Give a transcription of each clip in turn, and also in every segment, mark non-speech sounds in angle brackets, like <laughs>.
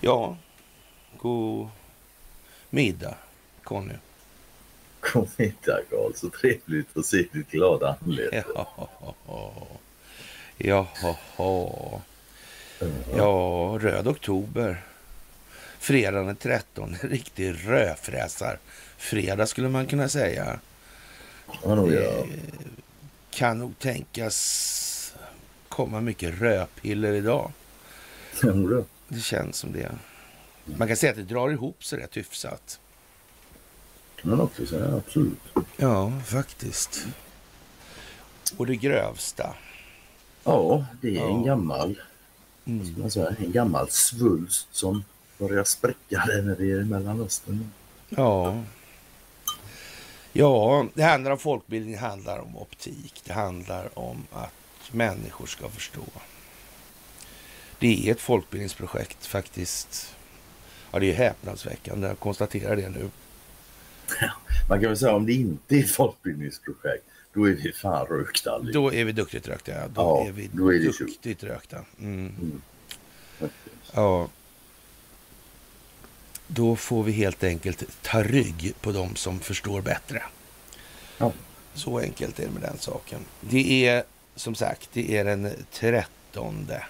Ja, god middag Conny. God middag Karl, så trevligt att se ditt glada anlete. Jaha. Jaha. Ja, röd oktober. Fredag den 13. En riktig rödfräsar. Fredag skulle man kunna säga. Ja, nog ja. kan nog tänkas komma mycket rödpiller idag. <laughs> Då. Det känns som det. Man kan säga att det drar ihop sig rätt hyfsat. kan man också säga, absolut. Ja, faktiskt. Och det grövsta. Ja, det är en Ja. gammal, Mm. man säga, en gammal svulst som börjar spräcka där när det är i Mellanöstern. Ja. Ja, det handlar om folkbildning, det handlar om optik. Det handlar om att människor ska förstå. Det är ett folkbildningsprojekt faktiskt. Ja, det är häpnadsväckande. Jag konstaterar det nu. Man kan väl säga om det inte är ett folkbildningsprojekt, då är vi fan rökta allihop. Då är vi duktigt rökta. Ja. Då Ja, är vi då är det duktigt rökta. Mm. Mm. Ja. Då får vi helt enkelt ta rygg på de som förstår bättre. Ja. Så enkelt är det med den saken. Det är som sagt, det är den trettonde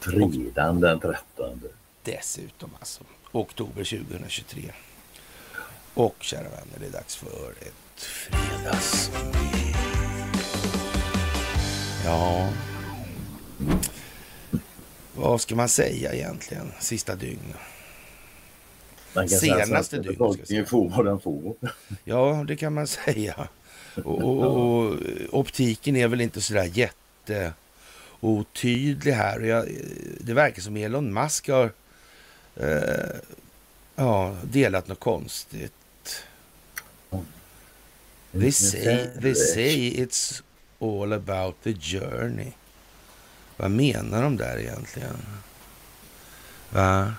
Fredagen den 13. dessutom alltså. Oktober 2023. Och kära vänner, det är dags för ett fredags... Ja. Vad ska man säga egentligen? Sista dygn. Så Senaste dygnet, ska jag befolkningen får vad den får. Ja, det kan man <laughs> säga. Och, och, och optiken är väl inte sådär jätte otydlig här. Jag, det verkar som Elon Musk har eh, ja, delat något konstigt. They say, they say it's all about the journey. Vad menar de där egentligen? Va?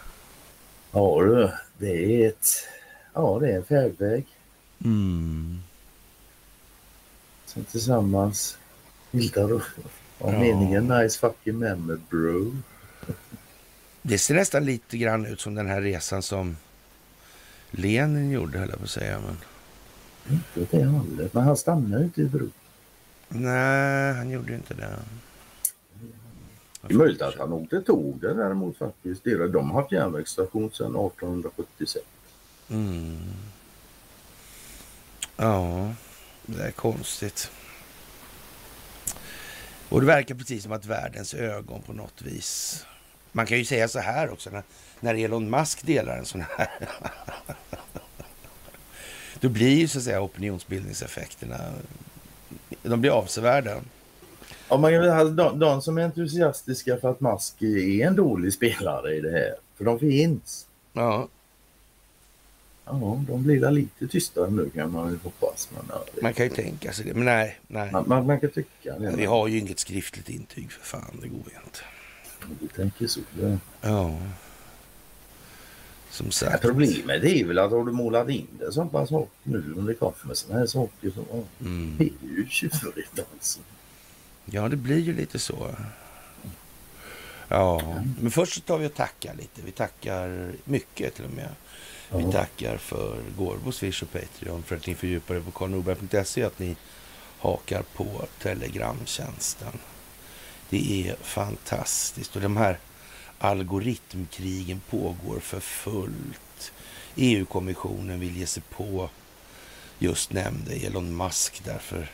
Ja du, det är ett... Ja, det är en färdväg Mm. som tillsammans bildar och ja. Meningen nice fucking member bro. Det ser nästan lite grann ut som den här resan som Lenin gjorde, höll jag på att säga. Men... Inte åt det hållet, men han stannar ju inte i bro. Nej, han gjorde inte det. Det är möjligt att han åkte tåg där däremot faktiskt. De har haft järnvägsstation sedan 1876. Mm. Ja, det är konstigt. Och det verkar precis som att världens ögon på något vis... Man kan ju säga så här också, när, när Elon Musk delar en sån här... <laughs> Då blir ju så att säga opinionsbildningseffekterna... De blir avsevärda. Ja, man kan ha de, de som är entusiastiska för att Musk är en dålig spelare i det här. För de finns. Ja, Ja, de blir lite tystare nu kan man ju hoppas. Men, ja, det- man kan ju tänka sig det. Men nej, nej. man, man, man kan tycka det. Vi har ju inget skriftligt intyg för fan, det går ju inte. Du tänker så. Det. Ja. Som Ja, sagt. problemet är väl att har du målat in det så pass hårt nu om det kommer sådana här saker så ja, Mm. det är ju tjurigt alltså. Ja, det blir ju lite så. Ja, men först så tar vi och tackar lite. Vi tackar mycket till och med. Vi tackar för gåvor, Swish och Patreon för att ni fördjupar er på karlnorberg.se att ni hakar på Telegramtjänsten. Det är fantastiskt och de här algoritmkrigen pågår för fullt. EU-kommissionen vill ge sig på just nämnde Elon Musk därför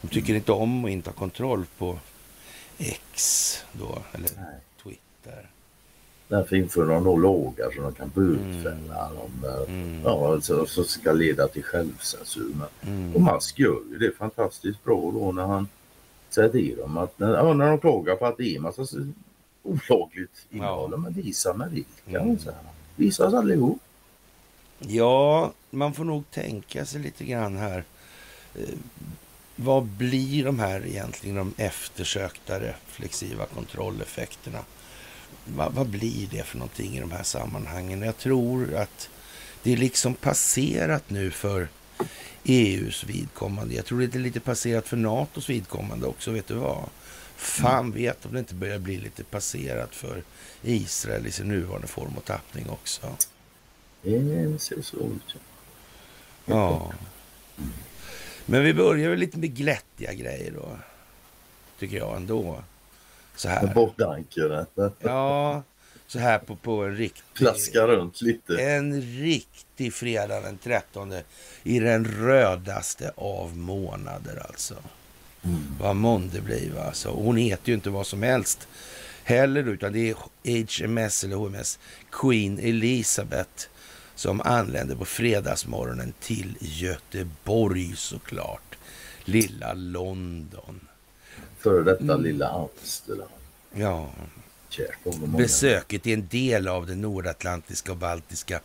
de tycker inte om att inte ha kontroll på X då, eller Nej. Twitter. Därför inför de då lagar så de kan bötfälla de där. Mm. Ja, alltså, som ska leda till självcensur. Men, Mm. Och Musk gör ju det fantastiskt bra då när han säger till dem att när, ja, när de klagar på att det är massa olagligt innehåll. Ja. Men visa med vilka. Mm. Så här. Visa oss allihop. Ja, man får nog tänka sig lite grann här. Vad blir de här egentligen de eftersökta reflexiva kontrolleffekterna? Va, vad blir det för någonting i de här sammanhangen? Jag tror att det är liksom passerat nu för EUs vidkommande. Jag tror det är lite passerat för NATOs vidkommande också, vet du vad? Fan vet om det inte börjar bli lite passerat för Israel i sin nuvarande form och tappning också. Det ser så ut. Ja. Men vi börjar väl lite med glättiga grejer då. Tycker jag ändå. Så här. Bortankare. Ja, så här på, på en riktig... Plaska runt lite. En riktig fredag den 13 i den rödaste av månader alltså. Mm. Vad månde blir alltså. Och hon heter ju inte vad som helst heller utan det är HMS eller HMS Queen Elizabeth som anländer på fredagsmorgonen till Göteborg såklart. Lilla London. Före detta mm. lilla Amsterdam. Ja. Besöket är en del av det nordatlantiska och baltiska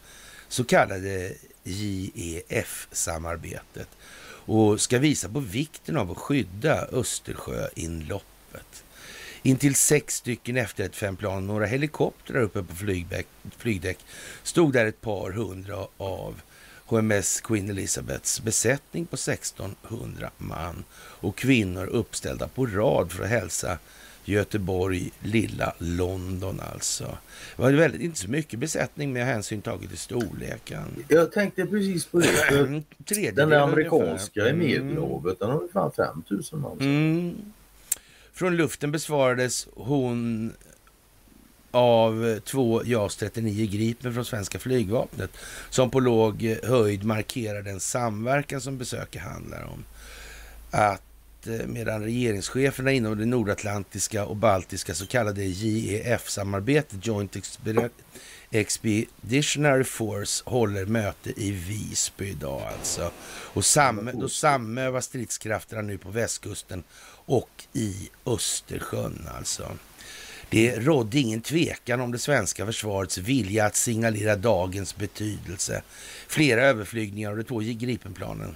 så kallade JEF-samarbetet och ska visa på vikten av att skydda Östersjöinloppet. Intill sex stycken efter ett femplan och några helikoptrar uppe på flygdäck, flygdäck stod där ett par hundra av HMS Queen Elizabeths besättning på 1600 man och kvinnor uppställda på rad för att hälsa Göteborg, lilla London alltså. Det var väldigt, inte så mycket besättning med hänsyn taget till storleken. Jag tänkte precis på det. <clears throat> den där amerikanska i Medelhavet, den har fan 5000 man. Mm. Från luften besvarades hon av två JAS 39 Gripen från svenska flygvapnet som på låg höjd markerar den samverkan som besöket handlar om. Att eh, medan regeringscheferna inom det nordatlantiska och baltiska så kallade JEF-samarbetet, Joint Expeditionary Force, håller möte i Visby idag alltså. Och sam då samövar stridskrafterna nu på västkusten och i Östersjön alltså. Det rådde ingen tvekan om det svenska försvarets vilja att signalera dagens betydelse. Flera överflygningar av de två Gripenplanen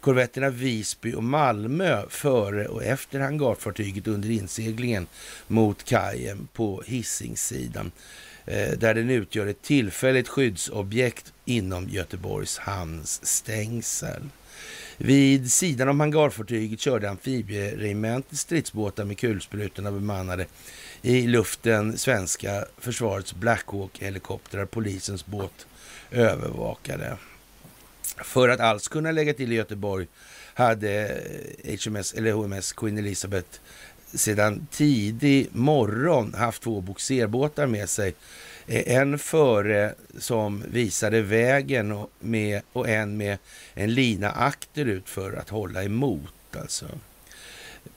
korvetterna Visby och Malmö före och efter hangarfartyget under inseglingen mot kajen på Hisingssidan eh, där den utgör ett tillfälligt skyddsobjekt inom Göteborgs hamns stängsel. Vid sidan om hangarfartyget körde amfibieregementet stridsbåtar med kulsprutorna bemannade i luften svenska försvarets Black Hawk-helikoptrar, polisens båt övervakade. För att alls kunna lägga till i Göteborg hade eh, HMS, eller HMS Queen Elizabeth sedan tidig morgon haft två boxerbåtar med sig. Eh, en före som visade vägen och, med, och en med en lina akterut för att hålla emot. Alltså.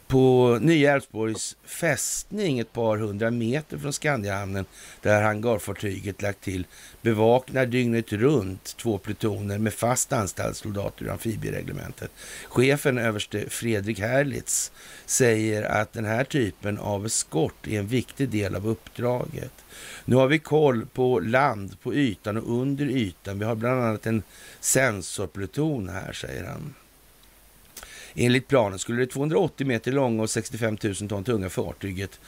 På Nya Älvsborgs fästning ett par hundra meter från Skandiahamnen där hangarfartyget lagt till bevaknar dygnet runt två plutoner med fast anställd soldater ur amfibiereglementet. Chefen överste Fredrik Herlitz säger att den här typen av eskort är en viktig del av uppdraget. Nu har vi koll på land, på ytan och under ytan. Vi har bland annat en sensorpluton här, säger han. Enligt planen skulle det 280 meter långa och 65 000 ton tunga fartyget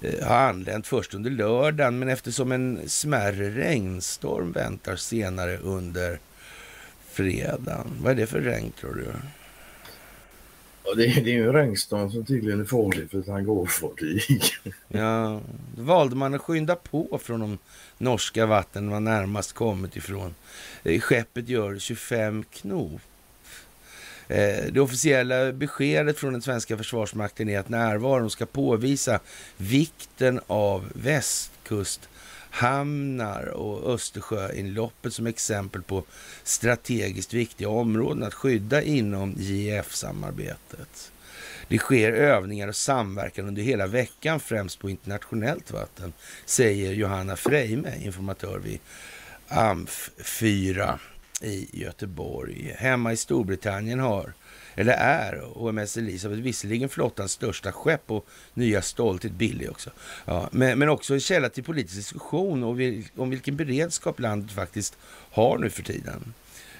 eh, ha anlänt först under lördagen, men eftersom en smärre regnstorm väntar senare under fredagen. Vad är det för regn tror du? Ja, det, är, det är ju en regnstorm som tydligen är farlig för ett hangarfartyg. <laughs> ja, då valde man att skynda på från de norska vatten man närmast kommit ifrån. Eh, skeppet gör 25 knop Eh, det officiella beskedet från den svenska försvarsmakten är att närvaron ska påvisa vikten av västkusthamnar och Östersjöinloppet som exempel på strategiskt viktiga områden att skydda inom JEF-samarbetet. Det sker övningar och samverkan under hela veckan, främst på internationellt vatten, säger Johanna Freime, informatör vid AMF 4 i Göteborg. Hemma i Storbritannien har, eller är, HMS Elisabeth visserligen flottans största skepp och nya stolthet billig också. Ja, men, men också en källa till politisk diskussion och vil, om vilken beredskap landet faktiskt har nu för tiden.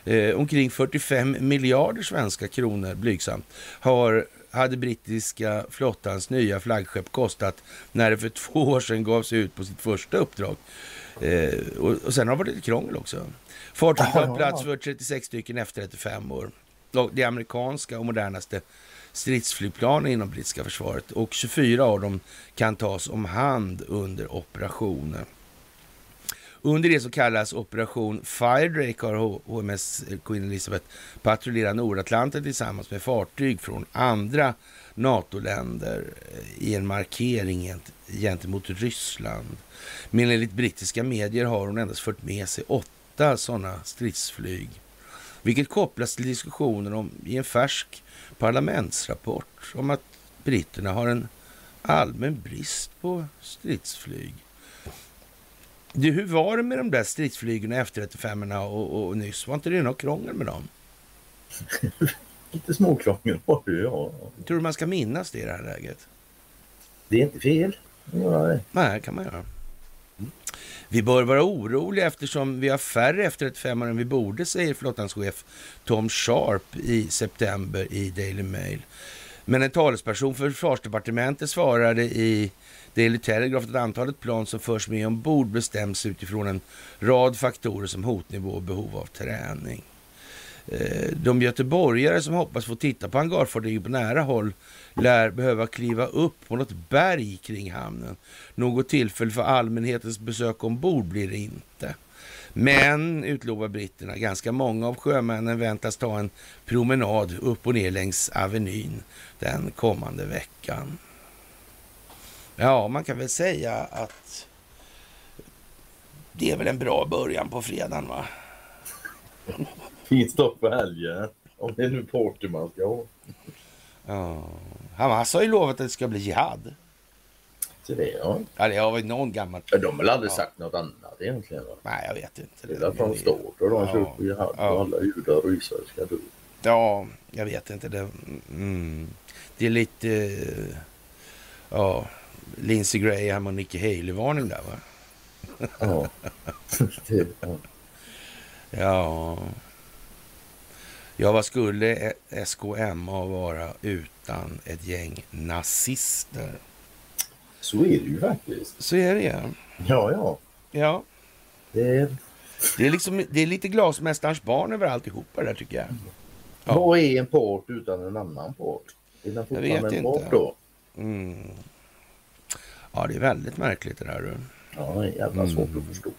Eh, omkring 45 miljarder svenska kronor, blygsamt, har hade brittiska flottans nya flaggskepp kostat när det för två år sedan gavs ut på sitt första uppdrag. Eh, och, och sen har det varit lite krångel också. Fartyget har plats för 36 stycken efter 35 år. det amerikanska och modernaste stridsflygplanen inom brittiska försvaret och 24 av dem kan tas om hand under operationen. Under det som kallas Operation Firedrake har HMS Queen Elizabeth patrullerat Nordatlanten tillsammans med fartyg från andra NATO-länder i en markering gentemot Ryssland. Men enligt brittiska medier har hon endast fört med sig åtta sådana stridsflyg. Vilket kopplas till diskussioner om i en färsk parlamentsrapport om att britterna har en allmän brist på stridsflyg. Du, hur var det med de där stridsflygen F35 och, och nyss? Var inte det något krångel med dem? <laughs> Lite småkrångel var det, ja. Tror du man ska minnas det i det här läget? Det är inte fel. Ja, det. Nej, kan man göra. Vi bör vara oroliga eftersom vi har färre F35 än vi borde, säger flottans chef Tom Sharp i september i Daily Mail. Men en talesperson för försvarsdepartementet svarade i Daily Telegraph att antalet plan som förs med ombord bestäms utifrån en rad faktorer som hotnivå och behov av träning. Eh, de göteborgare som hoppas få titta på hangarfartyget på nära håll lär behöva kliva upp på något berg kring hamnen. Något tillfälle för allmänhetens besök ombord blir det inte. Men, utlovar britterna, ganska många av sjömännen väntas ta en promenad upp och ner längs Avenyn den kommande veckan. Ja, man kan väl säga att det är väl en bra början på fredagen, va? Fint stopp på helgen. Om det är nu Porter man ska ha. Ja. Hamas har ju lovat att det ska bli jihad. Så det, ja. Ja, det har varit någon gammal... De har väl aldrig Ja. sagt något annat egentligen? Va? Nej, jag vet inte. Det är därför de står och de Ja. kör på jihad Ja. och alla judar och israel ska dö. Ja, jag vet inte. Det, mm, det är lite... eh, Ja, Lindsey Graham och Nikki Haley-varning där, va? Ja. <laughs> <laughs> ja. Ja... Vad skulle SKMA vara utan ett gäng nazister? Så är det ju faktiskt. Så är det ja. Ja, ja. Ja, Det är... det är, liksom, det är lite glasmästarens barn över alltihopa där tycker jag. Ja. Vad är en part utan en annan part? Är den vet fortfarande en part då? Mm. Ja, det är väldigt märkligt det där. du. Ja, det är jävla svårt Mm. att förstå.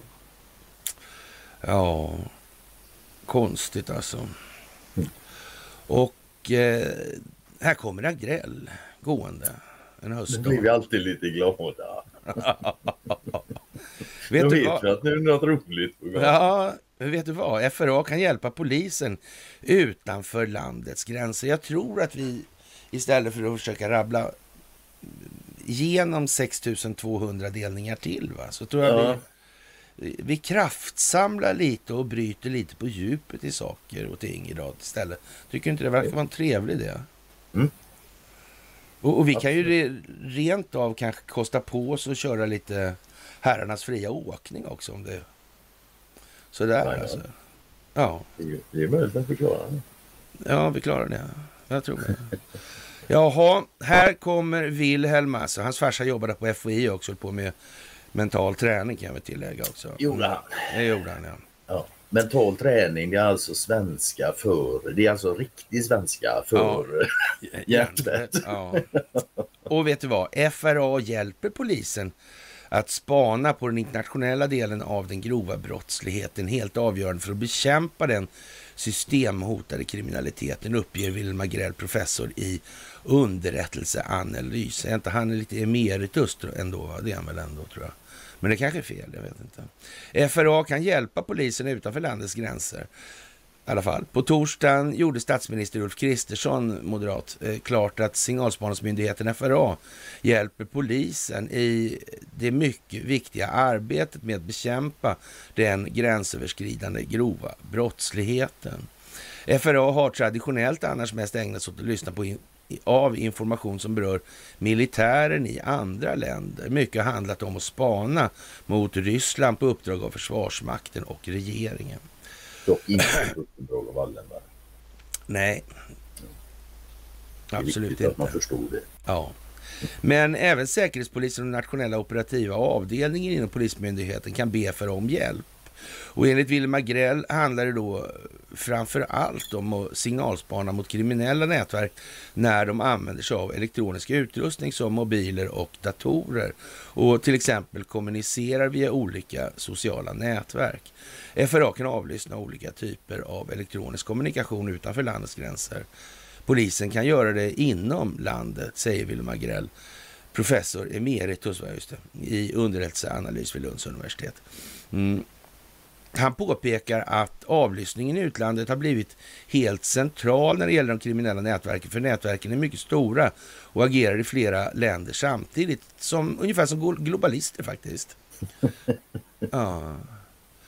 Ja, konstigt alltså. Och eh, här kommer Agrell gående en Nu höstdag. blir vi alltid lite glada. <laughs> Vet Då du vet vad? vi att nu är något roligt på gång. Ja, vet du vad? FRA kan hjälpa polisen utanför landets gränser. Jag tror att vi istället för att försöka rabbla igenom 6200 delningar till, va? så tror jag Ja. vi, vi kraftsamlar lite och bryter lite på djupet i saker och ting idag istället. Tycker du inte det verkar vara en trevlig idé? Mm. Och, och vi kan ju re, rent av kanske kosta på oss att köra lite herrarnas fria åkning också om det sådär Nej, alltså. Ja, Det är- möjligt att förklara. det. ja, vi klarar det. Jag tror det. Jaha, här kommer Wilhelm alltså. Hans farsa jobbade på FOI också, höll på med mental träning kan väl tillägga också. Gjorde han? Det gjorde han, ja. Ja. Mental träning, det är alltså svenska för... Det är alltså riktig svenska för <laughs> hjärtat. Ja. Och vet du vad? FRA hjälper polisen att spana på den internationella delen av den grova brottsligheten. Helt avgörande för att bekämpa den systemhotade kriminaliteten, uppger Wilhelm Grell, professor i underrättelseanalys. Är inte han är lite emeritus ändå? Det är han väl ändå, tror jag. Men det kanske är fel, jag vet inte. FRA kan hjälpa polisen utanför landets gränser. I alla fall. På torsdagen gjorde statsminister Ulf Kristersson, moderat, eh, klart att signalspaningsmyndigheten FRA hjälper polisen i det mycket viktiga arbetet med att bekämpa den gränsöverskridande grova brottsligheten. FRA har traditionellt annars mest ägnat sig åt att lyssna på av information som berör militären i andra länder. Mycket har handlat om att spana mot Ryssland på uppdrag av Försvarsmakten och regeringen. Dock inte uppdrag av Wallenberg. Nej, Det är absolut viktigt att man inte. förstår det. Ja. Men även Säkerhetspolisen och nationella operativa avdelningen inom Polismyndigheten kan be för om hjälp. Och enligt Wilhelm Agrell handlar det då framför allt om att signalspana mot kriminella nätverk när de använder sig av elektronisk utrustning som mobiler och datorer och till exempel kommunicerar via olika sociala nätverk. FRA kan avlyssna olika typer av elektronisk kommunikation utanför landets gränser. Polisen kan göra det inom landet, säger Wilhelm Agrell professor emeritus just det, i underrättelseanalys vid Lunds universitet. Mm. Han påpekar att avlyssningen i utlandet har blivit helt central när det gäller de kriminella nätverken, för nätverken är mycket stora och agerar i flera länder samtidigt, som, ungefär som globalister faktiskt. <laughs> Ja.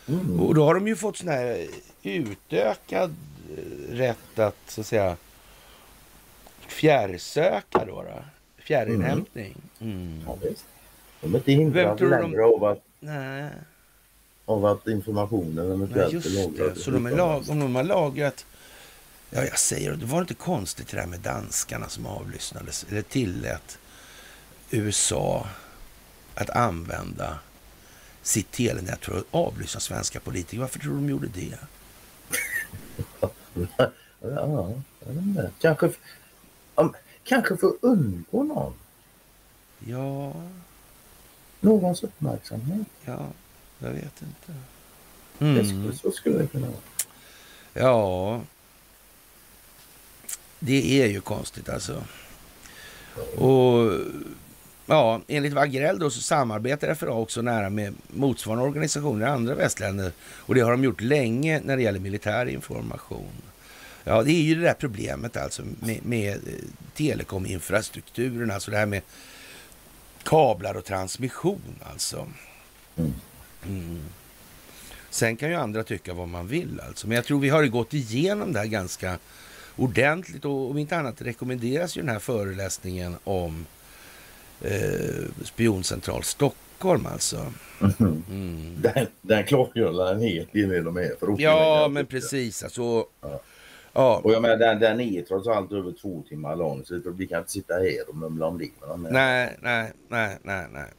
Mm. Och då har de ju fått sån här utökad rätt att, så att säga, fjärrsöka då. då fjärrinhämtning. Mm. Ja, visst. De är inte hindrade längre de... av att, Nej. Av att informationen eventuellt just är lagrad. Så de är lag... om de har lagrat... Ja, jag säger det var inte konstigt det där med danskarna som avlyssnades, eller tillät USA att använda sitt telenät för att avlyssna svenska politiker. Varför tror du de gjorde det? <laughs> ja, kanske... Om, Kanske för att undgå någon. Ja. Någons uppmärksamhet. Ja, jag vet inte. Mm. Det skulle, så skulle det kunna vara. Ja. Det är ju konstigt alltså. Och ja, enligt Wagrell då så samarbetar FRA också nära med motsvarande organisationer i andra västländer. Och det har de gjort länge när det gäller militär information. Ja, det är ju det där problemet alltså med, med eh, telekominfrastrukturen, alltså det här med kablar och transmission alltså. Mm. Mm. Sen kan ju andra tycka vad man vill alltså, men jag tror vi har gått igenom det här ganska ordentligt och om inte annat rekommenderas ju den här föreläsningen om eh, spioncentral Stockholm alltså. Mm. Mm. Den, den klargör en hel del de är för Ja, men precis. Alltså, ja. Ja. Och jag menar den, den är trots allt över två timmar lång så vi kan inte sitta här och mumla om det. Nej, nej, nej, nej, nej.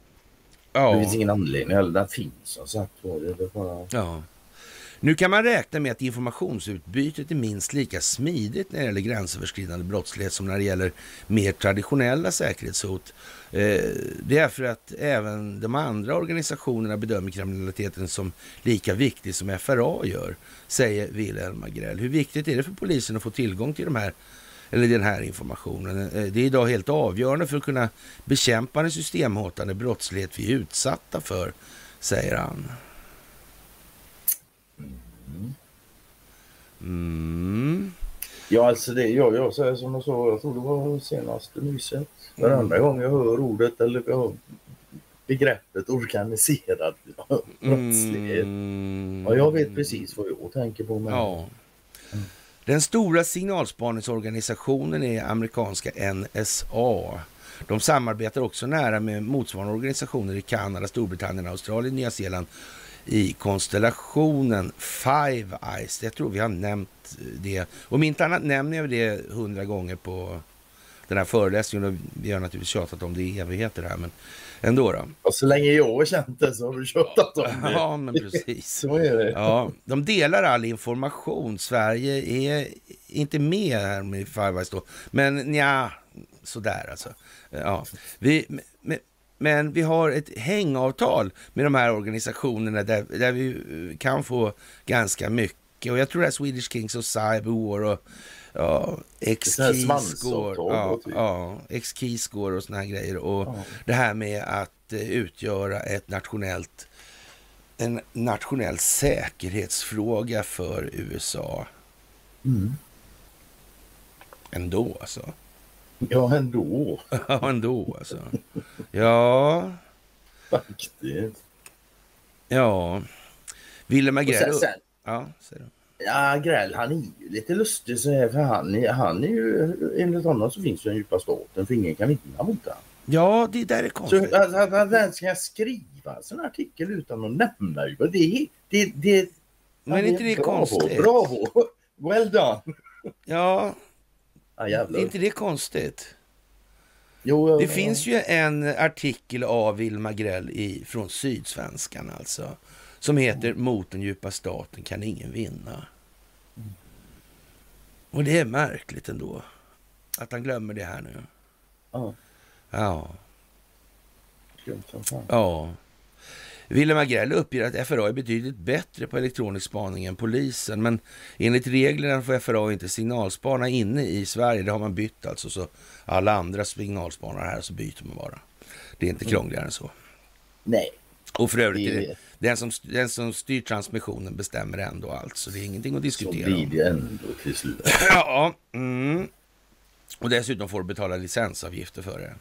Ja. Det finns ingen anledning heller. Den finns som sagt Det är bara... Ja. Nu kan man räkna med att informationsutbytet är minst lika smidigt när det gäller gränsöverskridande brottslighet som när det gäller mer traditionella säkerhetshot. Eh, det är för att även de andra organisationerna bedömer kriminaliteten som lika viktig som FRA gör, säger Wilhelm Agrell. Hur viktigt är det för polisen att få tillgång till de här eller den här informationen. Eh, det är idag helt avgörande för att kunna bekämpa den systemhotande brottslighet vi är utsatta för, säger han. Mm. Ja, alltså det, jag, jag säger som jag sa, jag tror det var senaste nyset. Mm. Varenda gång jag hör ordet eller jag begreppet organiserad brottslighet. Mm. Ja, jag vet precis vad jag tänker på. Men... Ja. Den stora signalspaningsorganisationen är amerikanska NSA. De samarbetar också nära med motsvarande organisationer i Kanada, Storbritannien, Australien, Nya Zeeland i konstellationen Five Eyes. Jag tror vi har nämnt det. Om inte annat nämner jag det hundra gånger på den här föreläsningen. Vi har naturligtvis tjatat om det i evigheter här, men ändå då. Och så länge jag har känt det så har du tjatat om det. Ja, men precis. <laughs> så är det. Ja, de delar all information. Sverige är inte med här med Five Eyes då, men ja, sådär alltså. Ja. Vi, men, men vi har ett hängavtal med de här organisationerna där, där vi kan få ganska mycket. Och jag tror det är Swedish Kings of Cyberwar och ja, X-Keyscore ja, typ. ja, X och såna här grejer. Och ja. det här med att uh, utgöra ett nationellt en nationell säkerhetsfråga för USA. Mm. Ändå alltså. Ja, ändå. <laughs> ja, ändå alltså. Ja. Faktiskt. Ja. Willem Agrell. Ja, säger du. Ja, Grell han är ju lite lustig så här för han är, han är ju, enligt honom så finns ju den djupa staten för ingen kan vinna mot honom. Ja, det där är konstigt. Så att, att, han ska skriva en sån artikel utan att nämna ju. Det, det, det, Men är inte det bravo, konstigt? Bravo! Well done! Ja, Ah, är inte det konstigt? Jo, det ja. finns ju en artikel av Wilma Grell i, från Sydsvenskan alltså. Som heter Mot den djupa staten kan ingen vinna. Och det är märkligt ändå att han glömmer det här nu. Ja. Ja. Ja. Willem Agrell uppger att FRA är betydligt bättre på elektronisk spaning än polisen, men enligt reglerna får FRA inte signalspana inne i Sverige. Det har man bytt alltså, så alla andra signalspanar här så byter man bara. Det är inte krångligare än så. Nej. Och för övrigt, Det det, den, som, den som styr transmissionen bestämmer ändå allt, så det är ingenting att Så diskutera blir om. det ändå till <laughs> slut. Ja, mm. och dessutom får du betala licensavgifter för det.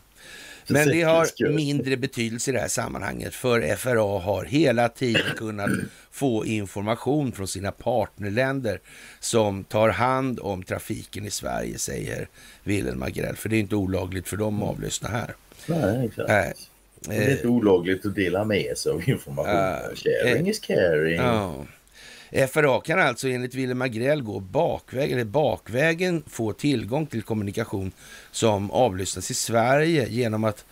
Men det har mindre betydelse i det här sammanhanget för FRA har hela tiden kunnat få information från sina partnerländer som tar hand om trafiken i Sverige, säger Wilhelm Agrell. För det är inte olagligt för dem att avlyssna här. Nej, exakt. Det är inte olagligt att dela med sig av information. Eh, Sharing is caring. Ja. FRA kan alltså enligt Willem Agrell gå bakväg, eller bakvägen få tillgång till kommunikation som avlyssnas i Sverige genom att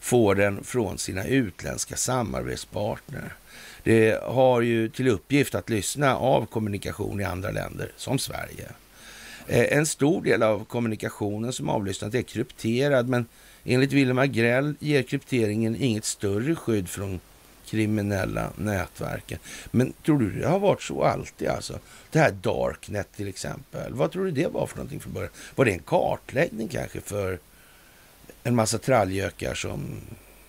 få den från sina utländska samarbetspartner. Det har ju till uppgift att lyssna av kommunikation i andra länder, som Sverige. Eh, En stor del av kommunikationen som avlyssnat är krypterad, men enligt Willem Agrell ger krypteringen inget större skydd från kriminella nätverken. Men tror du det har varit så alltid alltså? Det här Darknet till exempel. Vad tror du det var för någonting från början? Var det en kartläggning kanske för en massa trallgökar som...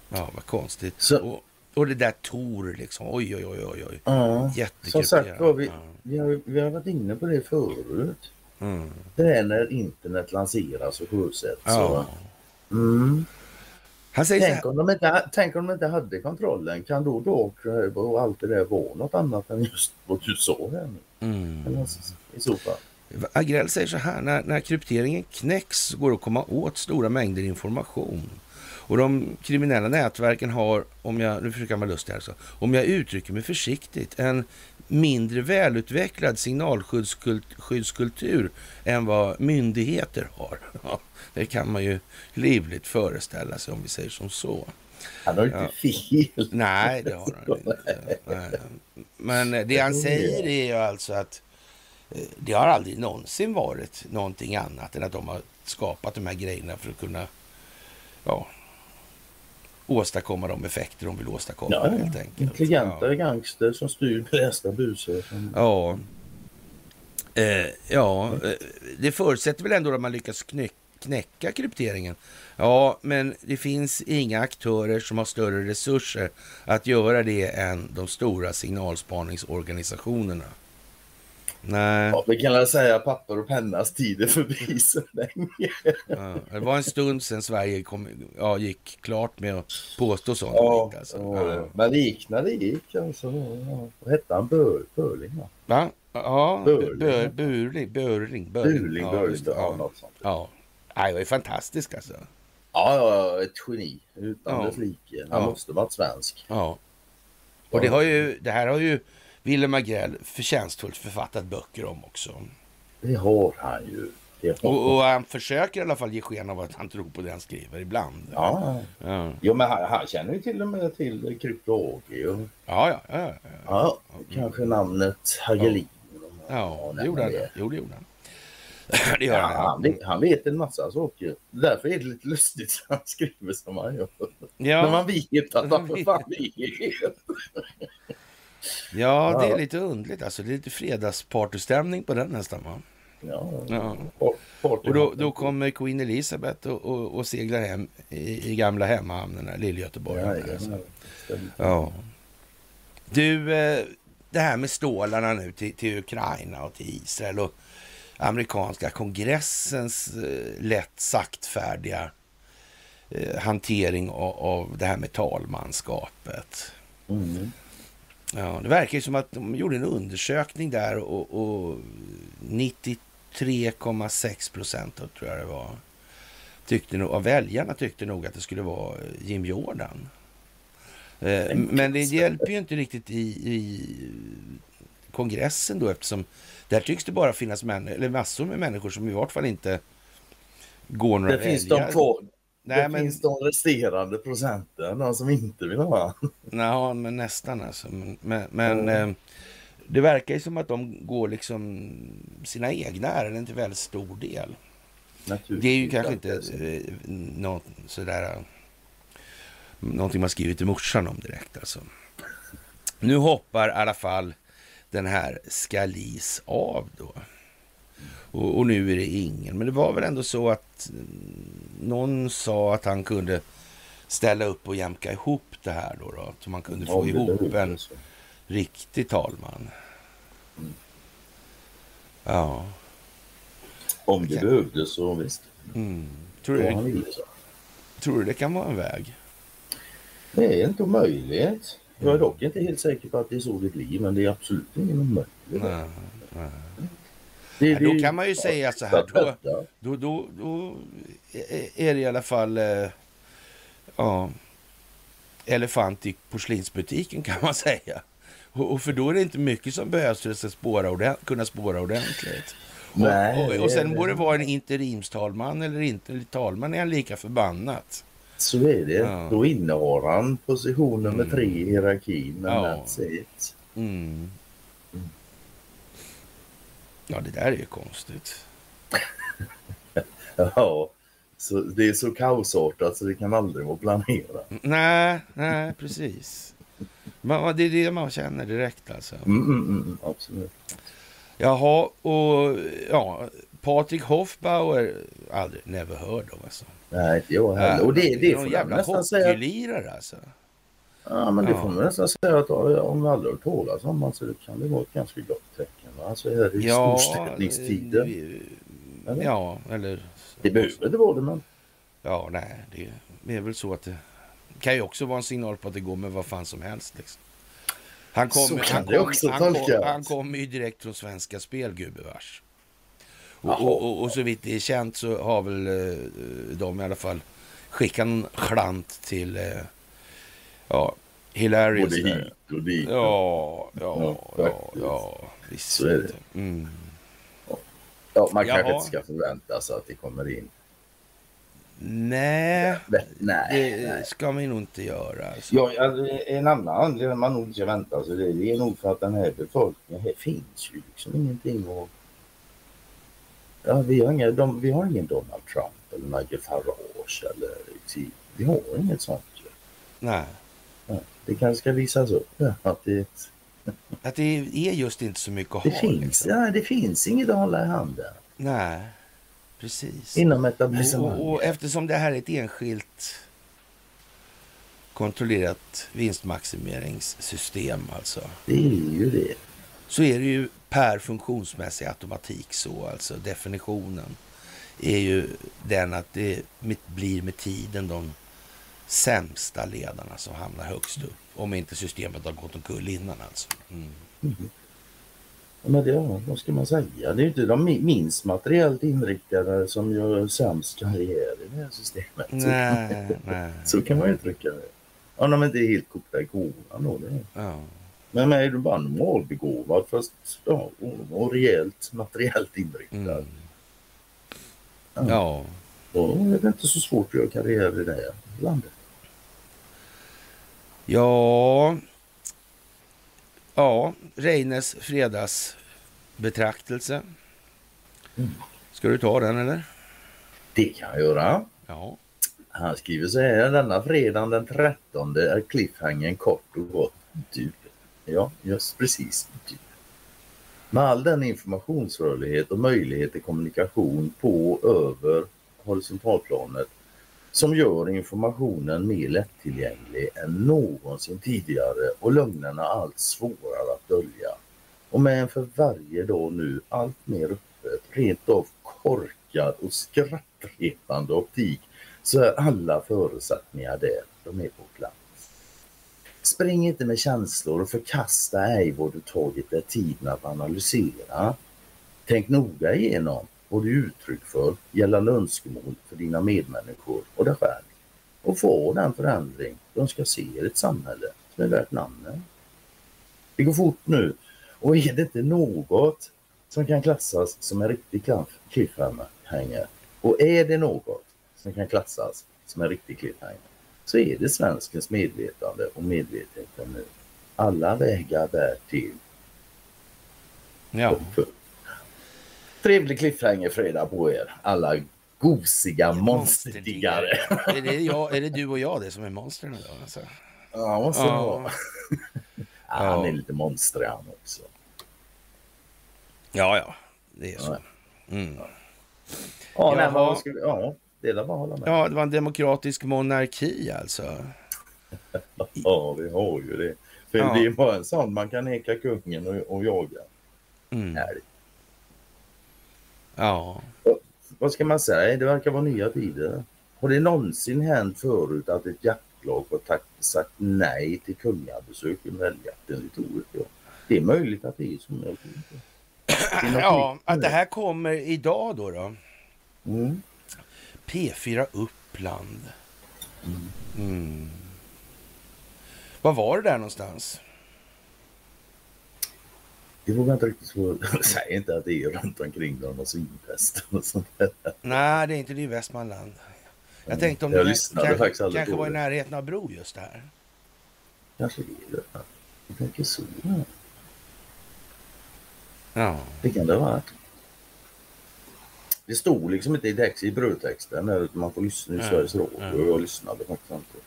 Ja, vad konstigt. Så- Och, och det där Tor liksom. Oj, oj, oj, oj. oj. Ja. Som sagt var, vi, vi, har, vi har varit inne på det förut. Mm. Det är när internet lanseras och sjösätts. Ja. Så, mm. Han säger tänk, om de inte, tänk om de inte hade kontrollen. Kan då Dark och allt det där vara något annat än just vad du sa här nu? mm. I så fall. Agrell säger så här, när, när krypteringen knäcks går det att komma åt stora mängder information. Och de kriminella nätverken har, om jag, nu försöker jag vara lustig här, så, om jag uttrycker mig försiktigt, en mindre välutvecklad signalskyddskultur än vad myndigheter har. Ja, det kan man ju livligt föreställa sig om vi säger som så. Han har inte fel. Nej, det har han inte. <laughs> Men det han säger är ju alltså att eh, det har aldrig någonsin varit någonting annat än att de har skapat de här grejerna för att kunna ja, åstadkomma de effekter de vill åstadkomma Ja, helt enkelt. Intelligenta Ja. gangster som styr blästa busar. Ja. Eh, ja, eh, det förutsätter väl ändå att man lyckas knä- knäcka krypteringen. Ja, men det finns inga aktörer som har större resurser att göra det än de stora signalspaningsorganisationerna. Nej, Ja, vi kan väl säga papper och pennas tid är förbi <laughs> så länge. ja, det var en stund sedan Sverige kom, ja, gick klart med att påstå sånt. Ja, alltså. ja, men det gick alltså. Ja. Hette han? Bör, Börling va? Va? Ja, Burling. Bör- Burling, Börling, Burling, ja, Börjestad, ja, ja, något sånt. ja. Nej, det är fantastiskt alltså. Ja, ja, ett geni utan Ja. dess like. Han måste varit svensk. Ja. Och det, har ju, det här har ju Willem Agrell förtjänstfullt författat böcker om också. Det har han ju. Och, och han försöker i alla fall ge sken av att han tror på det han skriver ibland. Ja, Ja, ja men han, han känner ju till och med till Krypto AG och ja, ja. ja, ja. ja, kanske namnet Hagelin. ja det gjorde han. det. Jo, det gjorde han. <clears throat> Det gör han. han, vet, han vet en massa saker. Därför är det lite lustigt att han skriver som han gör. När Ja, man vet att han för fan vet. <laughs> ja, det är lite underligt. Alltså, det är lite fredagspartystämning på den nästan. Va? Ja, Ja. Och då, då kommer Queen Elizabeth och, och, och seglar hem i, i gamla hemmahamnen, Lill-Göteborg. Ja, alltså. ja. Ja. Du, eh, det här med stålarna nu till, till Ukraina och till Israel och amerikanska kongressens eh, lätt saktfärdiga eh, hantering av, av det här med talmanskapet. Mm. Ja, det verkar ju som att de gjorde en undersökning där och, och 93,6 procent tror jag det var tyckte nog, av väljarna tyckte nog att det skulle vara Jim Jordan. Eh, Men det hjälper ju inte riktigt i, i kongressen då eftersom där tycks det bara finnas män, eller massor med människor som i vart fall inte går några Det finns väljare. de. Nej, det men, finns de resterande procenten, de som inte vill ha ja, men nästan alltså. Men, men, men Mm. eh, det verkar ju som att de går liksom sina egna ärenden till väldigt stor del. Det är ju kanske inte eh, något sådär... eh, Någonting man skrivit till morsan om direkt alltså. Nu hoppar i alla fall den här Skalis av då. Och, och nu är det ingen. Men det var väl ändå så att mm, någon sa att han kunde ställa upp och jämka ihop det här då. då så man kunde få det ihop en så. riktig talman. Mm. Ja. Om det Okej. behövdes så visst. Mm. Tror, du, så. tror du det kan vara en väg? Det är inte omöjligt. Jag är dock inte helt säker på att det är så det blir, men det är absolut ingen omöjlighet. Nej, nej. Det, Ja, då kan man ju säga så här, då- Då, Då, då, är det i alla fall eh, ja, elefant i porslinsbutiken kan man <laughs> säga. Och, för då är det inte mycket som behövs för att det spåra ordent- kunna spåra ordentligt. Nej, och, och, och sen det- må det vara en interimstalman eller inte. Talman är han lika förbannat. Så är det. Ja. Då innehar han position nummer Mm. tre i hierarkin, men Ja. that's it. Mm. Ja, det där är ju konstigt. <laughs> Ja, så det är så kaosartat så det kan aldrig vara planerat. Nej, nej, precis. Man, det är det man känner direkt alltså. Mm, mm, mm, absolut. Jaha, och ja, Patrik Hoffbauer, aldrig, never heard of alltså. Nej, inte jag heller. Och det, det är någon jävla säga. hockeylirare alltså. Ja, men det Ja. får man nästan säga att om vi aldrig har hört talas om alltså, det kan det vara ett ganska gott tecken. Va? Alltså här i Ja, storstädningstiden. det- Eller? ja, eller... Det behöver inte vara det, men Ja, nej, det är väl så att det kan ju också vara en signal på att det går med vad fan som helst. Liksom. Han kan han det kom, han kom, han kommer ju direkt från Svenska Spel, gubevars. Och, och, och, och så vitt det är känt så har väl eh, de i alla fall skickat en slant till eh, ja, Hilarious. både hit och dit. Ja, ja, Ja, ja, ja, visst. Så är det. Mm. Ja, man kanske Jaha. inte ska förvänta sig att det kommer in. Nej, Men, nej, det nej. ska vi nog inte göra. Alltså. Ja, en annan anledning man nog inte ska vänta sig det, det är nog för att den här befolkningen, här finns ju liksom ingenting att... Ja, vi har, inga, de, vi har ingen Donald Trump eller Nigel Farage eller... Vi har inget sånt ju. Nej. Det kanske ska visas upp att det, <laughs> Att det är just inte så mycket att det ha. finns. liksom. Ja, det finns inget att hålla i handen Nej, precis. inom etablissemanget. och, och eftersom det här är ett enskilt kontrollerat vinstmaximeringssystem alltså. Det är ju det. Så är det ju per funktionsmässig automatik så alltså. Definitionen är ju den att det blir med tiden de sämsta ledarna som hamnar högst upp. Om inte systemet har gått omkull innan alltså. Mm. Ja, Men det, ja, vad ska man säga? Det är ju inte de mi- minst materiellt inriktade som gör sämst karriär i det här systemet. Nej, nej. <laughs> Så kan man ju uttrycka det. Om de inte är helt kokta i kolan då. Det. Ja. Men är du bara normalbegåvad fast ja, och, rejält materiellt inriktad. Mm. Ja. Då är det inte så svårt att göra karriär i det här landet. Ja, ja, Reines fredagsbetraktelse. Mm. Ska du ta den eller? Det kan jag göra. Ja. Han skriver så här. Denna fredagen den 13 är cliffhangern kort och gott du. Ja, just precis du. Med all den informationsrörlighet och möjlighet till kommunikation på över horisontalplanet som gör informationen mer lättillgänglig än någonsin tidigare och lögnerna allt svårare att dölja. Och med en för varje dag nu allt mer öppet, rent av korkad och skrattretande optik så är alla förutsättningar där. De är på plats. Spring inte med känslor och förkasta ej vad du tagit dig tiden att analysera. Tänk noga igenom vad du uttryck för gällande önskemål för dina medmänniskor och dig själv. Och få den förändring de ska se i ett samhälle som är värt namnet. Det går fort nu och är det inte något som kan klassas som en riktig cliff- cliffhanger och är det något som kan klassas som en riktig cliffhanger, så är det svenskens medvetande och medvetenhet nu. Alla vägar bär till Ja. Trevlig cliffhanger-fredag på er, alla gosiga monsterdiggare. är, det jag, är det du och jag det som är monstren idag? Alltså? Ja, måste det vara. Han är lite monstrig han också. Ja, ja, det är så. Mm. Ja, nej, men vad vi, ja, det är bara hålla med. Ja, det var en demokratisk monarki alltså. <laughs> Ja, vi har ju det. För Ja. det är bara en sån man kan neka kungen och, och jaga. Mm. Älg. Ja. Vad ska man säga? Det verkar vara nya tider. Har det någonsin hänt förut att ett jaktlag har tack, sagt nej till kungabesök i älgjakten? Det tror inte jag. Det är möjligt att det är men jag tror ja, att det här kommer idag då. då. Mm. P4 Uppland. Mm. Var var det där någonstans? Det vågar jag inte riktigt svara. <laughs> Säg inte att det är runt omkring där de har svinpest och sånt där. Nej, det är inte det i Västmanland. Jag Mm. tänkte om Jag det lyssnade kanske, faktiskt aldrig kanske var i det. närheten av Bro just det här. Kanske det är. Jag tänker så. ja. Det kan det vara. Det stod liksom inte i, text, i brödtexten där, utan man får lyssna i Ja, Sveriges Radio. ja. Och jag lyssnade faktiskt inte.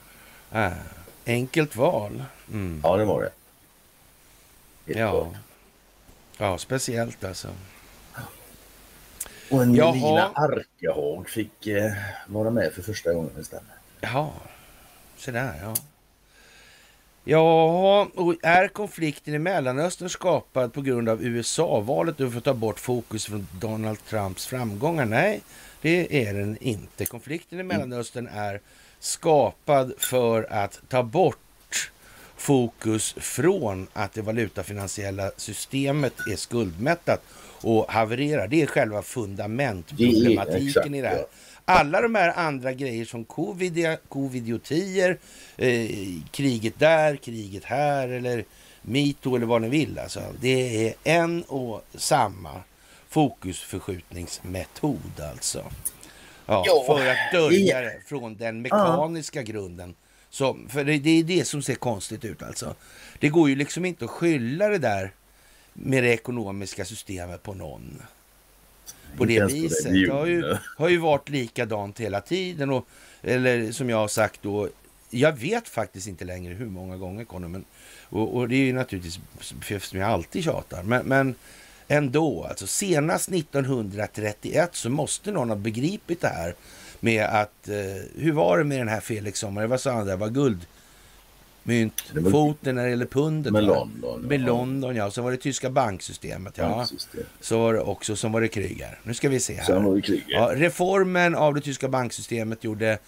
Äh, enkelt val. Mm. Ja, det var det. Helt Ja. klart. Ja, speciellt alltså. Och en Jaha. Melina Arkehag fick eh, vara med för första gången istället. Jaha, så där ja. Ja, och är konflikten i Mellanöstern skapad på grund av USA-valet och för att ta bort fokus från Donald Trumps framgångar? Nej, det är den inte. Konflikten i Mellanöstern är skapad för att ta bort fokus från att det valutafinansiella systemet är skuldmättat och havererar. Det är själva fundamentproblematiken i det här. Alla de här andra grejer som covid, covidiotier, eh, kriget där, kriget här eller metoo eller vad ni vill. Alltså, det är en och samma fokusförskjutningsmetod alltså. Ja, för att dölja det- det från den mekaniska grunden. Som, för det, det är det som ser konstigt ut alltså. Det går ju liksom inte att skylla det där med det ekonomiska systemet på någon. På det på viset. Det har ju, har ju varit likadant hela tiden. Och, eller som jag har sagt då, jag vet faktiskt inte längre hur många gånger Conny, men och, och det är ju naturligtvis som jag alltid tjatar. Men, men ändå, alltså senast 1931 så måste någon ha begripit det här med att, eh, hur var det med den här Felix Sommar? Vad sa han där? Var guldmynt, Det var- foten när det gäller pundet? Med? London. Med London, ja. Och så var det tyska banksystemet, ja. Banksystem. Så var det också, som var det Kryger. Nu ska vi se här. Sen var det kriget. Ja, reformen av det tyska banksystemet gjorde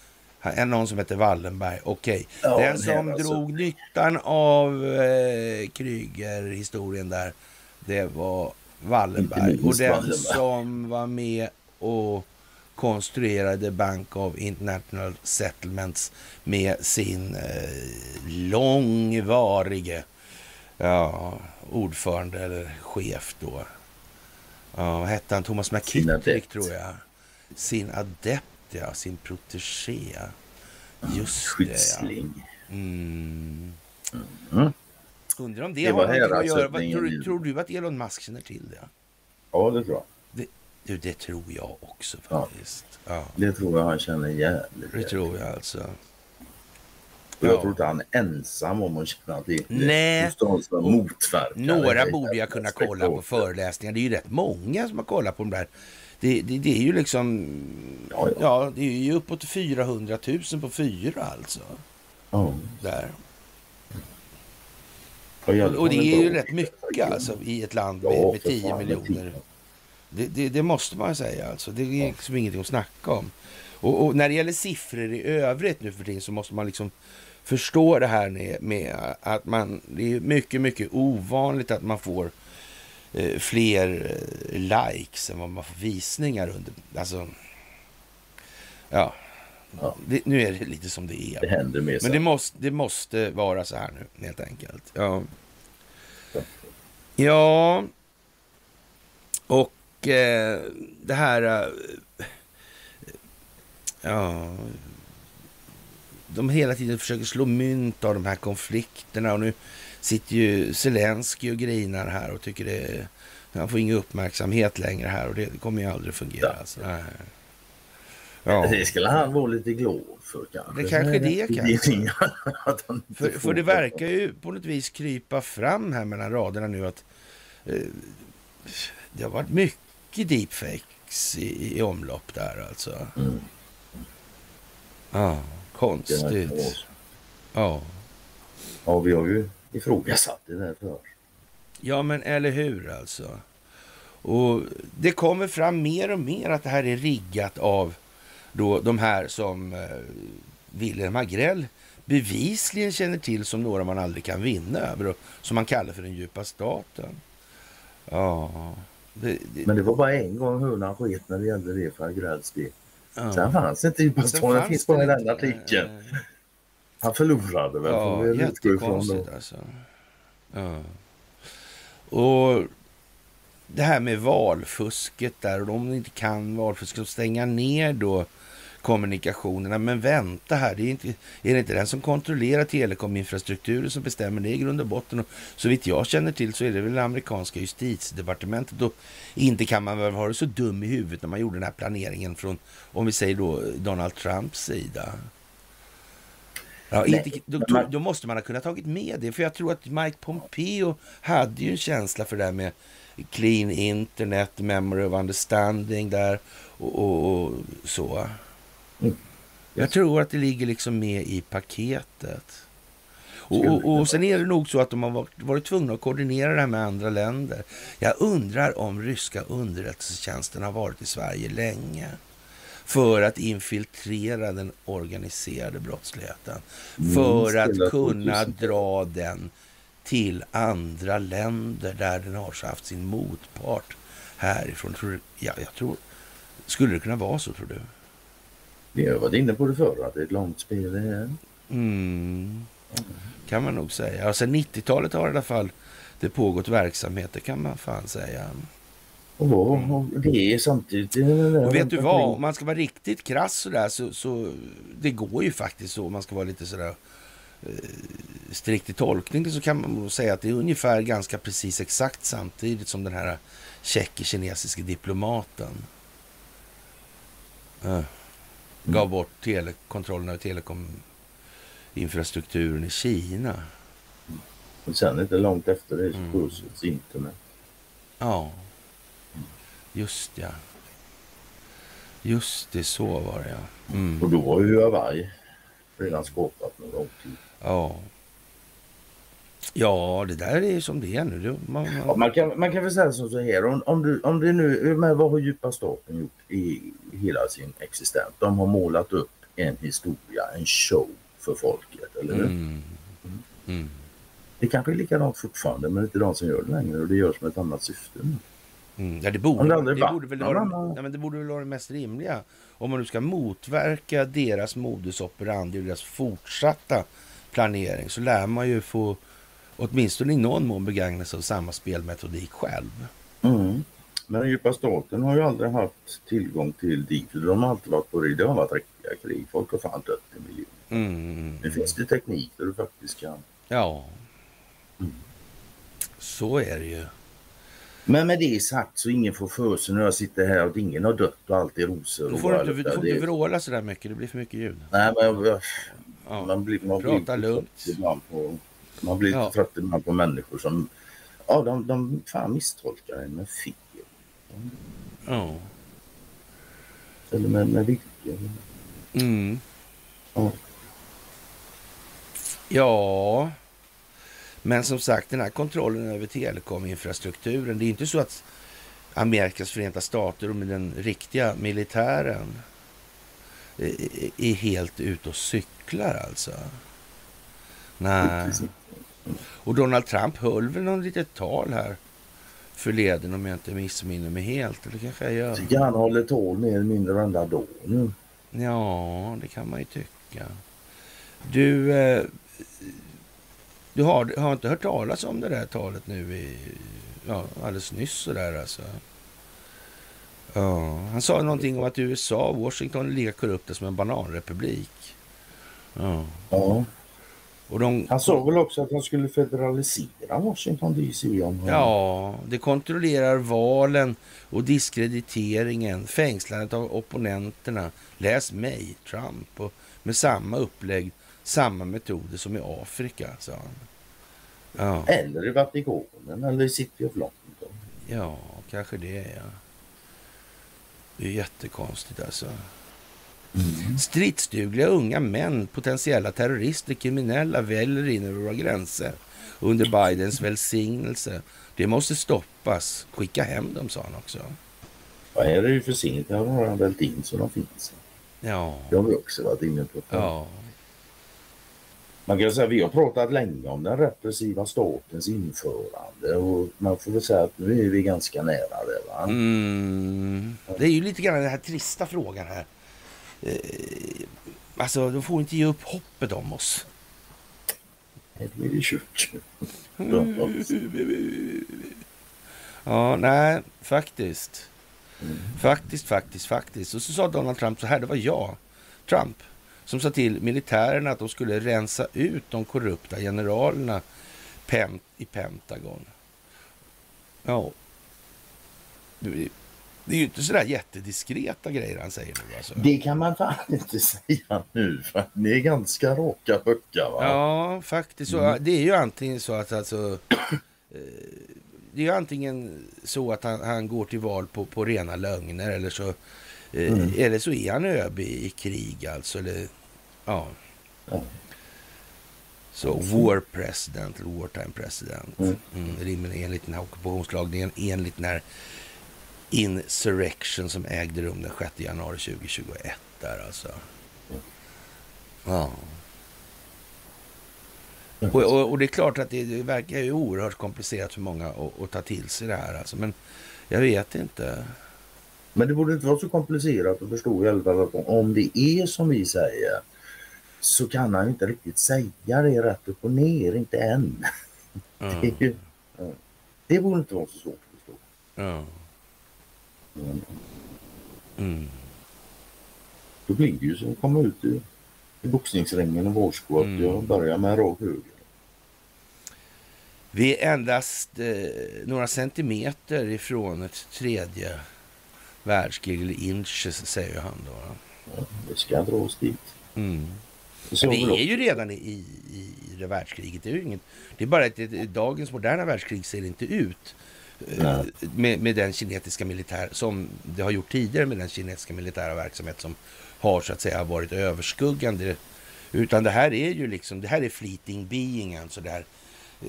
en någon som heter Wallenberg. Okej. Ja, Den som alltså- drog nyttan av eh, Kryger-historien där, det var Wallenberg. Och den Wallenberg. som var med och konstruerade Bank of International Settlements med sin eh, långvarige ja, ordförande eller chef då. Ja, vad hette han? Thomas McKittrick tror jag. Sin adept, ja. Sin protegé. Just det, ja. Skyddsling. Mm. Mm. Undrar om det, Det har någonting att göra. Tror, tror du att Elon Musk känner till det? Ja, det tror jag. Du, det tror jag också Ja. faktiskt. Ja, Det tror jag han känner jävligt det tror jag alltså. Och jag Ja. tror inte han är ensam om att känna till det. Nej. Några det. borde jag kunna kolla på föreläsningar. Det är ju rätt många som har kollat på de där. Det, det, det är ju liksom... Ja, ja. Ja, det är ju uppåt 400 000 på fyra alltså. Ja. Där. Ja, alla Och det är ju rätt mycket alltså i ett land Ja, med, med för 10 fan, med miljoner. Det, det, det måste man säga alltså. Det är liksom ingenting att snacka om. Och, och när det gäller siffror i övrigt nu för tiden så måste man liksom förstå det här med, med att man, det är mycket, mycket ovanligt att man får eh, fler eh, likes än vad man får visningar under. Alltså, ja, Ja. det, nu är det lite som det är. Det händer mer Men det måste, det måste vara så här nu, helt enkelt. Ja. Ja. Ja. Och eh, det här... Eh, ja. de hela tiden försöker slå mynt av de här konflikterna och nu sitter ju Zelensky och grinar här och tycker det han får ingen uppmärksamhet längre här och det kommer ju aldrig fungera. Ja. Alltså. Ja. Det skulle han vara lite glad för kanske. Det kanske det kanske. för, för det verkar ju på något vis krypa fram här mellan raderna nu att eh, det har varit mycket deepfakes i, i omlopp där alltså. Mm. Ja, konstigt. Ja. Ja, vi har ju ifrågasatt det där för. Ja, men eller hur alltså. Och det kommer fram mer och mer att det här är riggat av då de här som eh, Wilhelm Agrell bevisligen känner till som några man aldrig kan vinna över och som man kallar för den djupa staten. Ja, det, det... Men det var bara en gång hönan sket när det gällde det för Agrells del. Ja. Sen fanns inte djupa staten, den finns bara i den artikeln. Han förlorade väl, ja, får vi utgå ifrån då. Alltså. Ja. Och det här med valfusket där, och om de inte kan valfusket, stänga ner då kommunikationerna. Men vänta här, det är, inte, är det inte den som kontrollerar telekominfrastrukturen som bestämmer det i grund och botten? Och så vitt jag känner till så är det väl det amerikanska justitiedepartementet. Och inte kan man väl vara så dum i huvudet när man gjorde den här planeringen från, om vi säger då, Donald Trumps sida. Ja, inte, då, då, måste man ha kunnat tagit med det, för jag tror att Mike Pompeo hade ju en känsla för det där med clean internet, memory of understanding där och, och, och så. Jag tror att det ligger liksom med i paketet. Och, och, och, sen är det nog så att de har varit, varit tvungna att koordinera det här med andra länder. Jag undrar om ryska underrättelsetjänsten har varit i Sverige länge för att infiltrera den organiserade brottsligheten. Mm, för att kunna dra den till andra länder där den har haft sin motpart härifrån. Tror, ja, jag tror, skulle det kunna vara så tror du? Vi har varit inne på det förr, att det är ett långt spel det här. Mm. Kan man nog säga. Alltså 90-talet har i alla fall det pågått verksamheter kan man fan säga. Och, och det är samtidigt... Och vet du vad, om man ska vara riktigt krass sådär så, så det går ju faktiskt så. Om man ska vara lite sådär eh, strikt i tolkning så kan man säga att det är ungefär ganska precis exakt samtidigt som den här tjeckisk-kinesiske diplomaten uh, gav bort telekontrollen över telekominfrastrukturen i Kina. Och sen inte långt efter det så mm. internet. Ja. Just ja. Just det, så var det ja. Mm. Och då var ju Hawaii redan skapat med lång tid. Ja. Ja, det där är som det är nu. Man, man... Ja, man, kan, man kan väl säga så här, om, om, du, om det nu, men vad har djupa staten gjort i hela sin existens? De har målat upp en historia, en show för folket, eller hur? Mm. Mm. Mm. Det kanske är likadant fortfarande, men det är inte de som gör det längre och det görs med ett annat syfte nu. Mm, ja, det borde, det, det, borde väl vara, ja, men det borde väl vara det mest rimliga. Om man nu ska motverka deras modus operandi och deras fortsatta planering så lär man ju få åtminstone i någon mån begagna sig av samma spelmetodik själv. Mm. Men den djupa staten har ju aldrig haft tillgång till dit. De har alltid varit på det. Det har varit riktiga krig. Folk har fan dött i miljoner. Mm. Nu finns det teknik där du faktiskt kan. Ja. Mm. Så är det ju. Men med det sagt så ingen får för sig när jag sitter här att ingen har dött och allt är rosor. Då får du inte, du får inte vråla så där mycket, det blir för mycket ljud. Nej, men jag, jag, ja. man blir, man Prata blir lugnt. Ibland på, man blir ja. trött ibland på människor som ja, de, de fan misstolkar en med fel. Ja. Eller med, med vilken. Mm. Ja. Ja. Men som sagt, den här kontrollen över telekominfrastrukturen. Det är inte så att Amerikas förenta stater och med den riktiga militären är helt ute och cyklar alltså. Nej. Och Donald Trump höll väl någon litet tal här förleden om jag inte missminner mig helt. Eller kanske jag gör. Tycker han håller tal mer eller mindre varenda dag nu. Ja, det kan man ju tycka. Du, eh, du har, har inte hört talas om det där talet nu i, ja, alldeles nyss sådär alltså? Ja, han sa någonting om att USA och Washington är lika korrupta som en bananrepublik. Ja. Ja. Och de, Han sa väl också att han skulle federalisera Washington DC om. Ja, det kontrollerar valen och diskrediteringen, fängslandet av opponenterna. Läs mig, Trump, och med samma upplägg, samma metoder som i Afrika, sa han. Ja, Eller i Vatikanen eller i City of London. ja kanske det, ja. Det är jättekonstigt alltså. Stridsdugliga unga män, potentiella terrorister, kriminella väller in över våra gränser under Bidens välsignelse. Det måste stoppas. Skicka hem dem, sa han också. Ja, här är det ju för sent. Här har han vält in så de finns. Ja, Det har vi också varit inne på. ja, Man kan säga att vi har pratat länge om den repressiva statens införande och man får väl säga att nu är vi ganska nära det. Va? mm. Det är ju lite grann den här trista frågan här. Eh, alltså, de får inte ge upp hoppet om oss. Kört. Ja, nej, faktiskt. Faktiskt, faktiskt, faktiskt. Och så sa Donald Trump så här, det var jag, Trump, som sa till militärerna att de skulle rensa ut de korrupta generalerna i Pentagon. Ja. Det är ju inte sådär jättediskreta grejer han säger nu alltså. Det kan man fan <laughs> inte säga nu för att ni är ganska raka puckar. Va? Ja, faktiskt. Så, Det är ju antingen så att alltså... <clears throat> eh, Det är ju antingen så att han, han går till val på, på rena lögner eller så, eh, eller så är han ÖB i krig alltså. Eller, ja. Ja. Så war president, eller wartime president. Mm. Mm, enligt den här ockupationslagen, enligt den här insurrection som ägde rum den 6 januari 2021 där alltså. Ja. Och, och, och det är klart att det, det verkar ju oerhört komplicerat för många att, att ta till sig det här alltså. Men jag vet inte. Men det borde inte vara så komplicerat att förstå i alla fall att om det är som vi säger så kan han inte riktigt säga det rätt upp och ner, inte än. <laughs> Det, är Mm. ju- ja. det borde inte vara så svårt att förstå. Mm. Mm. Då blir det ju som att komma ut i, i boxningsringen och varsko att Mm. jag börjar med rak höger. Vi är endast eh, några centimeter ifrån ett tredje världskrig, eller inches säger han då. Ja, det ska dras dit. Mm. Men vi är ju redan i, i, i det världskriget. Det är, inget, det är bara att det, dagens moderna världskrig ser inte ut med, med den kinetiska militär som det har gjort tidigare med den kinesiska militära verksamhet som har så att säga varit överskuggande. Utan det här är ju liksom, det här är fleeting being, alltså det här eh,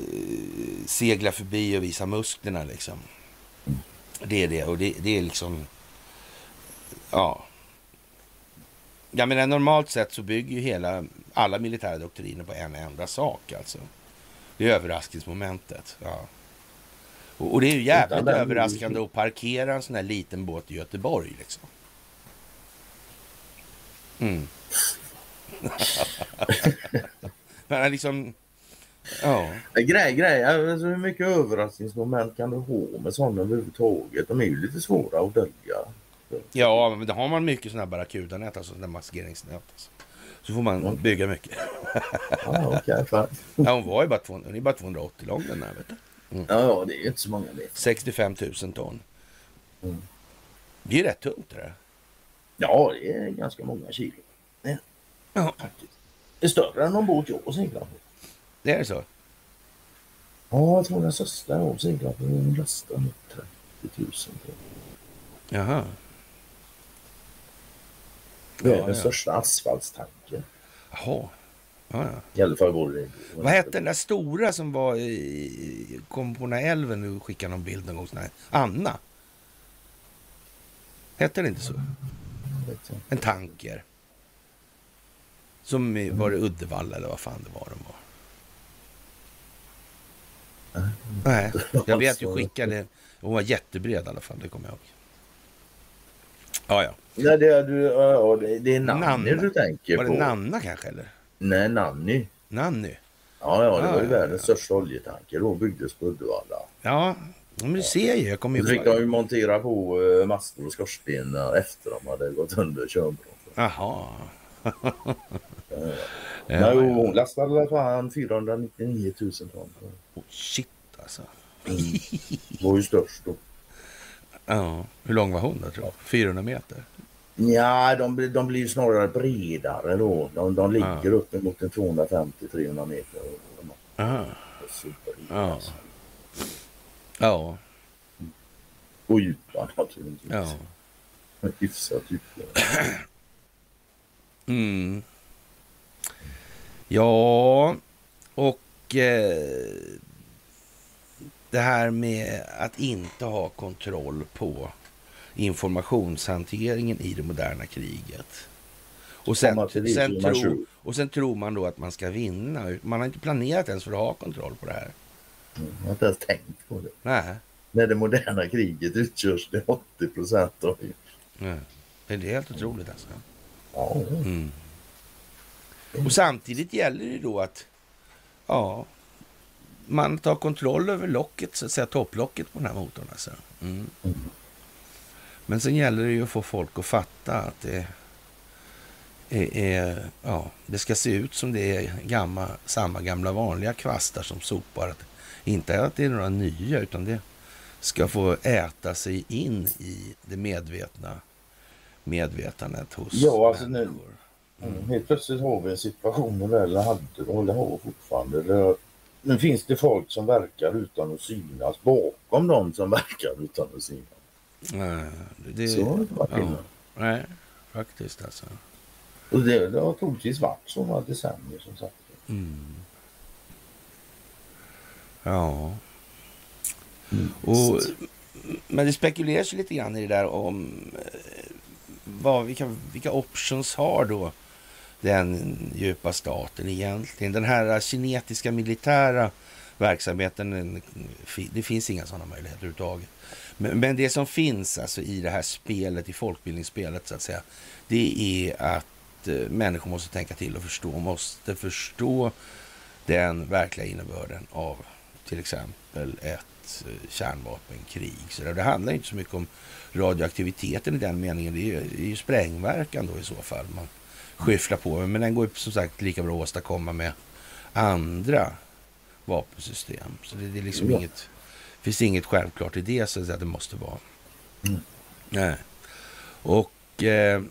segla förbi och visa musklerna liksom. Det är det och det, det är liksom, ja. Jag menar normalt sett så bygger ju hela, alla militära doktriner på en enda sak alltså. Det är överraskningsmomentet. Ja. Och, och det är ju jävligt Utan överraskande att parkera en sån här liten båt i Göteborg liksom. Mm. <laughs> Men liksom, ja. Grej, grej, alltså hur mycket överraskningsmoment kan du ha med sådana överhuvudtaget? De är ju lite svåra att dölja. Ja, men då har man mycket sådana här barracudanät, alltså sådana maskeringsnät. Alltså. Så får man bygga mycket. Okej, fan. <laughs> Ja, hon var ju bara, 200, hon är bara 280 lång den där, vet du. Ja, ja, det är ju inte så många meter. 65 000 ton. Mm. Det är rätt tungt det där. Ja, det är ganska många kilo. Ja, Ja. Det är större än någon båt jag seglar på. Det är så? Ja, jag tror den största jag seglar på den lastar nog 30 000 ton. Jaha. Det är Ja, den ja. största asfaltstanken. Jaha. Ja, ja. I alla fall var det Vad hette den där stora som var i, kom på den här älven nu skickade någon bild någon gång? Här. Anna? Hette den inte så? En tanker. Som i- var det Uddevalla eller vad fan det var de var. Nej, jag vet ju skickade. Hon var jättebred i alla fall, det kommer jag ihåg. Ja, ja. Nej, det är, du, ja, det, är Nanna. du tänker Var på. det Nanna kanske eller? Nej, Nanny. Nanny? Ja, ja, det Ja, var ju ja, världens största oljetanker. Då byggdes på Uddevalla. Ja, men du ser ju. Jag kommer ju fick de ju montera på uh, master och skorstenar efter de hade gått under körbromsen. Jaha. <laughs> Nej, Ja, och hon lastade alla fall 499 000 ton. Oh, shit alltså. <laughs> var ju störst då. Ja. Hur lång var hon då tror du? 400 meter? Ja, de, blir- de blir snarare bredare då. De, de ligger Ja. uppemot en 250-300 meter. Superrika, Ja. alltså. Ja. Och djupa naturligtvis. Ja. <laughs> Hyfsat djupa. <clears throat> Mm. Ja, och eh, det här med att inte ha kontroll på informationshanteringen i det moderna kriget. Och sen, det sen, 2020. tro, och sen tror man då att man ska vinna. Man har inte planerat ens för att ha kontroll på det här. Mm, Jag har inte ens tänkt på det. Nej, När det moderna kriget utgörs till 80 procent av... nej. Det är helt otroligt alltså. Ja, Mm. Och samtidigt gäller det då att ja, man tar kontroll över locket, så att säga topplocket på den här motorn. Alltså. Mm. Men sen gäller det ju att få folk att fatta att det är, är, ja, det ska se ut som det är gamla, samma gamla vanliga kvastar som sopar. Att, inte att det är några nya, utan det ska få äta sig in i det medvetna medvetandet hos Ja, alltså nu- människor. Mm. Helt plötsligt har vi en situation, eller eller hade och håller har fortfarande. Där, nu finns det folk som verkar utan att synas bakom de som verkar utan att synas. Nej, det, Så har det ja, nej, faktiskt alltså. Och det, det har troligtvis varit så några decennier som sagt. Mm. Ja. Mm. Och, men det spekuleras ju lite grann i det där om eh, vad, vilka, vilka options har då den djupa staten egentligen? Den här kinetiska militära verksamheten, det finns inga sådana möjligheter överhuvudtaget. Men, men det som finns alltså i det här spelet, i folkbildningsspelet så att säga, det är att eh, människor måste tänka till och förstå, måste förstå den verkliga innebörden av till exempel ett eh, kärnvapenkrig. Så. Det handlar inte så mycket om radioaktiviteten i den meningen. Det är ju, det är ju sprängverkan då i så fall man skyfflar på. Men den går ju som sagt lika bra att åstadkomma med andra vapensystem. Så det, det är liksom Ja. inget, finns inget självklart i det så att säga, det måste vara. Mm. Nej. Och eh,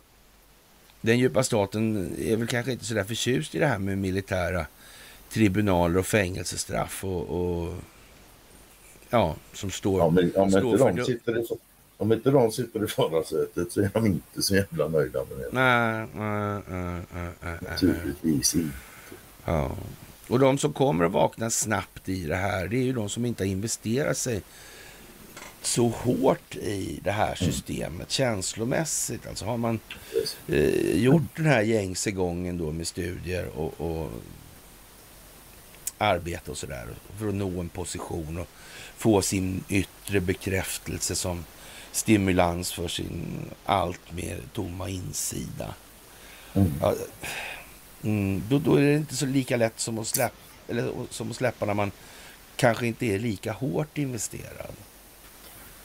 den djupa staten är väl kanske inte så där förtjust i det här med militära tribunaler och fängelsestraff och, och ja, som står... Om, om, inte står för de sitter i, om inte de sitter i förarsätet så är de inte så jävla nöjda med det. Nej, nej, nej, nej, nej, nej. Naturligtvis inte. Ja. Och de som kommer att vakna snabbt i det här, det är ju de som inte har investerat sig så hårt i det här systemet känslomässigt. Alltså har man eh, gjort den här gängse gången då med studier och, och arbete och sådär för att nå en position och få sin yttre bekräftelse som stimulans för sin allt mer tomma insida. Mm. Ja, mm, då, då är det inte så lika lätt som att, släppa, eller, som att släppa när man kanske inte är lika hårt investerad.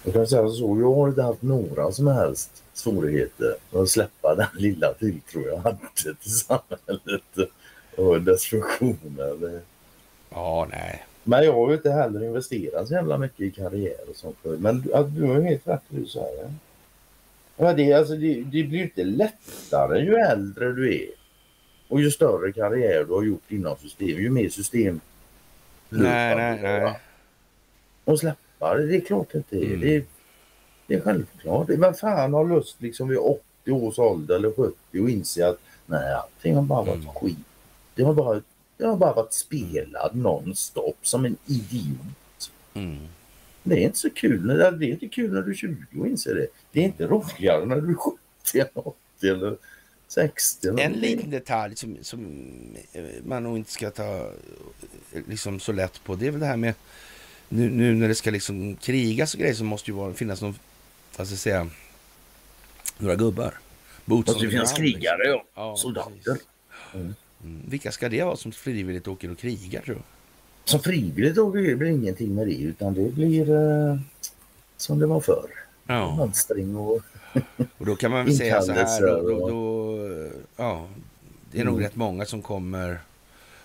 Jag kan säga så, jag har inte haft några som helst svårigheter att släppa den lilla tilltro jag hade till samhället och dess funktioner. Ja, nej. Men jag har ju inte heller investerat så jävla mycket i karriär och sånt. Men att du har helt rätt du säger. Ja, det, alltså, det, det blir ju inte lättare ju äldre du är och ju större karriär du har gjort inom system, ju mer system Nej, nej, nej. Och släppa det, det är klart det inte är. Mm. Det, är- det är självklart. Vem fan har lust liksom vid 80 års ålder eller 70 och inse att nej, allting har bara varit Mm. skit. Det har bara, det har bara varit spelad nonstop som en idiot. Mm. Det är inte så kul. När, det är inte kul när du är 20 och inser det. Det är inte roligare när du är 70 eller 80 eller 60. Eller En liten detalj som, som eh, man nog inte ska ta eh, liksom så lätt på, det är väl det här med nu, nu när det ska liksom krigas och grejer så måste ju vara, finnas någon, vad ska jag säga, några gubbar. Boots måste finnas ground, liksom. krigare ja. Soldater. precis. Mm. Vilka ska det vara som frivilligt åker och krigar tror du? Som frivilligt blir det ingenting med det utan det blir eh, som det var förr. Ja, Mönstring och och då kan man väl säga så här, då, då, då, ja, Det är nog rätt många som kommer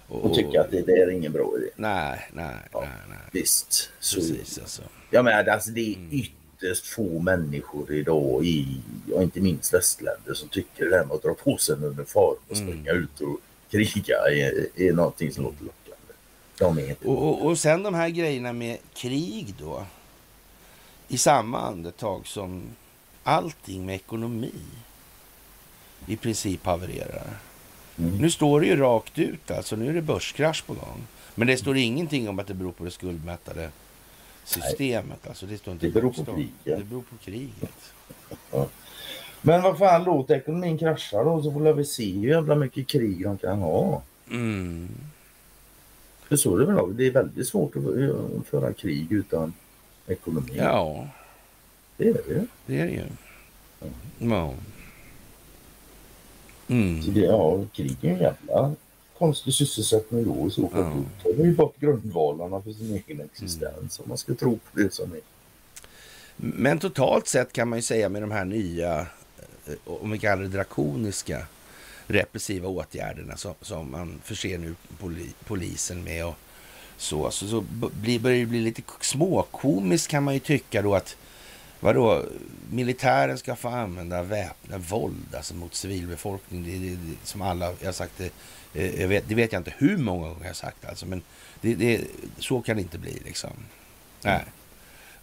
och, och tycka att det, det, är ingen bra idé. Nej, nej, ja, nej, nej. Visst. Så, Precis alltså. Ja, men alltså det är mm. ytterst få människor idag i, och inte minst västländer som tycker det här med att dra på sig en uniform och mm. springa mm. ut och kriga är, är någonting som låter lockande. De är inte och, och, och sen de här grejerna med krig då. I samma andetag som allting med ekonomi i princip havererar. Mm. Nu står det ju rakt ut alltså. Nu är det börskrasch på gång. Men det står ingenting om att det beror på det skuldmättade systemet. Alltså det, står inte det beror på kriget. Det beror på kriget. Men vad fan, låt ekonomin krascha då så får vi se hur jävla mycket krig de kan ha. Mm. För så är det väl. Det är väldigt svårt att föra krig utan ekonomi. Ja. Det är det ju. Det är det ju. Ja. Mm. Så det, ja, krig är en jävla konstig sysselsättning då i så fall. Mm. Då tar ju bort grundvalarna för sin egen existens mm. om man ska tro på det som är. Men totalt sett kan man ju säga med de här nya, eh, om vi kallar det drakoniska, repressiva åtgärderna som, som man förser nu poli, polisen med och så, så, så blir, börjar det bli lite småkomiskt kan man ju tycka då att vadå, militären ska få använda väpnat våld alltså mot civilbefolkning. Det, det, det, som alla, jag har sagt det, eh, jag vet, det vet jag inte hur många gånger jag har sagt alltså, men det, det, så kan det inte bli liksom. Nej.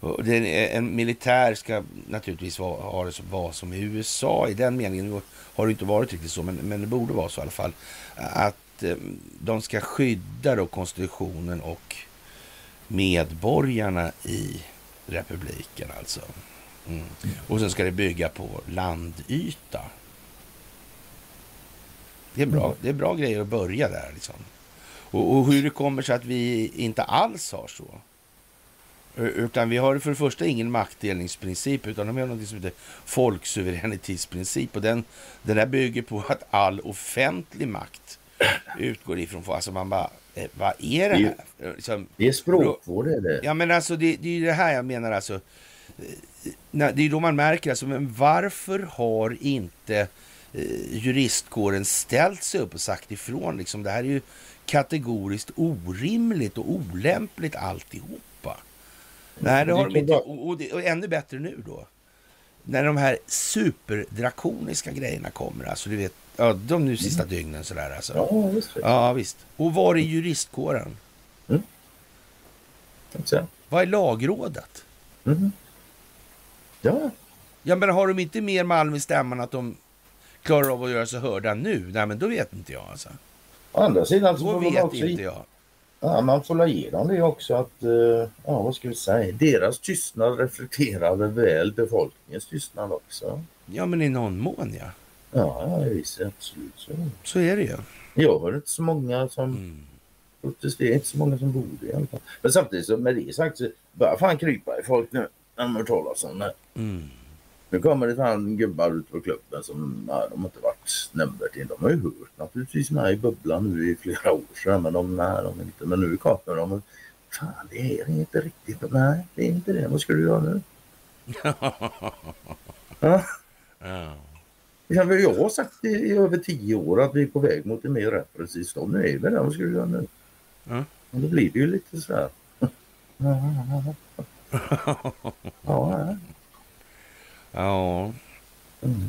Och det, en militär ska naturligtvis vara, ha det vara som i USA i den meningen. har det inte varit riktigt så, men, men det borde vara så i alla fall. Att eh, de ska skydda då konstitutionen och medborgarna i republiken alltså. Mm. Och sen ska det bygga på landyta. Det är bra, mm. det är bra grejer att börja där. Liksom. Och, och, hur det kommer sig att vi inte alls har så. Utan vi har för det första ingen maktdelningsprincip, utan vi har något som heter folksuveränitetsprincip. Och den, den där bygger på att all offentlig makt utgår ifrån... Alltså man bara, vad är det här? Liksom, det är språkvård är det. Ja men alltså det, det är det här jag menar alltså. Eh, det är då man märker alltså, men varför har inte eh, juristkåren ställt sig upp och sagt ifrån liksom, det här är ju kategoriskt orimligt och olämpligt alltihopa. Nej, det har de inte. Och, och, och ännu bättre nu då. När de här superdrakoniska grejerna kommer, alltså du vet, ja, de nu sista mm. dygnen sådär alltså. Ja, visst. Ja, visst. Och var är juristkåren? Mm. Vad är lagrådet? Mm. Ja. Ja, men har de inte mer malm i stämman att de klarar av att göra sig hörda nu? Nej, men då vet inte jag alltså. Å andra sidan så då vet också inte jag. Ja, man får ge dem det också att, uh, ja vad ska vi säga, deras tystnad reflekterar väl befolkningens tystnad också. Ja, men i någon mån ja. Ja, visst, absolut så. Så är det ju. Jag har inte så många som mm. protesterar, inte så många som borde i alla fall. Men samtidigt så med det sagt så börjar fan krypa i folk nu när de hör talas om det. Mm. Nu kommer det fan gubbar ut på klubben som nej, de har inte varit nämnvärt in. De har ju hört naturligtvis med i bubblan nu i flera år sedan. Men de, nej, de inte. Men nu kommer de fan det är inte riktigt. Nej, det är inte det. Vad ska du göra nu? <laughs> ja. Ja. Jag har sagt i, i, över tio år att vi är på väg mot en mer repressiv stat. Nu är vi där. Vad ska du göra nu? Ja. Men då blir det ju lite så här. <laughs> ja. Ja. Mm.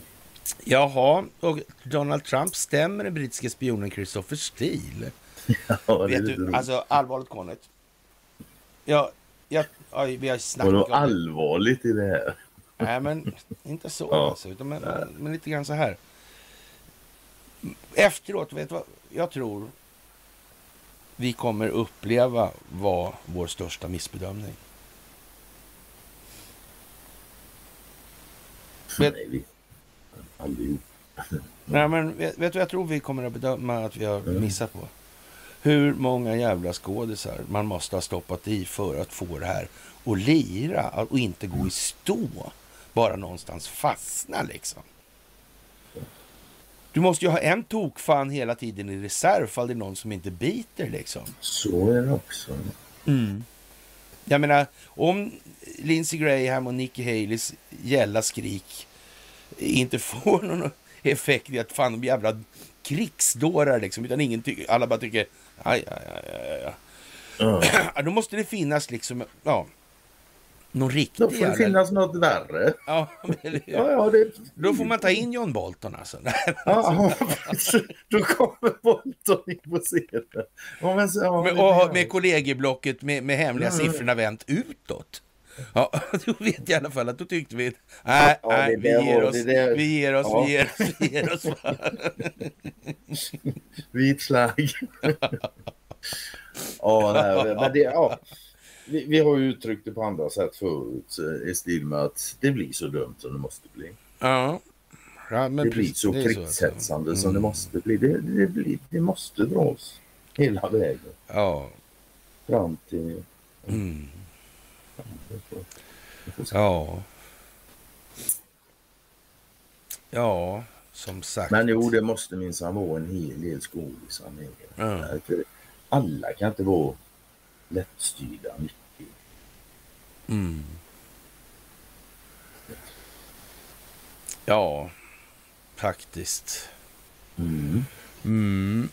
Jaha, och Donald Trump stämmer den brittiska spionen Christopher Steele. <laughs> Ja, Vet du, alltså allvarligt Connet. Ja, ja, ja, vi har snackat om det. allvarligt i det här? Nej, men inte så ja. alltså, utan men, men, lite grann så här. Efteråt, vet du vad? Jag tror vi kommer uppleva var vår största missbedömning. Vet, Nej, vi... <laughs> Nej, men vet, vet du jag tror vi kommer att bedöma att vi har missat på? Hur många jävla skådisar man måste ha stoppat i för att få det här att lira och inte gå i stå. Bara någonstans fastna liksom. Du måste ju ha en tokfan hela tiden i reserv fall det är någon som inte biter liksom. Så är det också. Mm. Jag menar, om Lindsey Graham och Nikki Haleys gälla skrik inte får någon effekt i att fan de jävla krigsdårar liksom. Utan ingen ty alla bara tycker, aj, aj, aj, aj, aj. <clears throat> Ja. Då måste det finnas liksom, ja, någon riktig Då får det finnas något värre. Ja, hur? Ja, ja, det... Då får man ta in John Bolton alltså. Ja, då kommer Bolton in på scenen. Ja, men, ja, och med kollegieblocket med, med hemliga ja. siffrorna vänt utåt. Ja, <laughs> då vet jag i alla fall att då tyckte vi, nej, Ja, nej, vi ger oss, vi ger oss, Ja. vi ger oss, vi ger oss. Vit flagg. <laughs> ja, nej, men det, ja. Vi, vi har ju uttryckt det på andra sätt förut eh, i stil med att det blir så dumt som det måste bli. Ja. ja men det blir så krigshetsande alltså. som det Mm. måste bli. Det, det, blir, det måste dras hela vägen Ja. fram till... Mm. Ja. Ja, som sagt. Men jo, det måste minsann vara en hel del skådisar med. Ja. Alla kan inte vara lättstyrda mycket. Mm. Ja, faktiskt. Mm. Mm.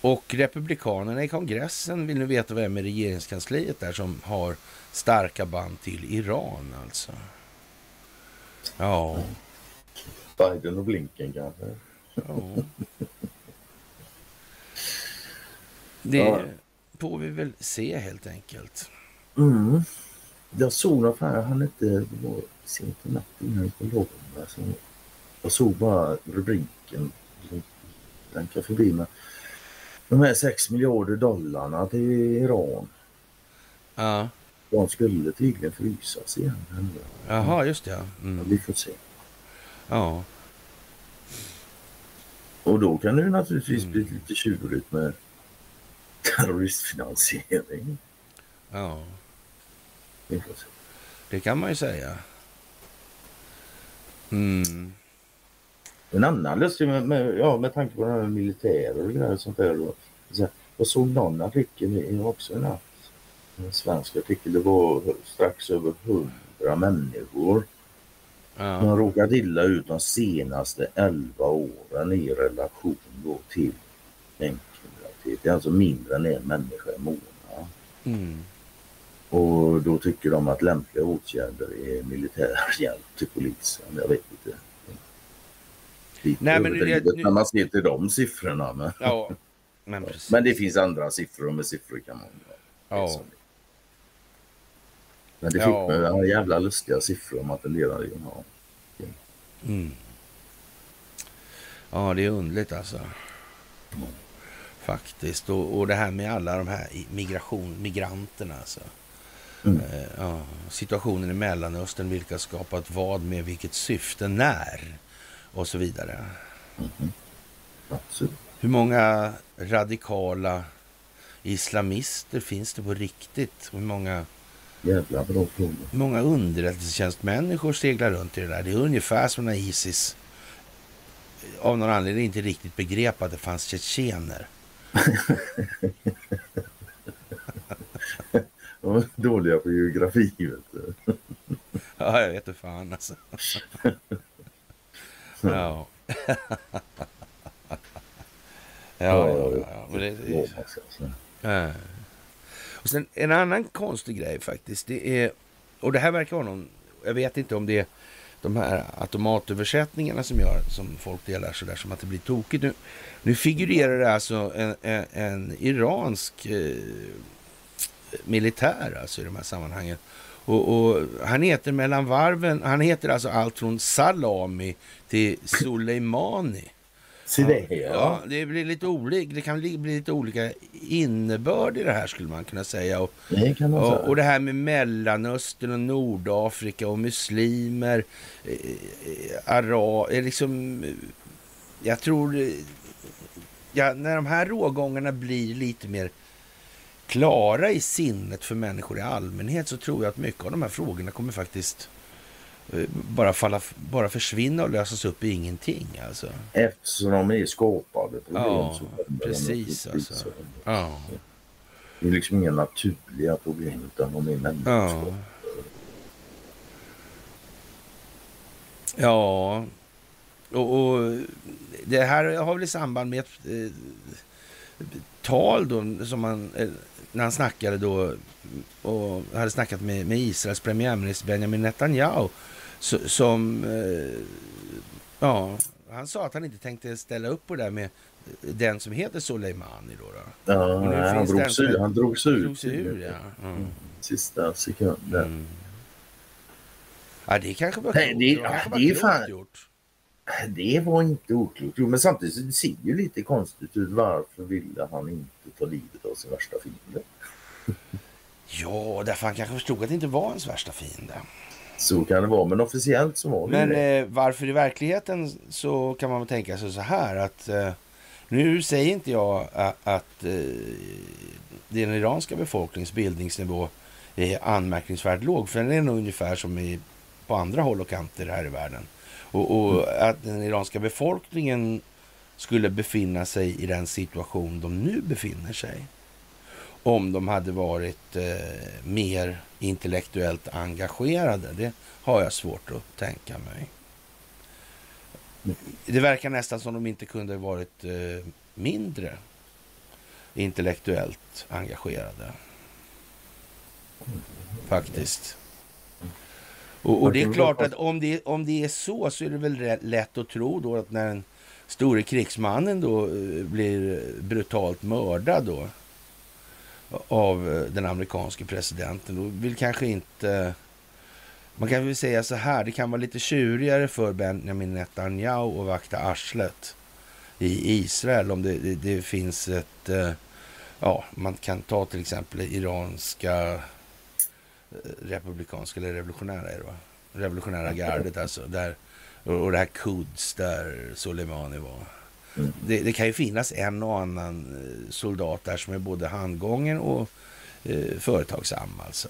Och Republikanerna i kongressen vill nu veta vem i regeringskansliet där som har starka band till Iran alltså. Ja, Biden och Blinken kanske. ja. Det Ja. får vi väl se helt enkelt. Mm. Jag såg något här, han inte, det var sent i natt innan jag på lov. Alltså, jag såg bara rubriken. Den kan förbi mig. De här 6 miljarder dollarna till Iran. Ja, De skulle tydligen frysas igen. jaha, just det. ja. Ja, Mm. Vi får se. Ja, Och då kan det naturligtvis Mm. bli lite tjurigt med terroristfinansiering. ja, det kan man ju säga. Mm. En annan lustig med, med, ja, med tanke på det här militärer och grejer sånt där. Då. Så jag såg någon artikel i också en, en svensk artikel. Det var strax över hundra människor Ja, har råkat illa ut de senaste 11 åren i relation då till gängkriminalitet. Det är alltså mindre än en människa i månaden. mm. Och då tycker de att lämpliga åtgärder är militär <laughs> hjälp till polisen. Jag vet inte. Lite Nej, men det- nu- när man ser till de siffrorna. Men, ja. Men <laughs> men det finns andra siffror och med siffror kan man Ja. Men det fick Ja. mig ja, jävla lustiga siffror om att en dem har. Mm. Ja, det är underligt alltså. Faktiskt. Och, och det här med alla de här migration, migranterna alltså. Mm. Eh, ja, situationen i Mellanöstern, vilka skapat vad med vilket syfte, när och så vidare. Absolut. Hur många radikala islamister finns det på riktigt? Hur många, Jävla bra fråga. hur många underrättelsetjänstmänniskor seglar runt i det där? Det är ungefär som när Isis av någon anledning inte riktigt begrep att det fanns tjetjener. De är dåliga på geografi vet du. Ja, jag vet inte fan alltså. Ja. Ja, ja, ja. Det, det, Alltså. Och sen en annan konstig grej faktiskt. Det är, och det här verkar vara någon, jag vet inte om det de här automatöversättningarna som gör, som folk delar sådär som att det blir tokigt. Nu, nu figurerar det alltså en, en, en iransk eh, militär alltså i de här sammanhangen. Och, och han heter mellan varven, han heter alltså allt från Salami till Soleimani. Se det ja. Ja, det blir lite olika. Det kan bli, bli lite olika innebörd i det här skulle man kunna säga. Och, Det kan man säga. och, och det här med Mellanöstern och Nordafrika och muslimer, eh, eh, ara, eh, liksom, eh, jag tror, ja, när de här rågångarna blir lite mer klara i sinnet för människor i allmänhet så tror jag att mycket av de här frågorna kommer faktiskt bara, falla, bara försvinna och lösas upp i ingenting. Alltså. Eftersom de är skapade för Ja, precis, alltså. så. Ja. Det är liksom inga naturliga problem utan de är Ja. människor. Ja, och, och, det här har väl i samband med ett eh, tal då som man, eh, när han snackade då och hade snackat med, med Israels premiärminister Benjamin Netanyahu som, eh, ja, han sa att han inte tänkte ställa upp på det där med den som heter Soleimani då. då. Ja, nej, han, drog sig, han drog sig ut. Drog sig ur, ja. Mm. Sista sekunden. Mm. Ja, det kanske var Nej, klokt. det- var det är klokt fan- gjort. Det var inte oklokt. Men samtidigt det ser ju lite konstigt ut. Varför ville han inte ta livet av sin värsta fiende? Ja, därför han kanske förstod att det inte var ens värsta fiende. Så kan det vara, men officiellt så var det Men eh, varför i verkligheten så kan man tänka sig så här att eh, nu säger inte jag att, att eh, den iranska befolkningens bildningsnivå är anmärkningsvärt låg, för den är nog ungefär som i, på andra håll och kanter här i världen. Och, och att den iranska befolkningen skulle befinna sig i den situation de nu befinner sig. Om de hade varit eh, mer intellektuellt engagerade. Det har jag svårt att tänka mig. Det verkar nästan som de inte kunde varit eh, mindre intellektuellt engagerade. Faktiskt. Och, och det är klart att om det, om det är så så är det väl lätt att tro då att när den store krigsmannen då eh, blir eh, brutalt mördad då av eh, den amerikanske presidenten. Då vill kanske inte... Man kan väl säga så här, det kan vara lite tjurigare för Benjamin Netanyahu att vakta arslet i Israel om det, det, det finns ett... Eh, ja, man kan ta till exempel det iranska eh, republikanska eller revolutionära är det va? Revolutionära gardet alltså. Där, och, och det här Quds där Soleimani var. Mm. Det, det kan ju finnas en och annan eh, soldat där som är både handgången och eh, företagsam alltså.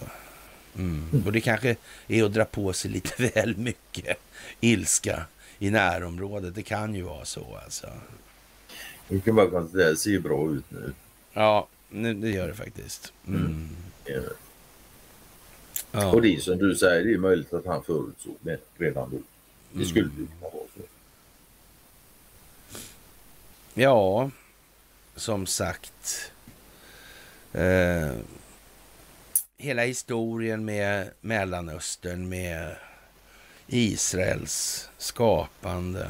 Mm. Och det kanske är att dra på sig lite <laughs> väl mycket ilska i närområdet. Det kan ju vara så alltså. Vi kan bara konstatera att det ser ju bra ut nu. Ja, nu- det gör det faktiskt. Mm. Eh, Ja. Och det är som du säger, det är möjligt att han förutsåg det redan då. Det Mm. skulle ju kunna vara så. Ja, som sagt. Eh, hela historien med Mellanöstern, med Israels skapande.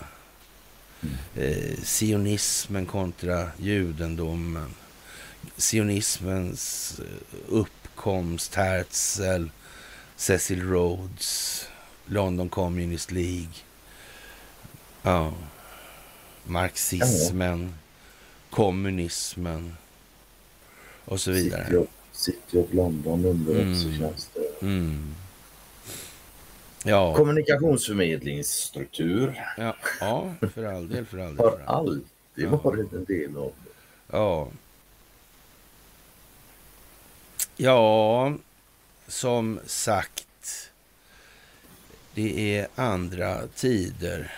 Eh, sionismen kontra judendomen. Sionismens eh, uppkomst, Herzl, Cecil Rhodes, London Communist League. Ja. Marxismen, kommunismen och så vidare. City of, City of London underrättelsetjänster. Mm. Ja, Kommunikationsförmedlingsstruktur ja, ja, för all del, för all del. har alltid Ja. varit en del av det. Ja. Ja, som sagt. Det är andra tider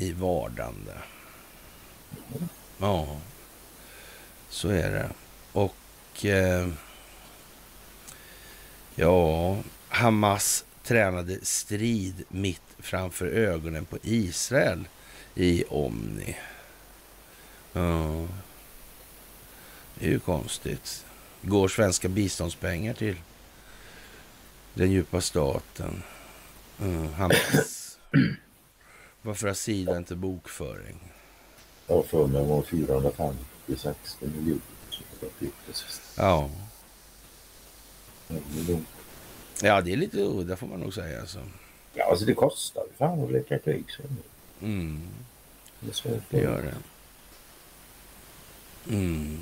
i vardande. Ja, så är det. Och eh, ja, Hamas tränade strid mitt framför ögonen på Israel i Omni. Ja. Det är ju konstigt. Går svenska biståndspengar till den djupa staten? Mm, Hamas. <clears throat> Varför har Sida inte bokföring? Jag har för mig var 450-60 miljoner. Ja. Miljon. ja, det är lite udda får man nog säga. Alltså. Ja, alltså det kostar ju fan att leka krig. Mm, det det gör det. Mm.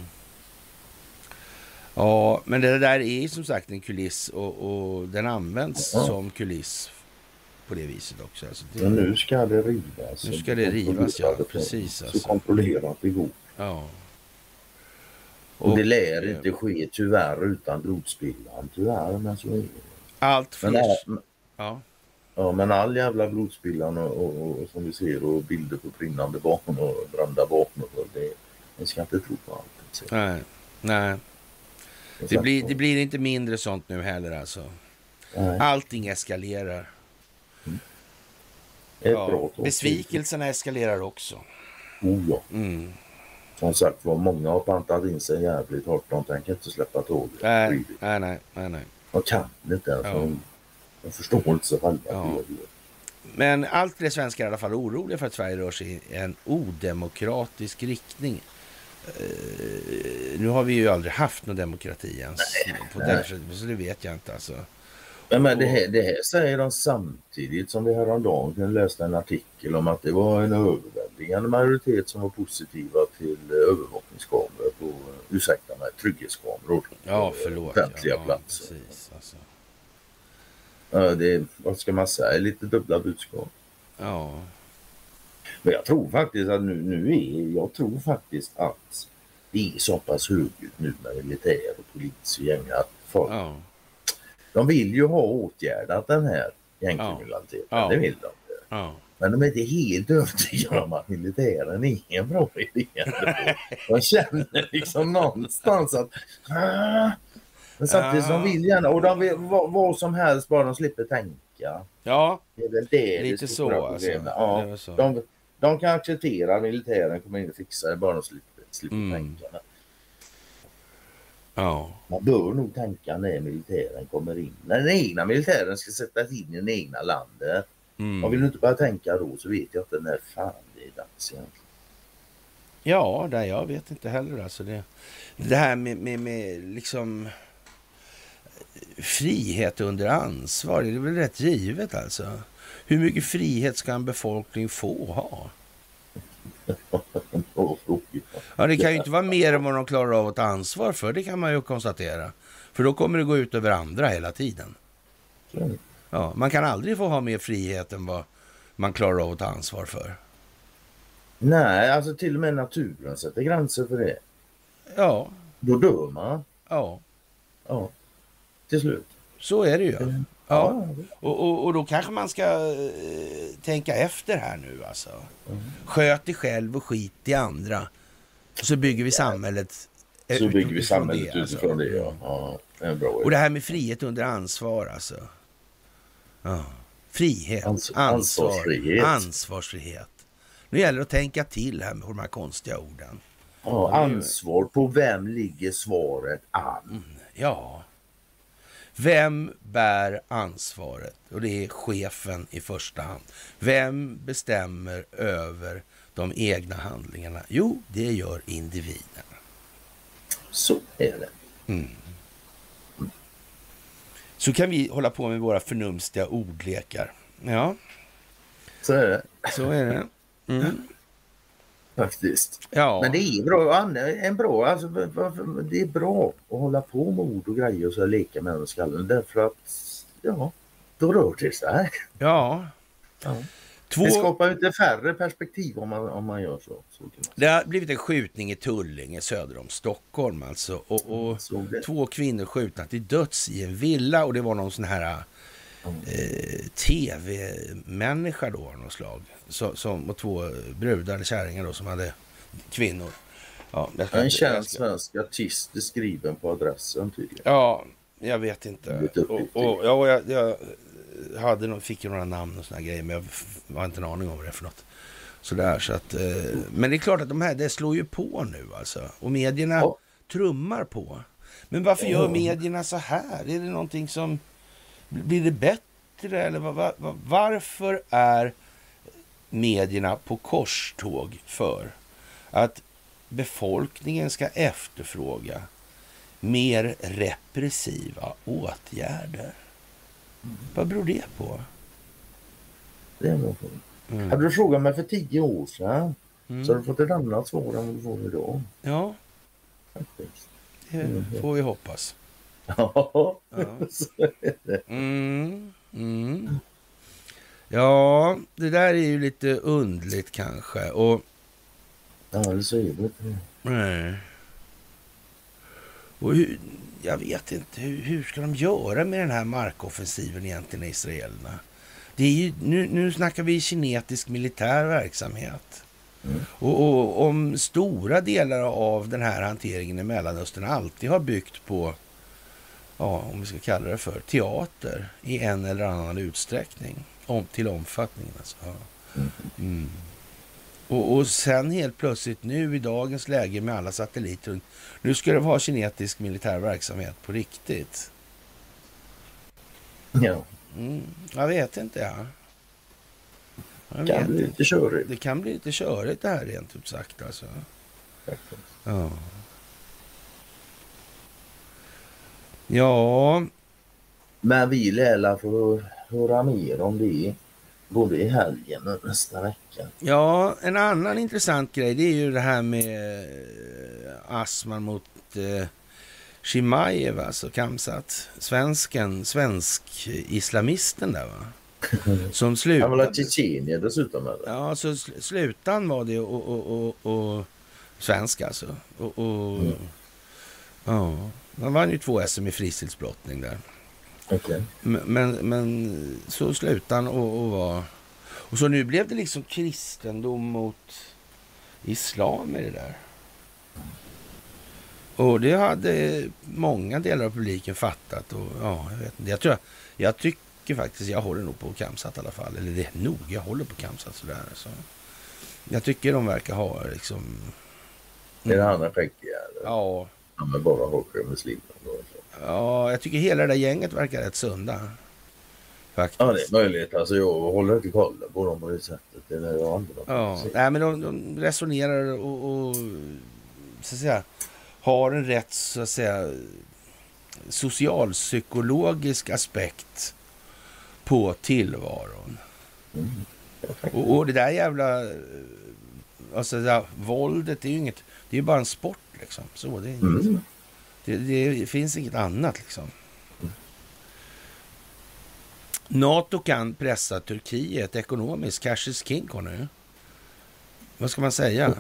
Ja, men det där är som sagt en kuliss och, och den används Ja. som kuliss på det viset också. Alltså det, Men nu ska det rivas. Nu ska det rivas, ja. Precis, alltså. Så kontrollerat det går. Ja. Och, det lär eh, inte ske tyvärr utan blodspillan. Tyvärr, men så är det. Allt Men, fler... all, Ja. ja, men all jävla blodspillan och, och, och, och som vi ser och bilder på brinnande barn och brända vapen. Och det, man ska inte tro på allt. Så, Nej. Nej. Det blir, det blir inte mindre sånt nu heller alltså. Nej. Allting eskalerar. Ett Ja, besvikelserna eskalerar också. Oh, ja. Mm. Som sagt var, många har pantat in sig jävligt hårt. De tänker inte släppa tåget. Nej, nej, nej, nej, nej. De kan inte ens. Ja. De, de förstår inte sig själva. Ja. Men allt fler svenskar är i alla fall oroliga för att Sverige rör sig i en odemokratisk riktning. Eh, nu har vi ju aldrig haft någon demokrati ens. på nej. den, så det vet jag inte alltså. Men, men det, här, det här säger de samtidigt som vi häromdagen kunde läsa en artikel om att det var en överväldigande majoritet som var positiva till eh, övervakningskameror på, eh, ursäkta mig, trygghetskameror. Ja, förlåt. Offentliga ja, platser. Ja, precis, alltså. Ja, det, vad ska man säga, lite dubbla budskap. ja. Men jag tror faktiskt att nu, nu är, jag tror faktiskt att det är så pass högljutt nu med militär och polis och gäng att folk, ja. De vill ju ha åtgärdat den här gängkriminaliteten. Ja. Det vill de. ja. Men de är inte helt övertygade om att militären är en bra idé. De känner liksom någonstans att "Ah." men samtidigt Ja. de vill gärna och de vill vad, vad som helst bara de slipper tänka. ja, Det är väl det lite det så alltså. Ja, så. de, de kan acceptera att militären kommer in och fixar det bara de slipper, slipper Mm. tänka. Ja. Man bör nog tänka när militären kommer in. När den egna militären ska sättas in i det egna landet. Mm. Om vill du inte börja tänka då så vet jag inte när fan det är dags egentligen. Ja, nej, jag vet inte heller. Alltså det, det här med, med, med liksom frihet under ansvar, det är väl rätt givet alltså. Hur mycket frihet ska en befolkning få ha? <laughs> Fråga. Ja, det kan ju inte vara mer än vad de klarar av att ta ansvar för, det kan man ju konstatera. För då kommer det gå ut över andra hela tiden. Ja, man kan aldrig få ha mer frihet än vad man klarar av att ta ansvar för. Nej, alltså till och med naturen sätter gränser för det. Ja, Då dör man. ja, Ja, till slut. så är det ju. Ja. Ja. Och, och, och då kanske man ska eh, tänka efter här nu alltså. Sköt dig själv och skit i andra. Och så bygger vi samhället eh, Så bygger vi samhället det, alltså. utifrån det. Ja. Ja, det bra Och det här med frihet under ansvar alltså. Ja. Frihet, Ans- ansvar, ansvarsfrihet. ansvarsfrihet. Nu gäller det att tänka till här med de här konstiga orden. Ja, ansvar. På vem ligger svaret an? Ja. Vem bär ansvaret? Och det är chefen i första hand. Vem bestämmer över de egna handlingarna? Jo, det gör individen. Så är det. Så kan vi hålla på med våra förnumstiga ordlekar. Ja, Så är det så är det. Mm. Faktiskt. Ja, Men det är bra. En bra alltså, det är bra att hålla på med ord och grejer och så leka med den i skallen. Därför att, ja, då rör det sig. ja. Ja. Två... Det skapar inte färre perspektiv om man, om man gör så. så kan man Det har blivit en skjutning i Tullinge söder om Stockholm alltså. Och, och två kvinnor skjutna till döds i en villa och det var någon sån här eh, tv-människa då av något slag. Så, som, och två brudar eller kärringar då som hade kvinnor. Ja, jag ska En känd svensk artist är skriven på adressen tydligen. Ja, jag vet inte. Och, och, ja, jag, jag hade, fick ju några namn och såna grejer, men jag har inte en aning om vad det är för något. Sådär, så att, eh, men det är klart att de här, det slår ju på nu alltså. Och medierna Ja. trummar på. Men varför gör medierna så här? Är det någonting som... Blir det bättre? Eller va- va- va- varför är medierna på korståg för att befolkningen ska efterfråga mer repressiva åtgärder? Vad beror det på? Det är nog så. Mm. Hade du frågat mig för tio år sedan Mm. så hade du fått ett annat svar än vad du får idag. Ja, Faktiskt. det får vi hoppas. <laughs> Ja, så är det. Mm, mm. Ja, det där är ju lite undligt kanske. Och, Ja, det säger det. nej. och hur, jag vet inte, hur, hur ska de göra med den här markoffensiven egentligen, israelerna? Det är ju, nu, nu snackar vi kinetisk militär verksamhet. Mm. Och, och om stora delar av den här hanteringen i Mellanöstern alltid har byggt på, ja, om vi ska kalla det för, teater i en eller annan utsträckning. Om, till omfattningen alltså. Ja. Mm. Och, och sen helt plötsligt nu i dagens läge med alla satelliter. Nu ska det vara kinetisk militär verksamhet på riktigt. Ja. Mm, jag vet inte. Ja. Jag Det kan bli inte. lite körigt. Det kan bli lite körigt det här rent ut sagt. Alltså. Ja. Ja, Men vi lär få höra mer om det både i helgen och nästa vecka. ja, en annan intressant grej det är ju det här med eh, Asman mot eh, Shimaev, alltså Kamsat. Svensken, svensk-islamisten där va? <laughs> Som Han slutade... ha Tjetjenien dessutom eller? Ja, så sl- slutan var det och, och, och, och svensk alltså. Och, och, Mm. Ja, han vann ju två SM i fristilsbrottning där. Okej. Men, men, så slutade han och, och var... Och så nu blev det liksom kristendom mot islam i det där. Och det hade många delar av publiken fattat. Och, ja, jag, vet inte. Jag, tror, jag tycker faktiskt, jag håller nog på Kamsat i alla fall. Eller det är nog, jag håller på Kamsat sådär. Så. Jag tycker de verkar ha liksom... Är det han är skäggig eller? Ja, är bara hårdare muslimer. ja, jag tycker hela det där gänget verkar rätt sunda. Faktiskt. Ja det är möjligt. Alltså jag håller inte koll på dem på det sättet. Det är det andra. Ja, nej, men de, de resonerar och, och så att säga, har en rätt så att säga socialpsykologisk aspekt på tillvaron. Mm. Och, och det där jävla eh, alltså det där, våldet är ju inget, det är bara en sport liksom. Så det, Mm. det, det finns inget annat liksom. NATO kan pressa Turkiet ekonomiskt. Cash is king, Conny. Vad ska man säga?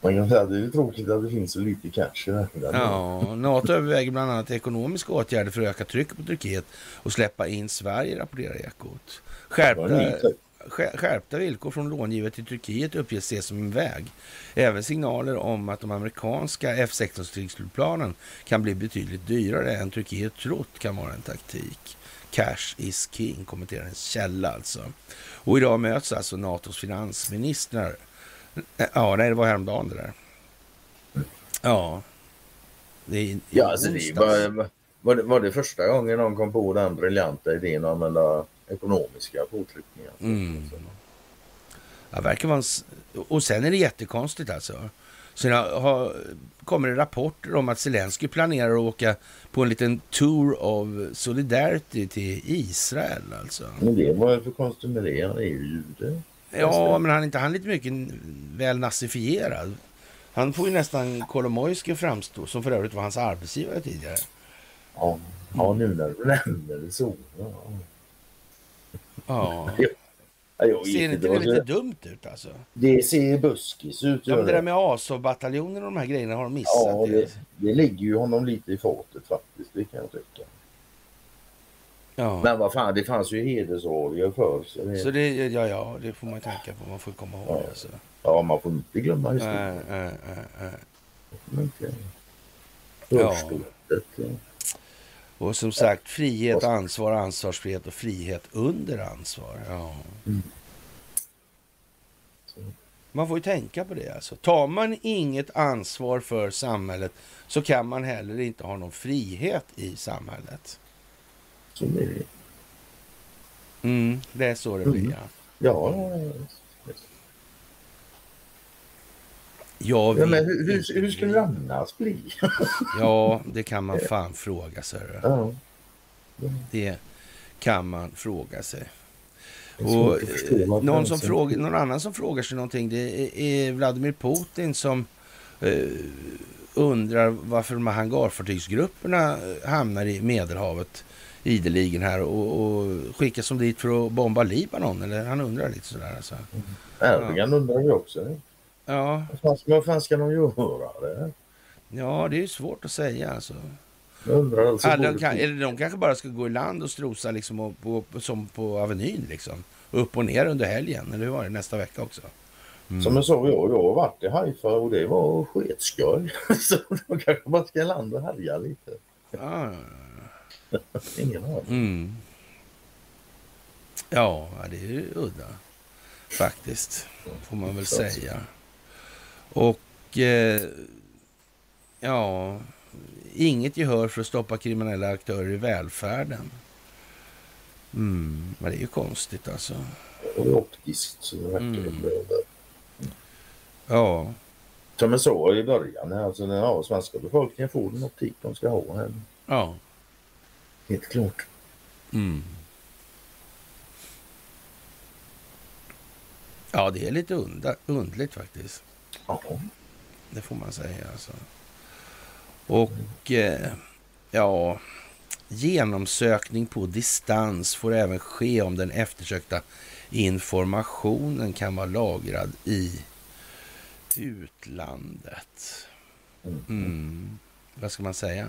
Man kan säga att det är tråkigt att det finns så lite cash i världen. Ja, NATO överväger bland annat ekonomiska åtgärder för att öka trycket på Turkiet och släppa in Sverige, rapporterar Ekot. Det Skärpta, skär- skärpta villkor från långivare till Turkiet uppges ses som en väg. Även signaler om att de amerikanska F-16 stridsflygplanen kan bli betydligt dyrare än Turkiet trott kan vara en taktik. Cash is king, kommenterar en källa alltså. Och idag möts alltså NATOs finansministrar. Ja, nej, det var häromdagen det där. Ja. Det är Ja, alltså det är bara, var, det, var det första gången någon kom på den briljanta idén att använda ekonomiska påtryckningar? Mm. Ja, verkar vara en... Och sen är det jättekonstigt alltså. Sen har, har, kommer det rapporter om att Zelensky planerar att åka på en liten tour of solidarity till Israel alltså. Men det var ju för konstigt med det. Han är ju jude. Ja, men han är inte han är lite mycket väl nazifierad. Han får ju nästan Kolomojskij framstå, som för övrigt var hans arbetsgivare tidigare. Ja, ja nu när du nämner det så. Ja. Ja. Ja, jag Ser inte det lite dumt ut alltså? det ser buskis ut. Ja, men det där med Azov-bataljonen och de här grejerna har de missat. Ja, det, det ligger ju honom lite i fatet faktiskt. Det kan jag tycka. ja. Men vad fan, det fanns ju hedersorger förr. Så det, Så det, ja, ja, det får man tänka på. Man får komma ihåg Ja. Alltså. Ja, man får inte glömma historien. Nej, nej. Men inte- Ja. Och som sagt, frihet, ansvar, ansvarsfrihet och frihet under ansvar. Ja. Mm. Man får ju tänka på det. Alltså. Tar man inget ansvar för samhället så kan man heller inte ha någon frihet i samhället. Så blir det. Mm, det är så det Mm. blir. Ja. Ja, ja, ja. Jag ja men hur, hur, skulle det bli- annars bli? <laughs> Ja, det kan man fan fråga sig. Ja. Det kan man fråga sig. Och eh, någon, som frågar, någon annan som frågar sig någonting det är, Vladimir Putin som eh, undrar varför de här hangarfartygsgrupperna eh, hamnar i Medelhavet ideligen här och, och skickas som dit för att bomba Libanon. Eller han undrar lite sådär. Alltså. Erdogan undrar ju också. Ja, Vad fan ska, vad fan ska de göra? Det? ja, det är ju svårt att säga. Alltså. Jag undrar alltså Ja, de, kan, eller de kanske bara ska gå i land och strosa liksom, och, på, som på Avenyn. Liksom. Upp och ner under helgen, eller hur var det? Nästa vecka också. Mm. Som jag sa, jag, jag har varit i Haifa och det var sketskoj. <laughs> Så de kanske bara ska landa och härja lite. Ja, <laughs> Ingen aning. mm. ja, ja, det är ju udda. Faktiskt, får man väl säga. Och eh, ja, inget gehör för att stoppa kriminella aktörer i välfärden. Mm, men det är ju konstigt alltså. Och optiskt så det Mm. Ja, Som jag sa i början, alltså den ja, svenska befolkningen får den optik de ska ha. Här. ja. Helt klart. Mm. Ja, det är lite undligt faktiskt. Ja. Det får man säga. Alltså. Och eh, ja, genomsökning på distans får även ske om den eftersökta informationen kan vara lagrad i utlandet. Mm. Vad ska man säga?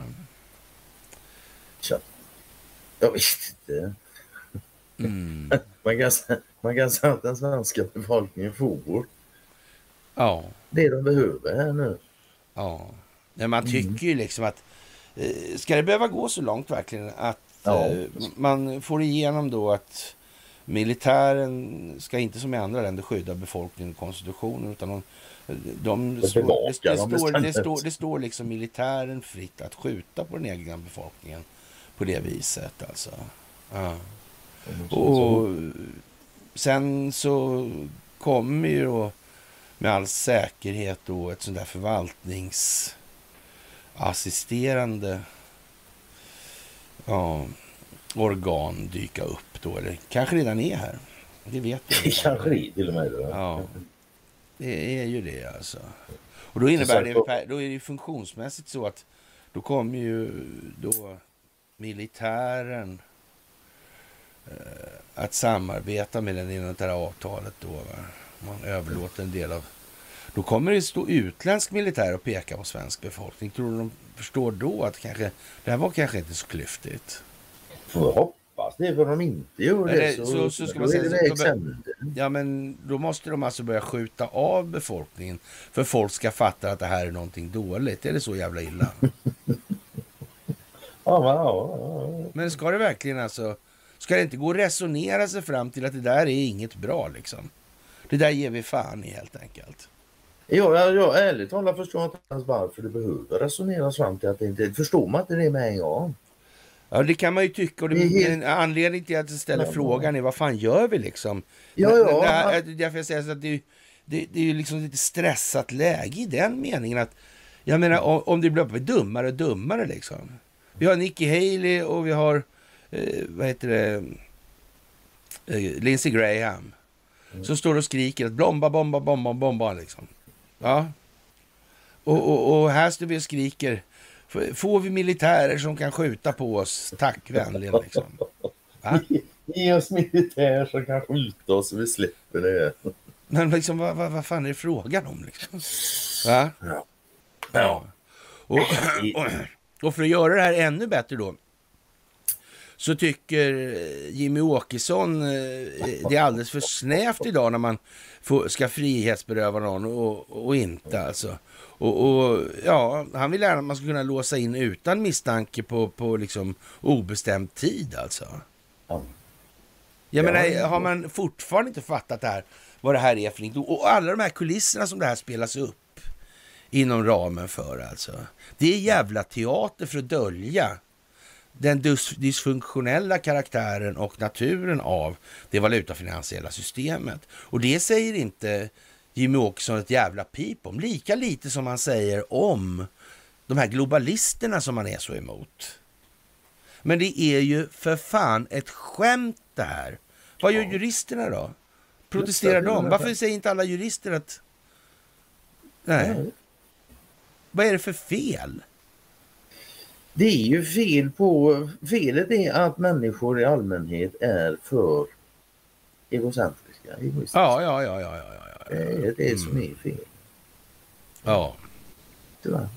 Tja. Jag vet inte. Mm. <laughs> Man kan, sä- man kan säga att den svenska befolkningen får Ja, det de behöver här nu. ja. Men man tycker ju liksom att eh, ska det behöva gå så långt verkligen att Ja. eh, man får igenom då att militären ska inte som i andra länder skydda befolkningen och konstitutionen utan de, de står, det, det, står, det, står, det står liksom militären fritt att skjuta på den egna befolkningen på det viset alltså. Ja. Och sen så kommer ju då med all säkerhet då ett sånt där förvaltningsassisterande ja, organ dyka upp då. Eller kanske redan är här. Det vet inte. <laughs> kanske till och med. Det. Ja, det är ju det alltså. Och då innebär det, då är det ju funktionsmässigt så att då kommer ju då militären eh, att samarbeta med den inom det här avtalet då. Va? Man överlåter en del av... Då kommer det stå utländsk militär och peka på svensk befolkning. Tror du de förstår då att kanske, det här var kanske inte så klyftigt? Får hoppas det, för om de inte gör det, Eller så, så- så ska man säga är det änden. Ja, men då måste de alltså börja skjuta av befolkningen för folk ska fatta att det här är någonting dåligt. Är det så jävla illa? <laughs> Ja. Men ska det verkligen alltså... Ska det inte gå att resonera sig fram till att det där är inget bra liksom? Det där ger vi fan i helt enkelt. Ja, jag, jag ärligt talat förstår inte ens varför det behöver resoneras fram till att det inte... Förstår man inte det med en gång? Ja, det kan man ju tycka. Och det, helt- en anledning till att jag ställer Ja. frågan är vad fan gör vi liksom? Ja, ja, det här- man- Därför jag säger så att det, det, det är ju liksom lite stressat läge i den meningen att jag menar om, om det blir dummare och dummare liksom. Vi har Nikki Haley och vi har eh, vad heter det eh, Lindsey Graham som står och skriker att bomba, bomba, bomba, bomba liksom. Ja. Och, och, och här står vi och skriker "F- Får vi militärer som kan skjuta på oss? Tack vänligen liksom. Va? Ge oss militär som kan skjuta oss så vi slipper det. Men liksom, vad, vad, vad fan är det frågan om? Liksom? Va? Ja. Ja. Och, och, och för att göra det här ännu bättre då så tycker eh, Jimmy Åkesson eh, det är alldeles för snävt idag när man får, ska frihetsberöva någon och, och inte alltså. Och, och ja, han vill gärna att man ska kunna låsa in utan misstanke på, på liksom obestämd tid alltså. Ja. Jag Ja, menar, har man fortfarande inte fattat det här, vad det här är för något? Och alla de här kulisserna som det här spelas upp inom ramen för alltså. Det är jävla teater för att dölja den dys- dysfunktionella karaktären och naturen av det valutafinansiella systemet. Och det säger inte Jimmy Åkesson ett jävla pip om. Lika lite som han säger om de här globalisterna som man är så emot. Men det är ju för fan ett skämt det här. Vad gör juristerna då? Protesterar de? Varför säger inte alla jurister att... Nej. Vad är det för fel? Det är ju fel på... Felet är att människor i allmänhet är för egocentriska. egoistiska. Ja, ja, ja, ja, ja, ja. Det är det som är fel. ja. Tyvärr.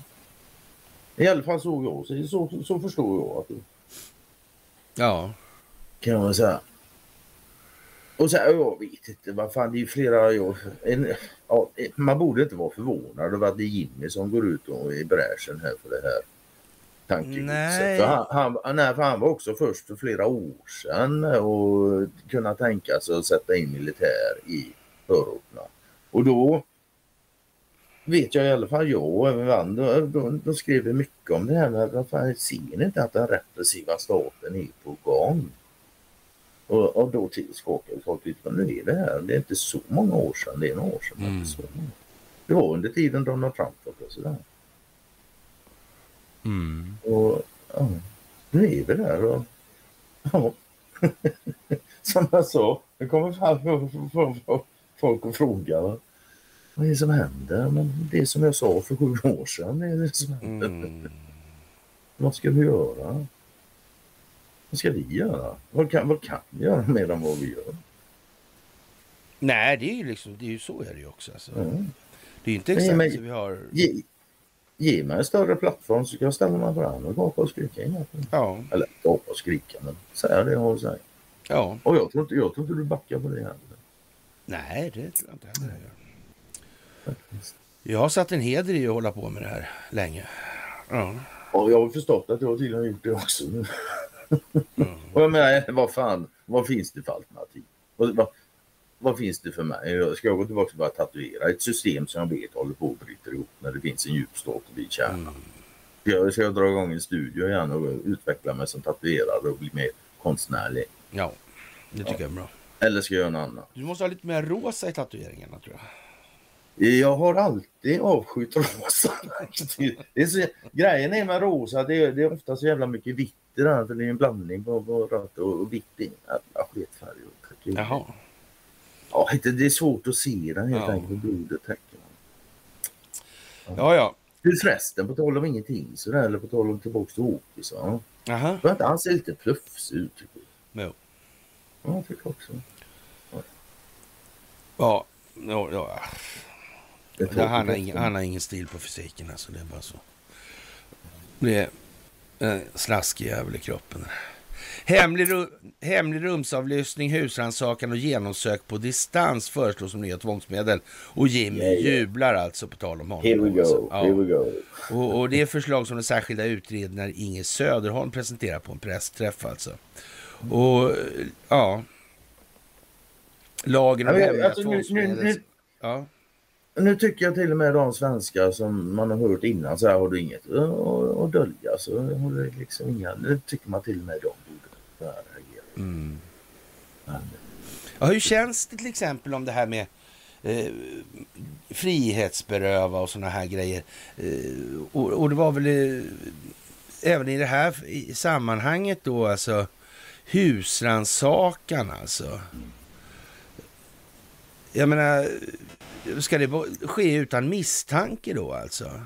I alla fall så jag så, så, så förstår jag att det ja. kan man säga. Och så jag vet inte, vad fan det är ju flera jag, en, ja, Man borde inte vara förvånad över att det är Jimmy som går ut och i bräschen här för det här tankegodset. För han, han, nej, för han var också först för flera år sedan och kunna tänka sig att sätta in militär i förorterna. Och då vet jag i alla fall jag och även andra, de, de skrev mycket om det här med vad fan, ser ni inte att den repressiva staten är på gång? Och, och då skakade folk lite, nu är det här, det är inte så många år sedan, det är några år sedan. Mm. Inte så många. Det var under tiden Donald Trump var president. Mm. Och ja, nu är vi där och ja. <laughs> Som jag sa, det kommer fram folk och frågar vad är det som händer? Men det som jag sa för sju år sedan är det som händer. Mm. <laughs> Vad ska vi göra? Vad ska vi göra? Vad kan, vad kan vi göra mer än vad vi gör? Nej, det är ju liksom, det är ju så är det ju också. Alltså. Mm. Det är ju inte exakt så vi har... Ge, ge mig en större plattform så kan jag ställa mig fram och gapa och skrika. Ja. Eller gapa och skrika, men säga det jag har att säga. Ja. Och jag tror inte, jag tror inte du backar på det heller. Nej, det tror jag inte heller jag har satt en heder i att hålla på med det här länge. Ja. Ja, jag har förstått att du har tydligen gjort det också. Mm. och <laughs> jag menar, vad fan, vad finns det för alternativ? Vad, vad, vad finns det för mig? Ska jag gå tillbaka och bara tatuera ett system som jag vet håller på att bryta ihop när det finns en djup stadig kärna? Mm. Jag ska jag dra igång en studio igen och utveckla mig som tatuerare och bli mer konstnärlig? Ja, det tycker ja. jag är bra. Eller ska jag göra något annat? Du måste ha lite mer rosa i tatueringarna tror jag. Jag har alltid avskytt rosa. <laughs> Det är så, grejen är med rosa, det är, det är ofta så jävla mycket vitt i den. För det är en blandning på, på rött och vitt. Det är jävla sketfärg. Jaha. Ja, det är svårt att se den helt ja. enkelt. För blodet täcker ja. ja, ja. Du förresten, på tal om ingenting sådär, eller på tal om tillbaka till. Ja. Jaha. Var inte han ser lite plufsig ut? Jag. Jo. Ja, jag tycker också. Ja. Ja, ja, ja. Ja, han, har ingen, han har ingen stil på fysiken alltså, det är bara så. Det är en slaskig jävel i kroppen. Hemlig, hemlig rumsavlyssning, husrannsakan och genomsök på distans föreslås som nya tvångsmedel. Och Jimmy yeah, yeah. jublar alltså på tal om honom. Here we go. Alltså. Ja. Here we go. Och, och det är förslag som den särskilda utredaren Inge Söderholm presenterar på en pressträff alltså. Och ja. Lagen om hemliga alltså, tvångsmedel. Ja nu tycker jag till och med de svenskar som man har hört innan så här har du inget att dölja så har du liksom inga, nu tycker man till och med de borde reagera. Mm. Ja, hur känns det till exempel om det här med eh, frihetsberöva och sådana här grejer? Eh, och, och, det var väl eh, även i det här i sammanhanget då alltså husransakan alltså. Jag menar, ska det ske utan misstanke då alltså?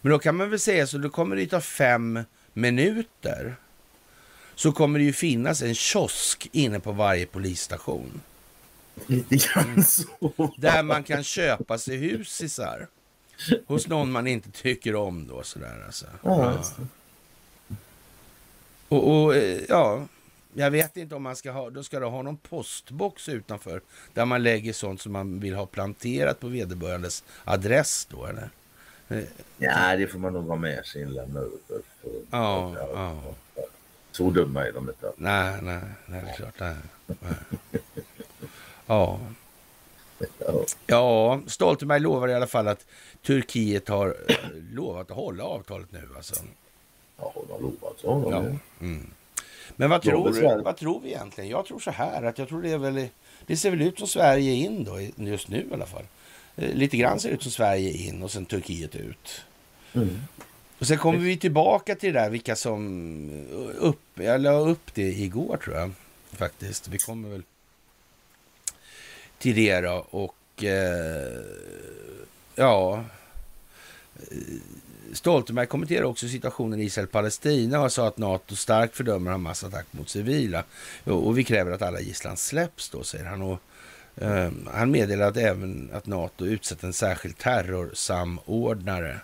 Men då kan man väl säga så, då kommer det ta fem minuter. Så kommer det ju finnas en kiosk inne på varje polisstation. Lite grann så. Där man kan köpa sig husisar. Hos någon man inte tycker om då sådär alltså. Ja. Och, och, eh, ja, jag vet inte om man ska ha, då ska du ha någon postbox utanför där man lägger sånt som man vill ha planterat på vederbörandes adress då eller? Ja, det får man nog ha med sig. För, ja, ja. Så dumma är de inte. Nej, nej, nej det är klart. Nej. ja. <laughs> Ja, Stoltenberg lovar i alla fall att Turkiet har eh, lovat att hålla avtalet nu alltså. Ja, de har lovat så. Ja. Mm. Men vad tror, vad tror vi egentligen? Jag tror så här att jag tror det är väl, det ser väl ut som Sverige in då, just nu i alla fall. Eh, lite grann ser det ut som Sverige in och sen Turkiet ut. Mm. Och sen kommer vi tillbaka till det där vilka som upp, jag la upp det igår tror jag faktiskt. Vi kommer väl till det då och eh, ja Stoltenberg kommenterar också situationen i Israel-Palestina och sa att NATO starkt fördömer Hamas attack mot civila. Och vi kräver att alla gisslan släpps då, säger han. Och, eh, han meddelar att även att NATO utsett en särskild terrorsamordnare.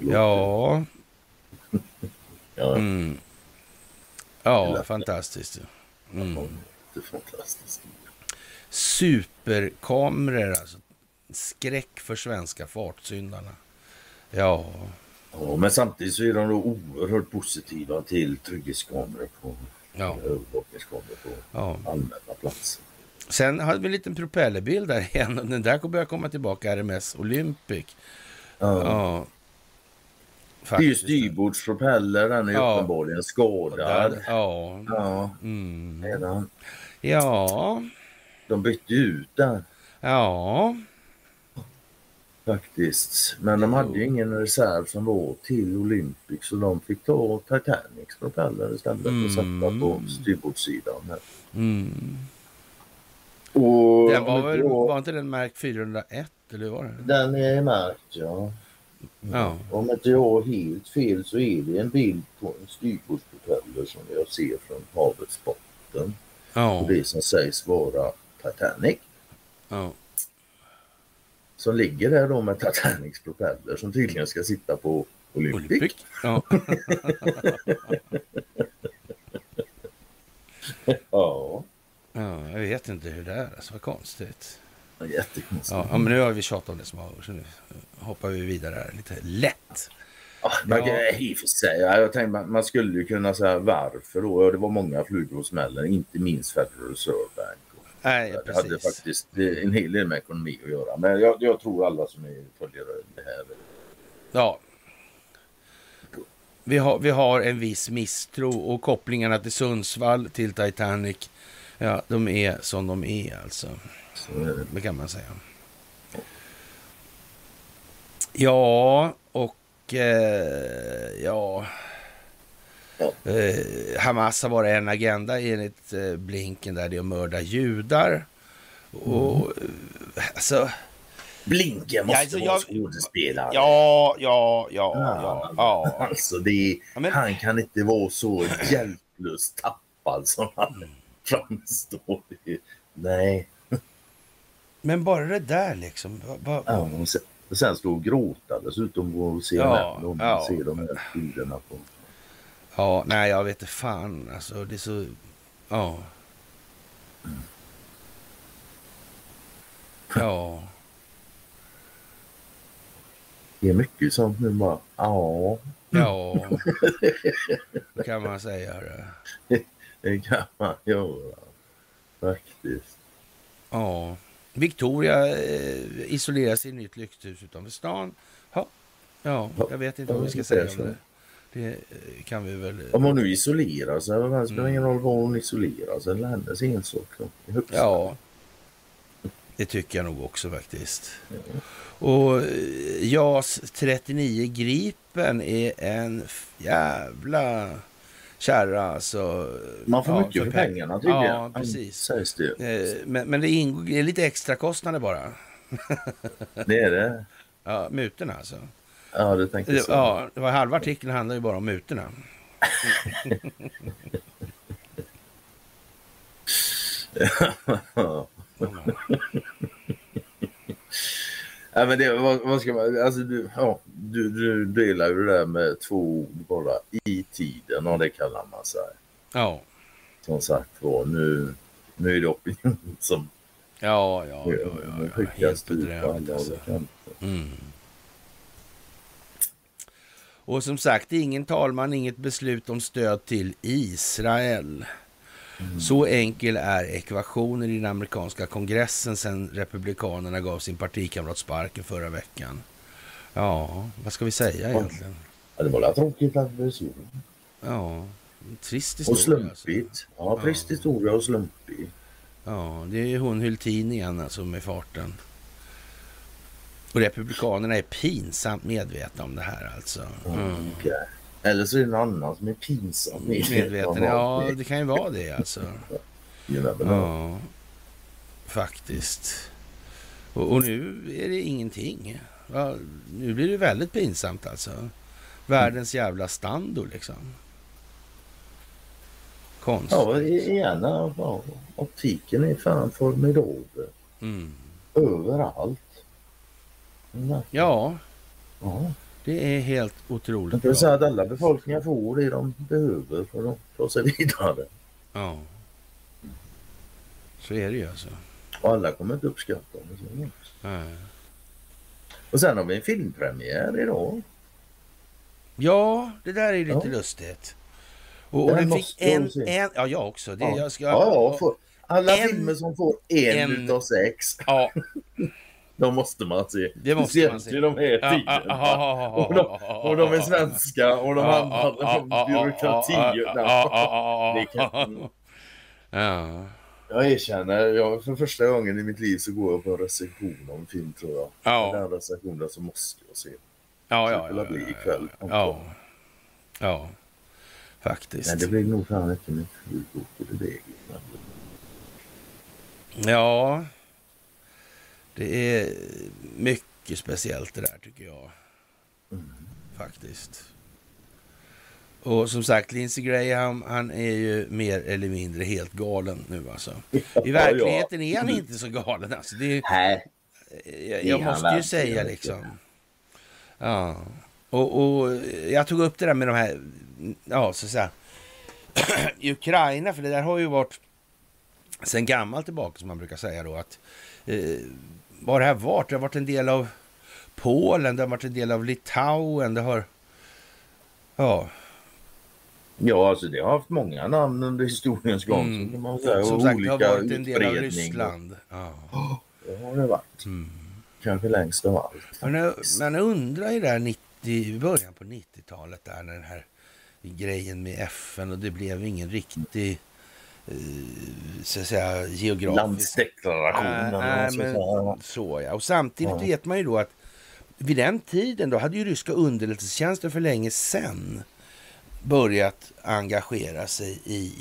Ja... Mm. Ja, fantastiskt. Mm. Superkameror, alltså. Skräck för svenska fartsyndarna. Ja. ja. Men samtidigt så är de då oerhört positiva till trygghetskameror på ja. övervakningskameror på ja. allmänna platser. Sen hade vi en liten propellerbild där igen. Den där börjar komma tillbaka, RMS Olympic. Ja. Ja. Det är ju styrbordspropeller, den är Ja. uppenbarligen skadad. Ja. Ja, Mm. redan. Ja. De bytte ut den Ja. faktiskt. Men de hade ju ingen reserv som var till Olympic så de fick ta Titanics propeller istället och sätta på Mm. styrbordssidan. här. Mm. Och Den var, inte väl, var inte den märkt 401 eller hur var det? Den är märkt ja. Ja. Om inte jag har helt fel så är det en bild på en styrbordspropeller som jag ser från havets botten. Ja. Och det som sägs vara Titanic. ja. Som ligger där då med Titanics propeller som tydligen ska sitta på Olympic. Olympic. Ja. <laughs> Ja, ja, jag vet inte hur det är. Alltså, vad konstigt. jättekonstigt. Ja, men nu har vi tjatat om det så nu hoppar vi vidare här lite lätt. Ja, man, kan- Ja. I och för sig, ja, jag tänkte, man, man skulle ju kunna säga varför då. Ja, det var många flugor och smällen, inte minst Federal Reserve Bank. Nej, Det hade faktiskt en hel del med ekonomi att göra. Men jag, jag tror alla som är följer det här. Ja. Vi har, vi har en viss misstro och kopplingarna till Sundsvall, till Titanic, ja, de är som de är alltså. Så är det. Det kan man säga. Ja, och eh, ja... Eh, Hamas har bara en agenda enligt eh, Blinken där det är att mörda judar. Och eh, alltså... Blinken måste alltså, vara jag- skådespelare. Ja, ja, ja, ja, ja. Alltså det är, Ja, men- han kan inte vara så hjälplöst tappad som han framstår. Nej. Men bara det där liksom. va- va- Ja, och sen, stå och gråta dessutom och se Ja, ja, ja. se de här bilderna på. Ja, nej, jag vet inte fan. Alltså, det är så... Ja. Ja. Det är mycket sånt nu bara. Ja, Ja. Kan man säga? Det? <laughs> det kan man göra. Faktiskt. Ja. Victoria eh, isolerar sig i ett nytt lyxhus utanför stan. Ja. ja, jag vet inte vad vi ska säga om det. Det eh, kan vi väl... Om hon nu isolerar sig, det spelar ingen roll var hon isolerar sig. Eller hennes ensak. Ja, det tycker jag nog också faktiskt. Och eh, JAS 39 Gripen är en jävla kärra alltså. Man får Ja, mycket för peng- pengarna tydligen. Ja, precis. Sägs det. Eh, Men, men det, ingår, det är lite extra kostnader bara. Det är det. <laughs> Ja, mutorna alltså. Ja, det tänkte jag säga. ja, det var halva artikeln handlar ju bara om mutorna. <laughs> <laughs> Ja. Ja, men det, vad, vad ska man, alltså du, ja, du, du delar ju det där med två ord bara i tiden och det kallar man sig. Ja, Som sagt var, nu, nu är det opinion som ja, ja, ja, ja, ja. helt bedrövligt alltså. Mm. Och som sagt, ingen talman, inget beslut om stöd till Israel. Så enkel är ekvationen i den amerikanska kongressen sedan republikanerna gav sin partikamrat sparken förra veckan. Ja, vad ska vi säga egentligen? Ja, det var väl tråkigt att det blev så. Ja, en trist Och historia. Alltså. slumpigt. Ja, trist historia och slumpig. Ja, det är hon Hultin igen alltså med farten. Och republikanerna är pinsamt medvetna om det här alltså. Mm. Okej. Eller så är det någon annan som är pinsamt Medveten, ja det kan ju vara det alltså. Ja, faktiskt. Och, och nu är det ingenting. Ja, nu blir det väldigt pinsamt alltså. Världens jävla standard liksom. Konstigt. Ja, gärna. Ja, optiken är fan formidabel. Mm. Överallt. Ja, ja. Det är helt Man otroligt kan bra. säga att alla befolkningar får det de behöver för att ta sig vidare. Ja. Så är det ju alltså. Och alla kommer inte uppskatta det. Nej. Och sen har vi en filmpremiär idag. Ja, det där är lite Ja. lustigt. Och, och Den fick en, en... Ja, jag också. Det, Ja. Jag ska, Ja, Alla En- filmer som får en, en- utav sex, Ja, <laughs> de måste man se. Det måste man se. Speciellt ju de är Ja, tio. ja, ja, ja, ja, Och de, och de är svenska och de handlar om byråkrati. Ja. Jag erkänner, jag, för första gången i mitt liv så går jag på en recension om film tror jag. Ja. Den recensionen så måste jag se. Ja, ja, det ja, blir ja, ikväll. ja. Ja, faktiskt. Men det blir nog fan inte med sjukvård på det vägen. Ja, det är mycket speciellt det där tycker jag. Faktiskt. Och som sagt, Lindsey Graham, han är ju mer eller mindre helt galen nu alltså. <laughs> I verkligheten är han inte så galen alltså. Det är, Nej, jag, är jag han måste ju säga liksom. Ja, och, och jag tog upp det där med de här, ja så att säga, i <clears throat> Ukraina, för det där har ju varit sen gammalt tillbaka som man brukar säga då att eh, vad har det här varit? Det har varit en del av Polen, det har varit en del av Litauen, det har, ja, ja alltså det har haft många namn under historiens gång. Mm. Kan man säga, som sagt det har varit en del av. Ryssland. Ja. Det har det varit. Mm. Kanske längst av allt. Men jag, men jag undrar ju där 90, i början på 90-talet där när den här grejen med FN och det blev ingen riktig så att säga geografisk... Landsdeklarationen. Och så, men så, så ja. Och samtidigt Ja. vet man ju då att vid den tiden då hade ju ryska underrättelsetjänsten för länge sedan börjat engagera sig i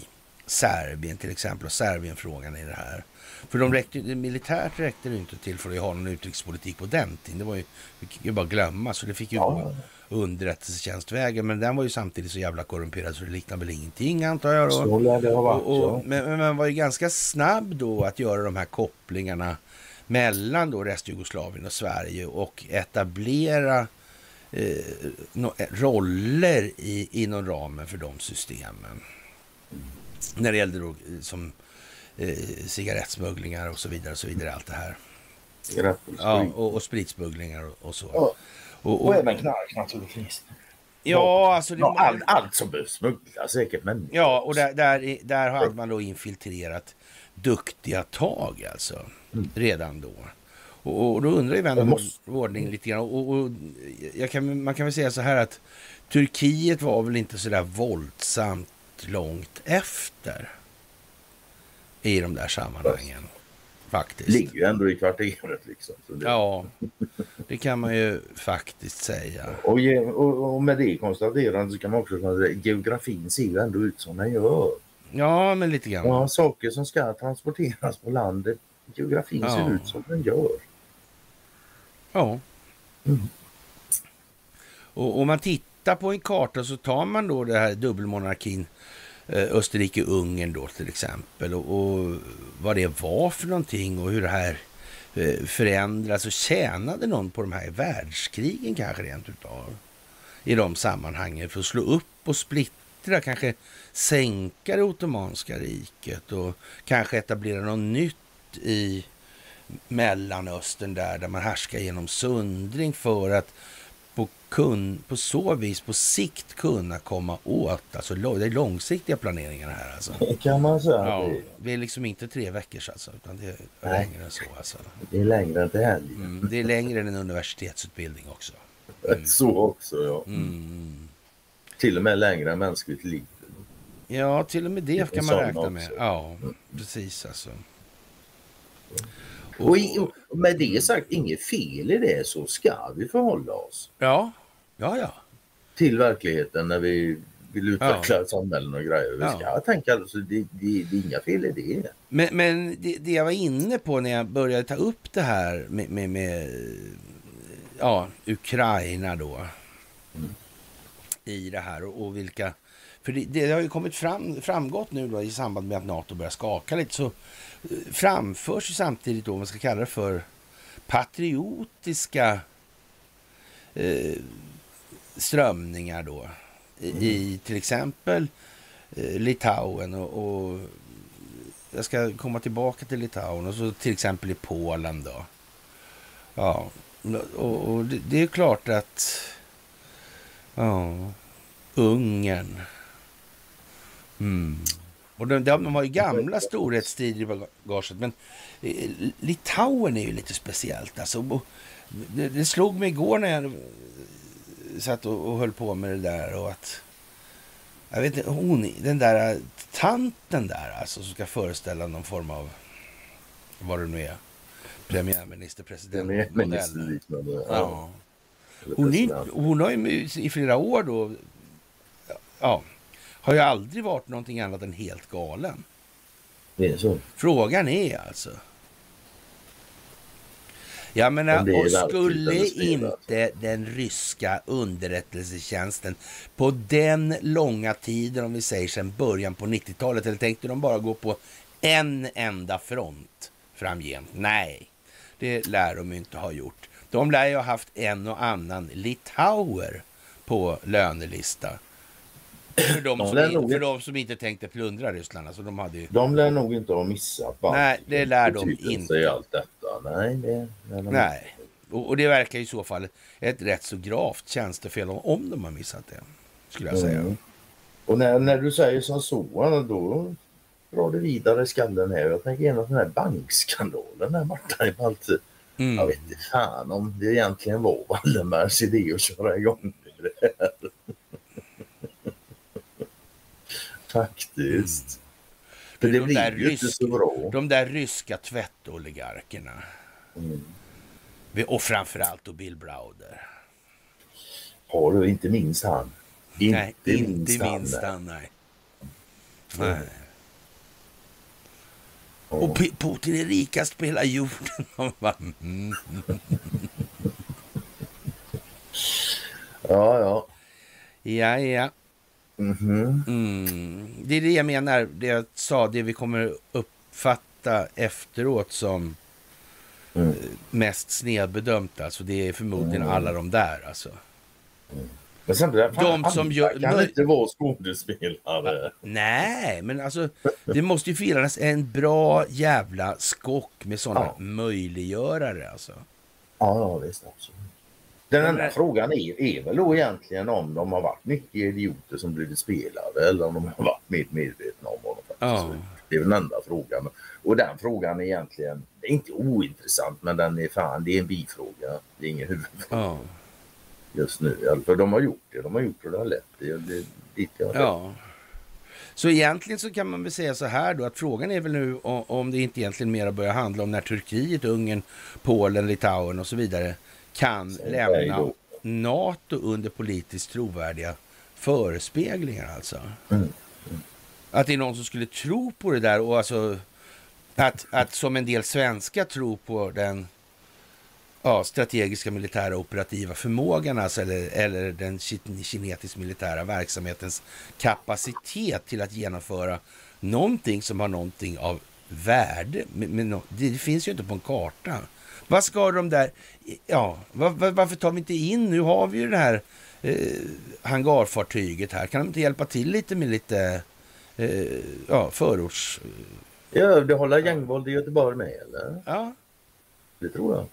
Serbien till exempel och Serbienfrågan i det här. För de räckte, militärt räckte det inte till för att ha någon utrikespolitik på den tiden. Det var ju, vi kan ju bara glömma, så det fick ju Ja. gå underrättelsetjänstvägen. Men den var ju samtidigt så jävla korrumperad så det liknar väl ingenting antar jag. Då. så lär det ha varit. Och, och, ja. men, man var ju ganska snabb då att göra de här kopplingarna mellan då Restjugoslavien och Sverige och etablera eh, no, eh, roller i, inom ramen för de systemen. När det gällde då eh, som eh, cigarettsmugglingar och så vidare. Och så vidare allt det här. Ja, och, och spritsmugglingar och, och så. Ja. Och, Och även knark naturligtvis. ja, alltså det, Ja, allt, allt som behövs smugglas säkert. Men Ja, och där, där, där har man då infiltrerat duktiga tag alltså. Redan då. Och, och då undrar ju vän av måste- ordning lite grann. Och, och, kan, man kan väl säga så här att Turkiet var väl inte så där våldsamt långt efter i de där sammanhangen. Faktiskt. ligger ju ändå i kvarteret liksom. Det, Ja, det kan man ju faktiskt säga. och, och, och med det konstaterandet så kan man också säga att geografin ser ju ändå ut som den gör. Ja, men lite grann. Ja, saker som ska transporteras på landet. Geografin Ja. ser ut som den gör. Ja. Mm. Och om man tittar på en karta så tar man då det här dubbelmonarkin Eh, Österrike-Ungern då till exempel. Och, och vad det var för någonting och hur det här eh, förändras och tjänade någon på de här världskrigen kanske rent utav? I de sammanhangen för att slå upp och splittra, kanske sänka det ottomanska riket och kanske etablera något nytt i Mellanöstern där, där man härskar genom sundring för att kun, på så vis på sikt kunna komma åt, alltså det är långsiktiga planeringar här alltså. Det kan man säga. Ja, Det, det är liksom inte tre veckors alltså, utan det är Nej. längre än så alltså. det är längre än till helgen. Mm, det är längre än en universitetsutbildning också. Så också ja. Mm. Till och med längre än mänskligt liv. Ja, till och med det kan man räkna med. också. Ja, precis alltså. Och med det sagt, inget fel i det så ska vi förhålla oss Ja, ja, ja. till verkligheten när vi vill utveckla samhällen och grejer. Vi Ja. ska tänka, alltså, det, det, det är inga fel i det. Men, men det, det jag var inne på när jag började ta upp det här med, med, med ja, Ukraina då. I det här och, och vilka... För det, det har ju kommit fram, framgått nu då i samband med att NATO börjar skaka lite så eh, framförs ju samtidigt då, vad man ska kalla det för, patriotiska eh, strömningar då. I, i till exempel eh, Litauen och, och jag ska komma tillbaka till Litauen och så till exempel i Polen då. Ja, och, och det, det är klart att ja, Ungern. Mm. Och de, de har ju gamla storhetsstrider i bagaget. Men eh, Litauen är ju lite speciellt. Alltså, det, det slog mig igår när jag satt och, och höll på med det där. Och att, jag vet inte, hon, den där tanten där alltså som ska föreställa någon form av, vad det nu är, premiärminister, president. Premiärminister ja. Hon, är, hon har ju i flera år då, ja, har ju aldrig varit någonting annat än helt galen. Det är så. Frågan är alltså. Jag menar, och skulle inte den ryska underrättelsetjänsten på den långa tiden, om vi säger sedan början på 90-talet, eller tänkte de bara gå på en enda front framgent? Nej, det lär de inte ha gjort. De lär ju ha haft en och annan litauer på lönelista för de, de som, in, för de som inte tänkte plundra Ryssland. Alltså de, hade ju... de lär nog inte ha missat Nej, det lär de inte. allt detta. Nej, det lär de Nej. Och, och, det verkar i så fall ett rätt så gravt tjänstefel om, om de har missat det. Skulle jag säga. Mm. Och när, när du säger som så, då drar det vidare skallen här. Jag tänker igenom den här bankskandalen där Marta i Malte. Mm. Jag vet inte fan om det egentligen var Wallenbergs idé att köra igång det här. Faktiskt. Mm. Det de blir ju inte så bra. De där ryska tvättoligarkerna. Mm. Och framförallt då Bill Browder. Har du inte minst han? Inte nej, minst inte minst han. Nej. Mm. nej. Och Putin är rikast på hela jorden. <laughs> mm. ja, ja. Ja, ja. Mm-hmm. Mm. Det är det jag menar, det jag sa, det vi kommer uppfatta efteråt som mm. mest snedbedömt. Alltså det är förmodligen mm. alla de där alltså. Mm. Men samtidigt, de fan, som gör, kan inte vara skådespelare. Nej, men alltså det måste ju finnas en bra jävla skock med sådana ja. möjliggörare alltså. Ja, ja visst absolut. Den enda frågan är, är väl då egentligen om de har varit mycket idioter som blivit spelade eller om de har varit med, medvetna om vad de faktiskt ja. Det är den enda frågan. Och den frågan är egentligen, det är inte ointressant men den är fan, det är en bifråga. Det är ingen huvudfråga. Ja. Just nu. För de har gjort det, de har gjort det, det har lett. Det, det, dit jag ja. Så egentligen så kan man väl säga så här då att frågan är väl nu om det inte egentligen mer börjar handla om när Turkiet, Ungern, Polen, Litauen och så vidare kan lämna NATO under politiskt trovärdiga förespeglingar alltså. Mm. Mm. Att det är någon som skulle tro på det där och alltså att, att som en del svenskar tror på den ja, strategiska militära operativa förmågan, alltså, eller, eller den kinetiska militära verksamhetens kapacitet till att genomföra någonting som har någonting av värde. Men, men, det finns ju inte på en karta. Vad ska de där... Ja, var, var, varför tar vi inte in... Nu har vi ju det här eh, hangarfartyget här. Kan de inte hjälpa till lite med lite eh, ja, förorts... Ja, det håller gängvåld i Göteborg med eller? Ja. Det tror jag.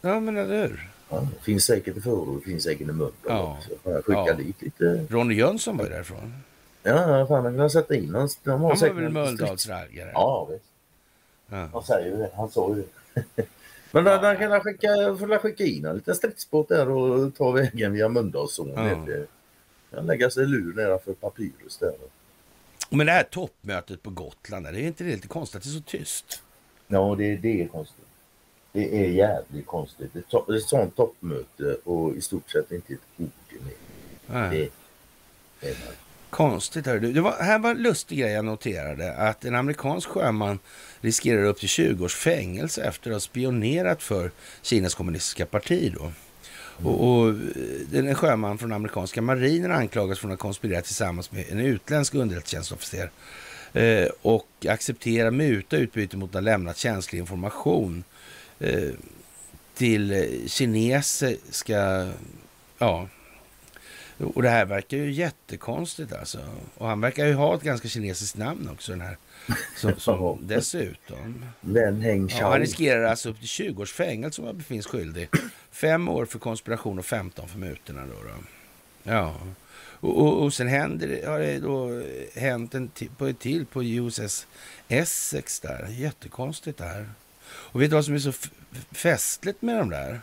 Ja, men eller hur? Ja, det finns säkert i förort, det finns säkert i Mölndal ja. också. Jag skickar ja. dit lite... Ronny Jönsson var ju därifrån. Ja, fan man kan sätta in hans... De har han var väl Mölndalsraggare? Ja, visst. Ja. Han säger ju det. Han sa ju det. <laughs> Men där, där kan skicka, får skicka in en liten stridsbåt där och ta vägen via Mölndalszonen. Ja. Kan lägga sig i lur nedanför Papyrus där. Men det här toppmötet på Gotland, det är inte det lite konstigt att det är så tyst? Ja, det, det är konstigt. Det är jävligt konstigt. Ett, to ett sånt toppmöte och i stort sett inte ett ord med. Det, det är Konstigt. Hör du. Det var, här var en lustig grej jag noterade. Att en amerikansk sjöman riskerar upp till 20 års fängelse efter att ha spionerat för Kinas kommunistiska parti. Då. Och, och eh, en sjöman från amerikanska marinen anklagas för att konspirera tillsammans med en utländsk underrättelsetjänstofficer eh, och acceptera muta utbyte mot att ha lämnat känslig information eh, till eh, kinesiska ja, och det här verkar ju jättekonstigt alltså. Och han verkar ju ha ett ganska kinesiskt namn också den här. Som, som dessutom. Heng ja, Han riskerar alltså upp till 20 års fängelse om han befinns skyldig. Fem år för konspiration och 15 för mutorna då. då. Ja. Och, och, och sen händer det, har det då hänt en på ett till på USS Essex där. Jättekonstigt där. Och vet du vad som är så festligt med de där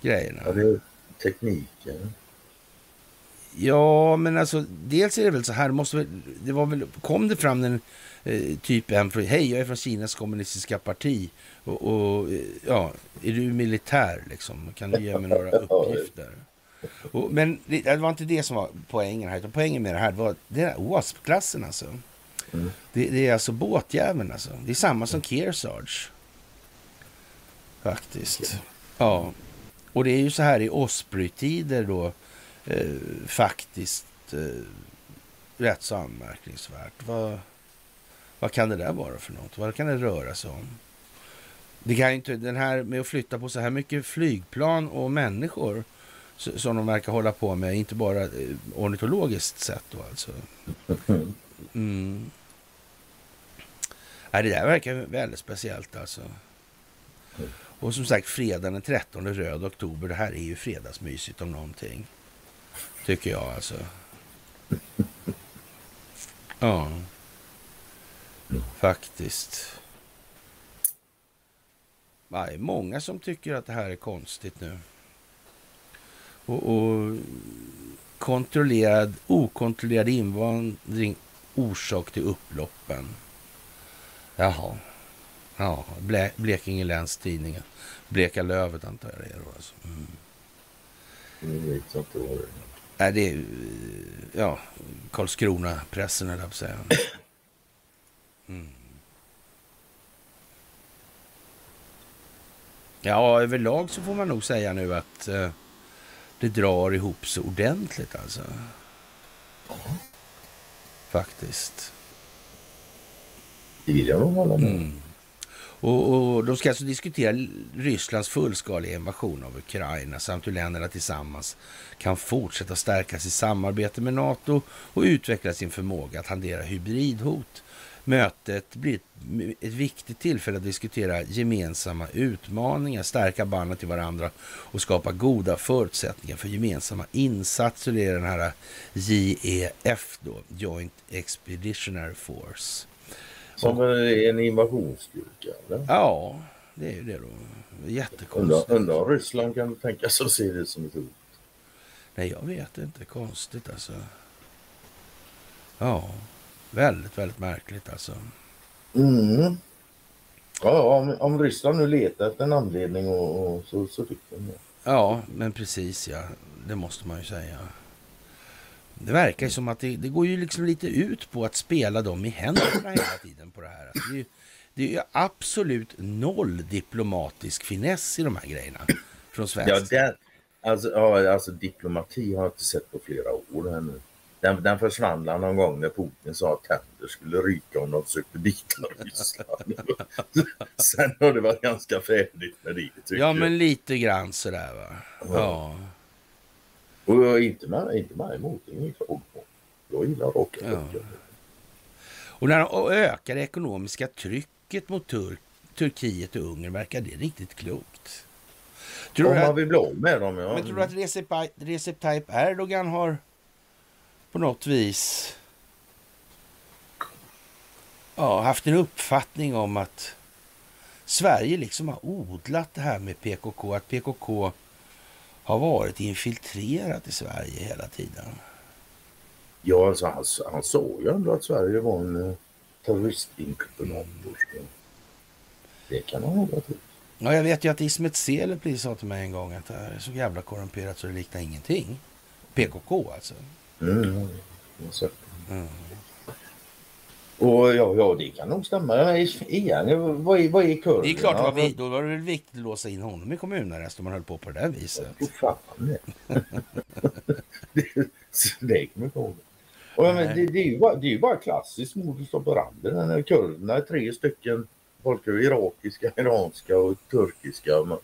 grejerna? Ja, det är tekniken. Ja, men alltså dels är det väl så här, måste väl, det var väl, kom det fram en eh, typ en från, hej jag är från Kinas kommunistiska parti och, och, ja, är du militär liksom? Kan du ge mig några <laughs> uppgifter? Och, men det, det, var inte det som var poängen här, utan poängen med det här var det där WASP-klassen alltså. Mm. Det, det, är alltså båtjäveln alltså. Det är samma som Kearsarge. Faktiskt. Ja. Och det är ju så här i Osprey-tider då eh, faktiskt eh, rätt så anmärkningsvärt. Vad, vad kan det där vara för något? Vad kan det röra sig om? Det kan inte, den här med att flytta på så här mycket flygplan och människor som de verkar hålla på med, inte bara eh, ornitologiskt sett då alltså. <laughs> Mm. Det där verkar väldigt speciellt alltså. Och som sagt, fredagen den 13 röd oktober, det här är ju fredagsmysigt om någonting. Tycker jag alltså. <laughs> Ja. Faktiskt. Det är många som tycker att det här är konstigt nu. Och, och kontrollerad, okontrollerad invandring orsak till upploppen. Jaha. Ja, Ble Blekinge Läns Tidningen. Bleka Lövet antar jag det är då. Alltså. Mm. Jag det. Nej, det är ja, Karlskrona-pressen, eller på att säga. Mm. Ja, överlag så får man nog säga nu att eh, det drar ihop sig ordentligt alltså. Faktiskt. Det vill jag nog hålla med mm. Och, och, de ska alltså diskutera Rysslands fullskaliga invasion av Ukraina samt hur länderna tillsammans kan fortsätta stärka sitt samarbete med Nato och utveckla sin förmåga att hantera hybridhot. Mötet blir ett, ett viktigt tillfälle att diskutera gemensamma utmaningar, stärka banden till varandra och skapa goda förutsättningar för gemensamma insatser. Det är den här JEF då, Joint Expeditionary Force. Som en invasionsstyrka? Eller? Ja, det är ju det då. Jättekonstigt. Undrar om Ryssland kan tänka sig att se det som ett hot? Nej, jag vet inte. Konstigt alltså. Ja, väldigt, väldigt märkligt alltså. Mm. Ja, om, om Ryssland nu letar efter en anledning och, och så, så fick de det. Ja, men precis ja. Det måste man ju säga. Det verkar ju som att det, det, går ju liksom lite ut på att spela dem i händerna hela tiden på det här. Alltså det, är, det är ju absolut noll diplomatisk finess i de här grejerna från svensk ja, alltså, ja, alltså diplomati har jag inte sett på flera år här nu. Den, den försvann någon gång när Putin sa att tänder skulle ryka om de försökte bita Ryssland. <laughs> Sen har det varit ganska färdigt med det. Ja, jag. men lite grann sådär va. Ja. ja. Och inte med, inte med emot, ingen klagomål. Jag gillar raka ja. Och när de ökar det ekonomiska trycket mot Tur Turkiet och Ungern verkar det riktigt klokt. Tror Om man att, vill bli av med dem, ja. Men tror du att Recep, Recep Tayyip Erdogan har på något vis ja, haft en uppfattning om att Sverige liksom har odlat det här med PKK, att PKK har varit infiltrerat i Sverige hela tiden. Ja, alltså han, han såg ju ändå att Sverige var en uh, terroristinkubator. Det kan han hålla till. Ja, jag vet ju att Ismet Selepli sa till mig en gång att det är så jävla korrumperat så det liknar ingenting. PKK alltså. Mm, mm. Och ja, ja, det kan nog stämma. Igen, vad är, vad är kurden? Det är klart, var vi, då var det väl viktigt att låsa in honom i kommunarrest om man höll på på det där viset. Ja, fan <laughs> det. det, det kommer jag ihåg. Och, men, det, det, är ju bara, det är ju bara klassiskt modus operandi. Kurderna är tre stycken folk är irakiska, iranska och turkiska. Så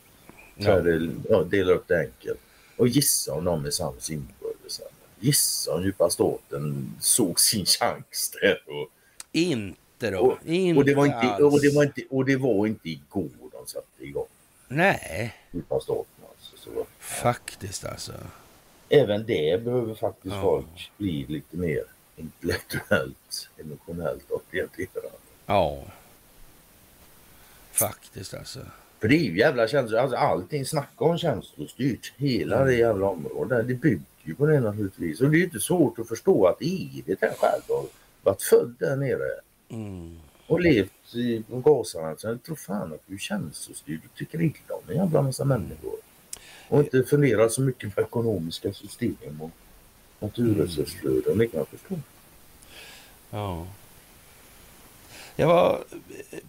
ja. det, ja, delar upp det enkelt. Och gissa om de är sams inbördes. Gissa om djupa staten såg sin chans där. Och, inte då. Och, inte och, det var inte, alls. och, det var inte, och det var inte igår de satte igång. Nej. Djupa staten alltså. Så, Faktiskt alltså. även det behöver faktiskt Ja. folk bli lite mer intellektuellt, emotionellt orienterade. Ja. Faktiskt alltså. För det är ju jävla känslor, alltså allting, snacka om känslostyrt, hela det jävla området, det bygger ju på det naturligtvis. Och det är ju inte svårt att förstå att Edith här själv har varit född där nere Mm. och levt i Gazarna. Så jag tror fan att du är känslostyrd och tycker illa om en jävla massa människor. Och inte funderar så mycket på ekonomiska system och naturresursflöden, det kan jag förstå. Ja. Jag var,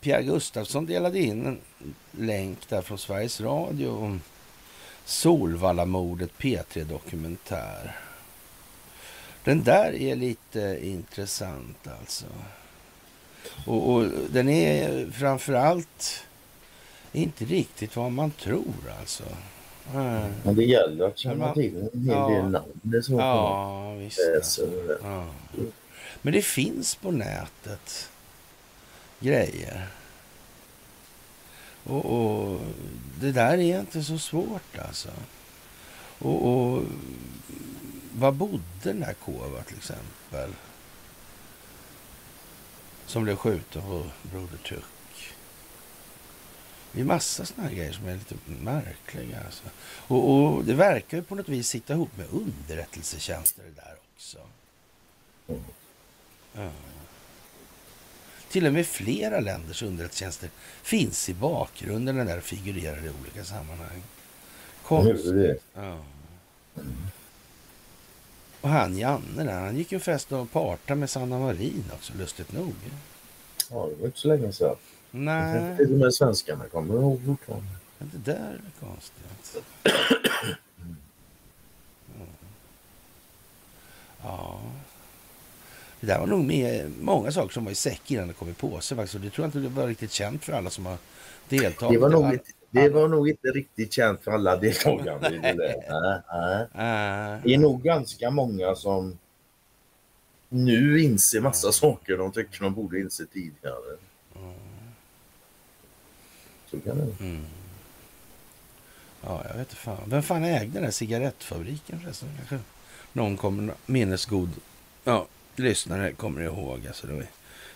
Pierre Gustafsson delade in en länk där från Sveriges Radio om Solvallamordet P3 Dokumentär. Den där är lite intressant alltså. Och, och den är framförallt inte riktigt vad man tror alltså. Nej. Men det gäller att känna till en hel ja. del namn. Det är så Ja, visst. det. Ja. Men det finns på nätet grejer. Och, och det där är inte så svårt alltså. Och, och var bodde den där Kova till exempel? Som blev skjuten på Broder Tuck. Det är massa såna här grejer som är lite märkliga. Alltså. Och, och det verkar ju på något vis sitta ihop med underrättelsetjänster det där också. Ja. Till och med flera länders underrättelsetjänster finns i bakgrunden när där figurerar i olika sammanhang. Hur Konst. är det? Ja. Och han Janne där, han gick ju förresten och partade med Sanna Marin också, lustigt nog. Ja, det var inte så länge sedan. Nej, Till och med svenskarna kommer ihåg fortfarande. men det där är konstigt. Ja. Det där var nog med många saker som var i säck innan det kom i påse faktiskt. Och det tror jag inte det var riktigt känt för alla som har deltagit. Det var, nog inte, det var nog inte riktigt känt för alla det där. <laughs> Nej. Ah, Det är nog ganska många som nu inser massa saker de tycker de borde inse tidigare. Så kan det mm. Ja, jag vet inte fan. Vem fan ägde den här cigarettfabriken förresten? Kanske någon kommer, minnesgod ja, lyssnare kommer ihåg. Alltså, det var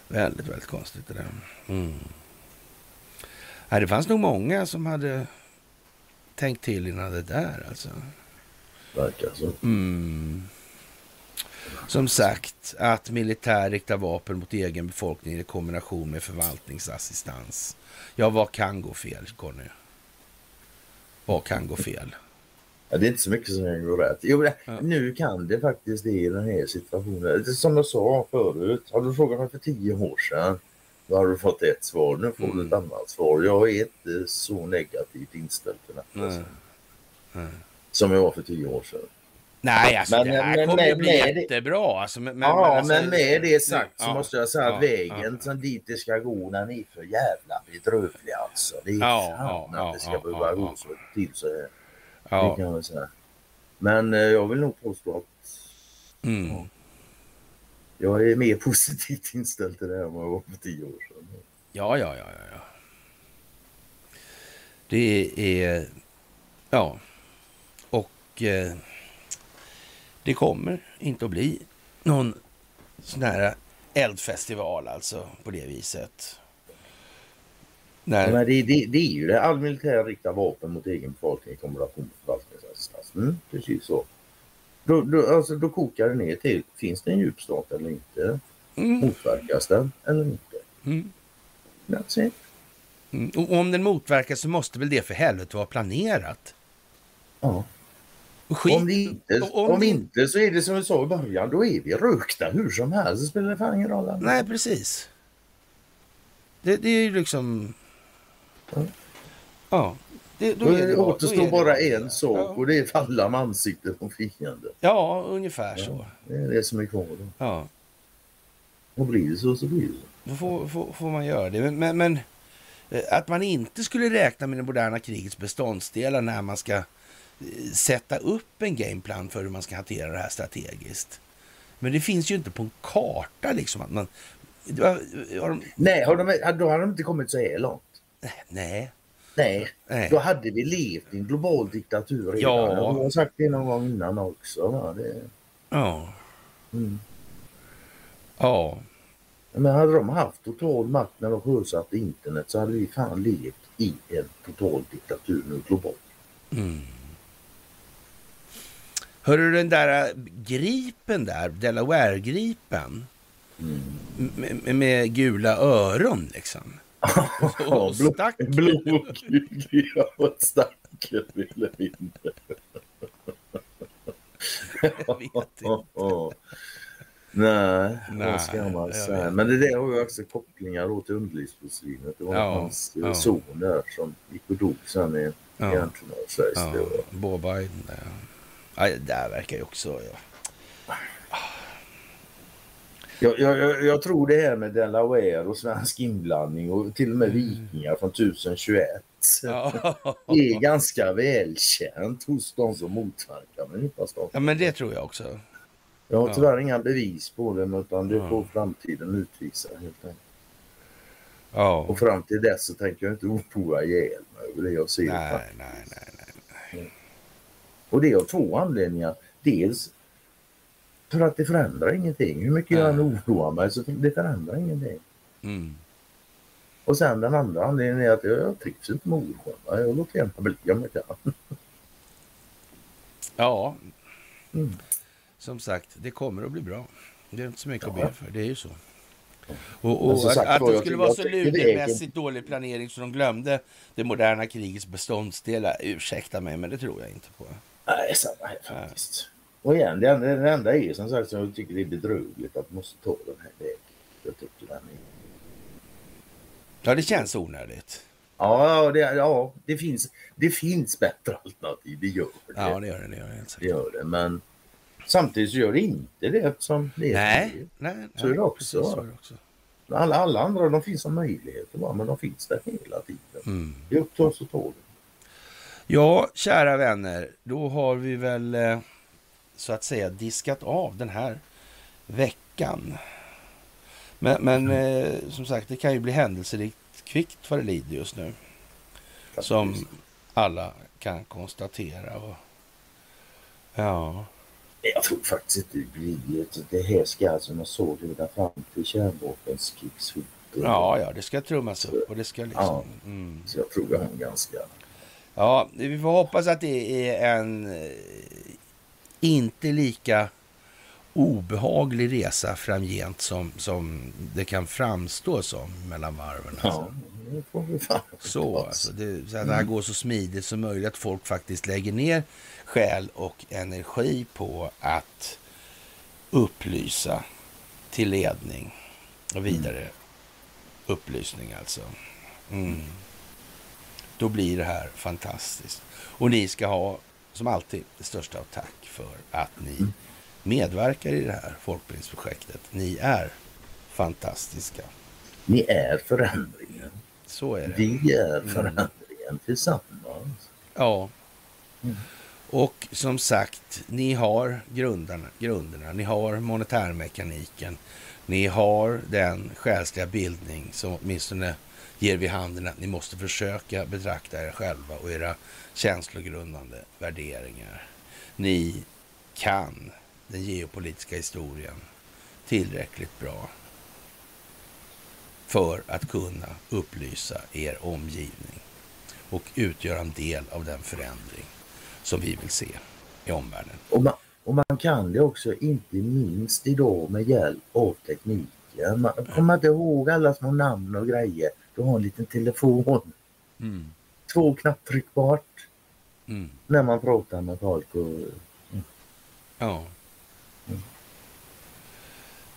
väldigt, väldigt konstigt det där. Mm. Ja, det fanns nog många som hade tänkt till innan det där alltså. verkar så. Mm. Som sagt, att militär riktar vapen mot egen befolkning i kombination med förvaltningsassistans. Ja, vad kan gå fel, Conny? Vad kan gå fel? Ja, det är inte så mycket som kan gå rätt. Jo, Ja. Nu kan det faktiskt det i den här situationen. Som jag sa förut, hade du frågat mig för tio år sedan då hade du fått ett svar. Nu får du Mm. ett annat svar. Jag är inte så negativt inställd till detta alltså, som jag var för tio år sedan. Nej, alltså Men- det här men- kommer ju men- bli jättebra. Alltså, men, men, ja, alltså, men med det sagt så ja, måste jag säga ja, att vägen ja. som dit det ska gå, den är för jävla bedrövlig alltså. Det är Ja, fan ja, att ja, det ska ja, behöva ja, gå ja. så till så här. Det Ja, kan jag säga. Men eh, jag vill nog påstå att mm. Jag är mer <laughs> positivt inställd till det här än vad jag var för tio år sedan. ja, ja, ja, ja, ja. Det är... Ja. Och eh, det kommer inte att bli någon sån här eldfestival alltså på det viset. När, Men det, det, det är ju det. All militär riktar vapen mot egen befolkning i kombination med förvaltningsassistans. Mm, precis så. Då, då, alltså, då kokar det ner till, finns det en djup stat eller inte? mm, Motverkas den eller inte? mm, That's it. mm. Och om den motverkas så måste väl det för helvete vara planerat? Ja. Och skit, Om, inte, om, det- inte så är det som vi sa i början, då är vi rökta hur som helst. Det spelar fan ingen roll. Nej, precis. Det, det är ju liksom... Ja. Ja. Det, Då, då det, återstår bara det en sak Ja. och det är falla med ansiktet på fienden. Ja, ungefär så. Det är det som är kvar. Då. Ja, Och blir det så så blir det så. då får, får, får man göra det. Men, men, eh, att man inte skulle räkna med det moderna krigets beståndsdelar när man ska eh, sätta upp en gameplan för hur man ska hantera det här strategiskt. Men det finns ju inte på en karta liksom. Att man, har de, Nej, har de, då har de inte kommit så här långt. nej, Nej, Nej. då hade vi levt i en global diktatur redan. Ja. Jag har sagt det någon gång innan också. Va? Det, Ja. mm. Ja. Men hade de haft total makt när de sjösatte internet så hade vi fan levt i en total diktatur nu globalt. Mm. Hörru, den där äh, gripen där, Delaware-gripen Mm. med, med gula öron liksom. Och stack. Ja, ett stacken eller mindre. Jag vet inte. Nej, Nej, vad ska man säga. Men det där har ju också kopplingar då till underlivsporslinet. Det var Ja, hans eh, ja. son där som gick och dog sen i Ja. sägs Ja, det. Och- Bo Biden. Ja. Ja, det där verkar ju också... Ja. Jag, jag, jag, tror det här med Delaware och svensk inblandning och till och med vikingar från 1021 Ja. är ganska välkänt hos de som motverkar stater. ja, men det tror jag också. Jag har Ja. tyvärr inga bevis på det utan det får framtiden utvisa helt enkelt. Ja. Och fram till dess så tänker jag inte oroa ihjäl mig över det jag ser. Nej, nej, nej, nej. Och det är av två anledningar. Dels för att det förändrar ingenting. Hur mycket jag än oroar mig så det förändrar ingenting. Mm. Och sen den andra anledningen är att jag, trivs inte med oro. Jag låter gärna bli om jag kan. Ja, Mm. som sagt, det kommer att bli bra. Det är inte så mycket att Ja. be för. Det är ju så. Och, och att, sagt att det skulle vara att så ludermässigt dålig planering så de glömde det moderna krigets beståndsdelar. Ursäkta mig, men det tror jag inte på. Nej, samma här faktiskt. Och igen, det enda, det enda är som sagt som jag tycker det är bedrövligt att man måste ta den här vägen. Jag tycker den är... Ja, det känns onödigt. Ja, det, ja det, finns, det finns bättre alternativ. Det gör det. Ja, det gör det. Det gör det, helt det gör det. Men samtidigt så gör det inte det eftersom det är Nej, frihet. nej, Så är nej, det också. så är det också. Alla, alla andra de finns som möjligheter bara, men de finns där hela tiden. Mm. Det är upp till oss att ta det. Ja, kära vänner, då har vi väl eh, så att säga diskat av den här veckan. Men, men eh, som sagt, det kan ju bli händelserikt kvickt vad det lider just nu. Som alla kan konstatera. Och, ja, Jag tror faktiskt inte det blir Det här ska som jag såg leda fram till kärnvapenskrigshotet. ja, ja, det ska trummas upp och det ska liksom... Ja. Mm. Så jag tror jag har ganska... Ja, vi får hoppas att det är en eh, inte lika obehaglig resa framgent som, som det kan framstå som mellan varven. Alltså. Ja, Så, alltså, det, så att det här går så smidigt som möjligt. Att folk faktiskt lägger ner själ och energi på att upplysa till ledning och vidare upplysning alltså. Mm. Då blir det här fantastiskt. Och ni ska ha, som alltid, det största av tack för att ni medverkar i det här folkbildningsprojektet. Ni är fantastiska. Ni är förändringen. Så är det. Vi är förändringen tillsammans. Ja. Och som sagt, ni har grundarna, grunderna, ni har monetärmekaniken, ni har den själsliga bildning som åtminstone ger vid handen att ni måste försöka betrakta er själva och era känslogrundande värderingar. Ni kan den geopolitiska historien tillräckligt bra för att kunna upplysa er omgivning och utgöra en del av den förändring som vi vill se i omvärlden. Och man, och man kan det också inte minst idag med hjälp av tekniken. Man kommer inte ihåg alla små namn och grejer. Du har en liten telefon. Två knapptryck bort Mm. När man pratar med folk. Och, Ja.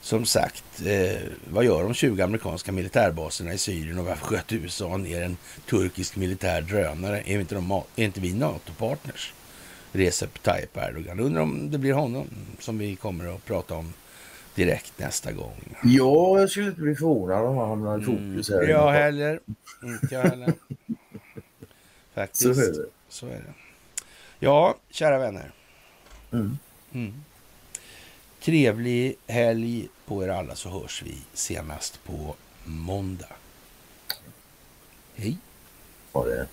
Som sagt, eh, vad gör de 20 amerikanska militärbaserna i Syrien och varför sköt USA ner en turkisk militär drönare? Är inte, de, är inte vi NATO-partners? Recep Tayyip Erdogan. Undrar om det blir honom som vi kommer att prata om direkt nästa gång. ja, jag skulle inte bli förvånad om han hamnar i fokus här. Mm, jag heller. Inte jag heller. Så Faktiskt. är det. Så är det. Ja, kära vänner. Mm. Mm. Trevlig helg på er alla så hörs vi senast på måndag. Hej. Ha det.